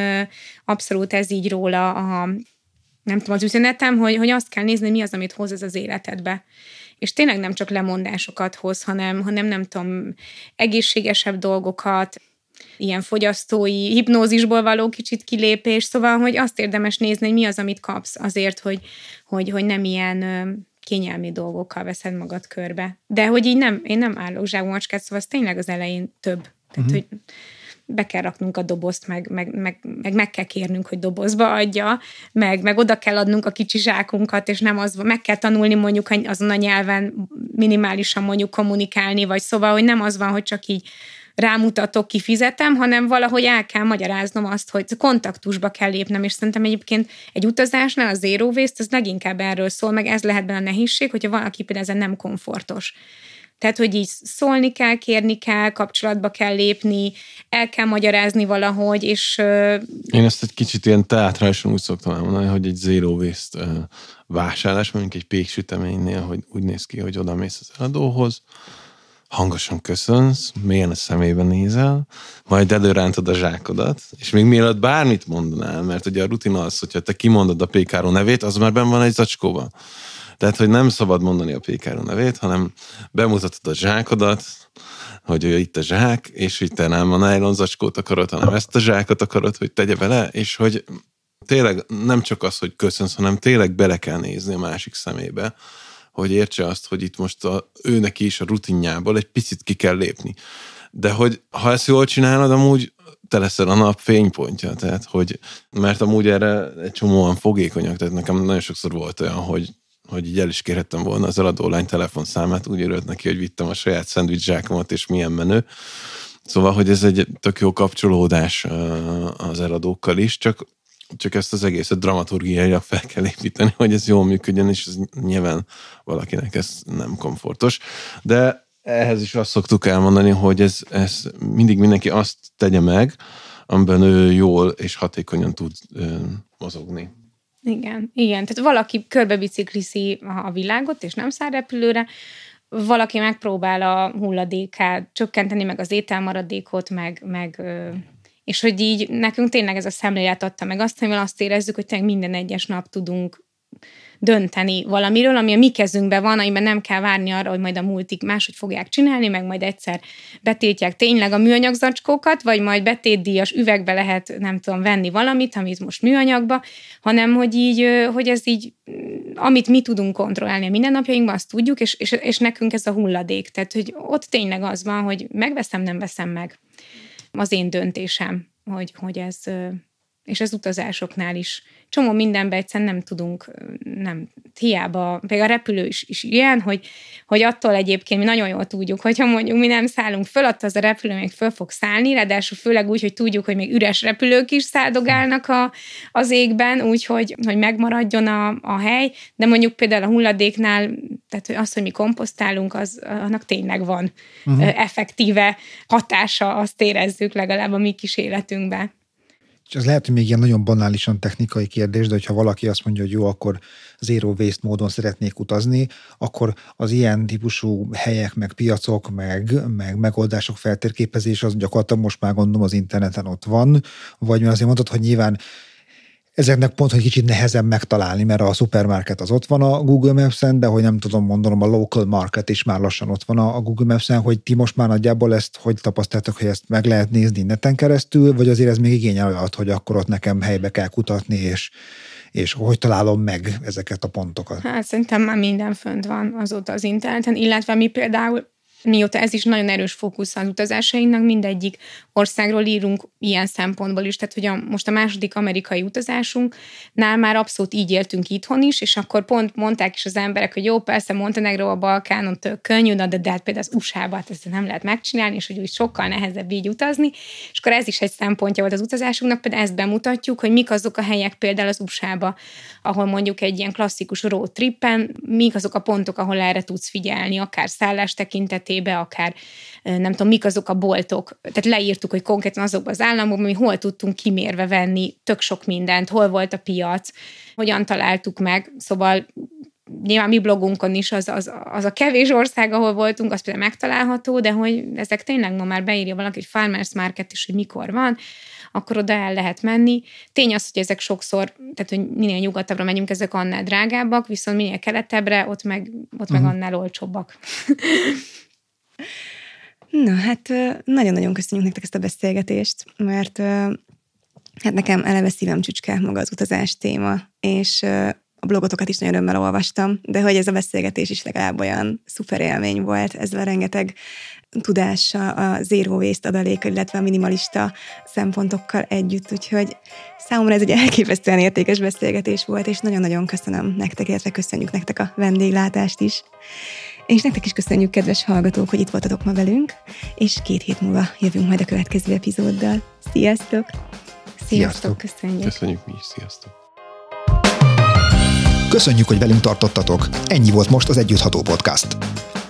abszolút ez így róla a, nem tudom, az üzenetem, hogy, hogy azt kell nézni, mi az, amit hoz ez az életedbe. És tényleg nem csak lemondásokat hoz, hanem, hanem nem tudom, egészségesebb dolgokat, ilyen fogyasztói hipnózisból való kicsit kilépés, szóval, hogy azt érdemes nézni, hogy mi az, amit kapsz azért, hogy, hogy, hogy nem ilyen kényelmi dolgokkal veszed magad körbe. De hogy így nem, én nem állok zsákú macskát, szóval az tényleg az elején több. Tehát, uh-huh. hogy be kell raknunk a dobozt, meg meg, meg, meg meg kell kérnünk, hogy dobozba adja, meg, meg oda kell adnunk a kicsi zsákunkat, és nem az, meg kell tanulni mondjuk azon a nyelven minimálisan mondjuk kommunikálni, vagy szóval, hogy nem az van, hogy csak így rámutatok, kifizetem, hanem valahogy el kell magyaráznom azt, hogy kontaktusba kell lépnem, és szerintem egyébként egy utazásnál a zero az leginkább erről szól, meg ez lehet benne a nehézség, hogyha valaki például ezen nem komfortos. Tehát, hogy így szólni kell, kérni kell, kapcsolatba kell lépni, el kell magyarázni valahogy, és... Én ezt egy kicsit ilyen teátrálisan úgy szoktam elmondani, hogy egy zero waste vásárlás, mondjuk egy péksüteménynél, hogy úgy néz ki, hogy oda mész az eladóhoz, hangosan köszönsz, mélyen a szemébe nézel, majd előrántod a zsákodat, és még mielőtt bármit mondanál, mert ugye a rutin az, hogyha te kimondod a pékáró nevét, az már benn van egy zacskóban. Tehát, hogy nem szabad mondani a pékáró nevét, hanem bemutatod a zsákodat, hogy itt a zsák, és hogy te nem a nylon zacskót akarod, hanem ezt a zsákot akarod, hogy tegye bele, és hogy tényleg nem csak az, hogy köszönsz, hanem tényleg bele kell nézni a másik szemébe, hogy értse azt, hogy itt most a, ő neki is a rutinjából egy picit ki kell lépni. De hogy ha ezt jól csinálod, amúgy te leszel a nap fénypontja, tehát hogy, mert amúgy erre egy csomóan fogékonyak, tehát nekem nagyon sokszor volt olyan, hogy hogy így el is kérhettem volna az eladólány telefonszámát, úgy örült neki, hogy vittem a saját szendvics zsákomat, és milyen menő. Szóval, hogy ez egy tök jó kapcsolódás az eladókkal is, csak csak ezt az egészet dramaturgiailag fel kell építeni, hogy ez jól működjön, és ez nyilván valakinek ez nem komfortos. De ehhez is azt szoktuk elmondani, hogy ez, ez mindig mindenki azt tegye meg, amiben ő jól és hatékonyan tud ö, mozogni. Igen, igen. Tehát valaki körbe bicikliszi a világot, és nem száll repülőre, valaki megpróbál a hulladékát csökkenteni, meg az ételmaradékot, meg, meg és hogy így nekünk tényleg ez a szemlélet adta meg azt, hogy azt érezzük, hogy tényleg minden egyes nap tudunk dönteni valamiről, ami a mi kezünkben van, amiben nem kell várni arra, hogy majd a multik máshogy fogják csinálni, meg majd egyszer betiltják tényleg a műanyag zacskókat, vagy majd betétdíjas üvegbe lehet, nem tudom, venni valamit, amit most műanyagba, hanem hogy így, hogy ez így, amit mi tudunk kontrollálni a mindennapjainkban, azt tudjuk, és, és, és nekünk ez a hulladék. Tehát, hogy ott tényleg az van, hogy megveszem, nem veszem meg az én döntésem, hogy, hogy ez, és az utazásoknál is. Csomó mindenben egyszerűen nem tudunk, nem, hiába, például a repülő is, is ilyen, hogy, hogy attól egyébként mi nagyon jól tudjuk, hogyha mondjuk mi nem szállunk föl, attól az a repülő még föl fog szállni, ráadásul főleg úgy, hogy tudjuk, hogy még üres repülők is száldogálnak a, az égben, úgyhogy hogy megmaradjon a, a hely, de mondjuk például a hulladéknál, tehát az, hogy mi komposztálunk, az, annak tényleg van uh-huh. effektíve hatása, azt érezzük legalább a mi kis életünkben és ez lehet, hogy még ilyen nagyon banálisan technikai kérdés, de hogyha valaki azt mondja, hogy jó, akkor zero waste módon szeretnék utazni, akkor az ilyen típusú helyek, meg piacok, meg, meg megoldások feltérképezés az gyakorlatilag most már gondolom az interneten ott van, vagy mert azért mondtad, hogy nyilván Ezeknek pont, hogy kicsit nehezebb megtalálni, mert a supermarket az ott van a Google Maps-en, de hogy nem tudom mondanom, a local market is már lassan ott van a Google Maps-en, hogy ti most már nagyjából ezt hogy tapasztaltak, hogy ezt meg lehet nézni neten keresztül, vagy azért ez még igényel olyat, hogy akkor ott nekem helybe kell kutatni, és, és hogy találom meg ezeket a pontokat? Hát szerintem már minden fönt van azóta az interneten, illetve mi például mióta ez is nagyon erős fókusz az utazásainknak, mindegyik országról írunk ilyen szempontból is, tehát hogy a, most a második amerikai utazásunknál már abszolút így éltünk itthon is, és akkor pont mondták is az emberek, hogy jó, persze Montenegro a Balkánon tök könnyű, de, de hát például az USA-ba hát ezt nem lehet megcsinálni, és hogy úgy sokkal nehezebb így utazni, és akkor ez is egy szempontja volt az utazásunknak, például ezt bemutatjuk, hogy mik azok a helyek például az USA-ba, ahol mondjuk egy ilyen klasszikus road trippen, mik azok a pontok, ahol erre tudsz figyelni, akár szállás tekintetében, akár nem tudom, mik azok a boltok. Tehát leírtuk, hogy konkrétan azokban az államokban mi hol tudtunk kimérve venni tök sok mindent, hol volt a piac, hogyan találtuk meg. Szóval nyilván mi blogunkon is az, az, az a kevés ország, ahol voltunk, az például megtalálható, de hogy ezek tényleg ma már beírja valaki, hogy Farmers Market is, hogy mikor van, akkor oda el lehet menni. Tény az, hogy ezek sokszor, tehát hogy minél nyugatabbra megyünk, ezek annál drágábbak, viszont minél keletebbre, ott meg, ott uh-huh. meg mhm. annál olcsóbbak. Na, hát nagyon-nagyon köszönjük nektek ezt a beszélgetést, mert hát nekem eleve szívem csücske maga az utazás téma, és a blogotokat is nagyon örömmel olvastam, de hogy ez a beszélgetés is legalább olyan szuper élmény volt, ezzel a rengeteg tudással, a zero waste adaléka, illetve a minimalista szempontokkal együtt, úgyhogy számomra ez egy elképesztően értékes beszélgetés volt, és nagyon-nagyon köszönöm nektek, illetve köszönjük nektek a vendéglátást is. És nektek is köszönjük, kedves hallgatók, hogy itt voltatok ma velünk, és két hét múlva jövünk majd a következő epizóddal. Sziasztok! Sziasztok. Sziasztok, köszönjük! Köszönjük mi is, sziasztok! Köszönjük, hogy velünk tartottatok. Ennyi volt most az Együttható Podcast.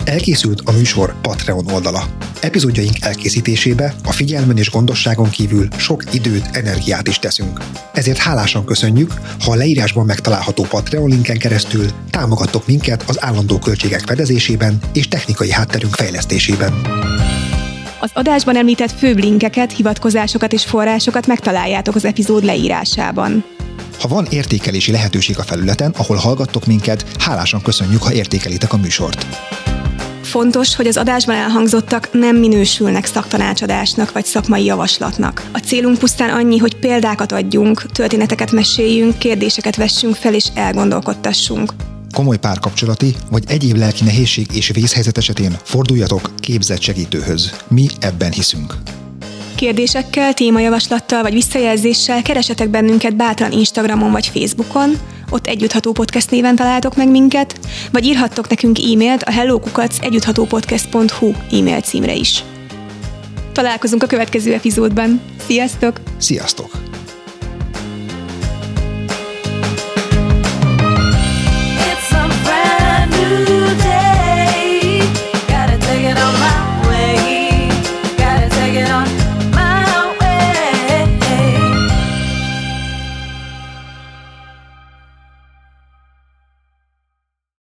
Elkészült a műsor Patreon oldala. Epizódjaink elkészítésébe a figyelmen és gondosságon kívül sok időt, energiát is teszünk. Ezért hálásan köszönjük, ha a leírásban megtalálható Patreon linken keresztül támogattok minket az állandó költségek fedezésében és technikai hátterünk fejlesztésében. Az adásban említett főbb linkeket, hivatkozásokat és forrásokat megtaláljátok az epizód leírásában. Ha van értékelési lehetőség a felületen, ahol hallgattok minket, hálásan köszönjük, ha értékelitek a műsort. Fontos, hogy az adásban elhangzottak nem minősülnek szaktanácsadásnak vagy szakmai javaslatnak. A célunk pusztán annyi, hogy példákat adjunk, történeteket meséljünk, kérdéseket vessünk fel és elgondolkodtassunk. Komoly párkapcsolati vagy egyéb lelki nehézség és vészhelyzet esetén forduljatok képzett segítőhöz. Mi ebben hiszünk. Kérdésekkel, témajavaslattal vagy visszajelzéssel keresetek bennünket bátran Instagramon vagy Facebookon, ott Együttható Podcast néven találtok meg minket, vagy írhattok nekünk e-mailt a hellokukac együtthatópodcast.hu e-mail címre is. Találkozunk a következő epizódban. Sziasztok! Sziasztok!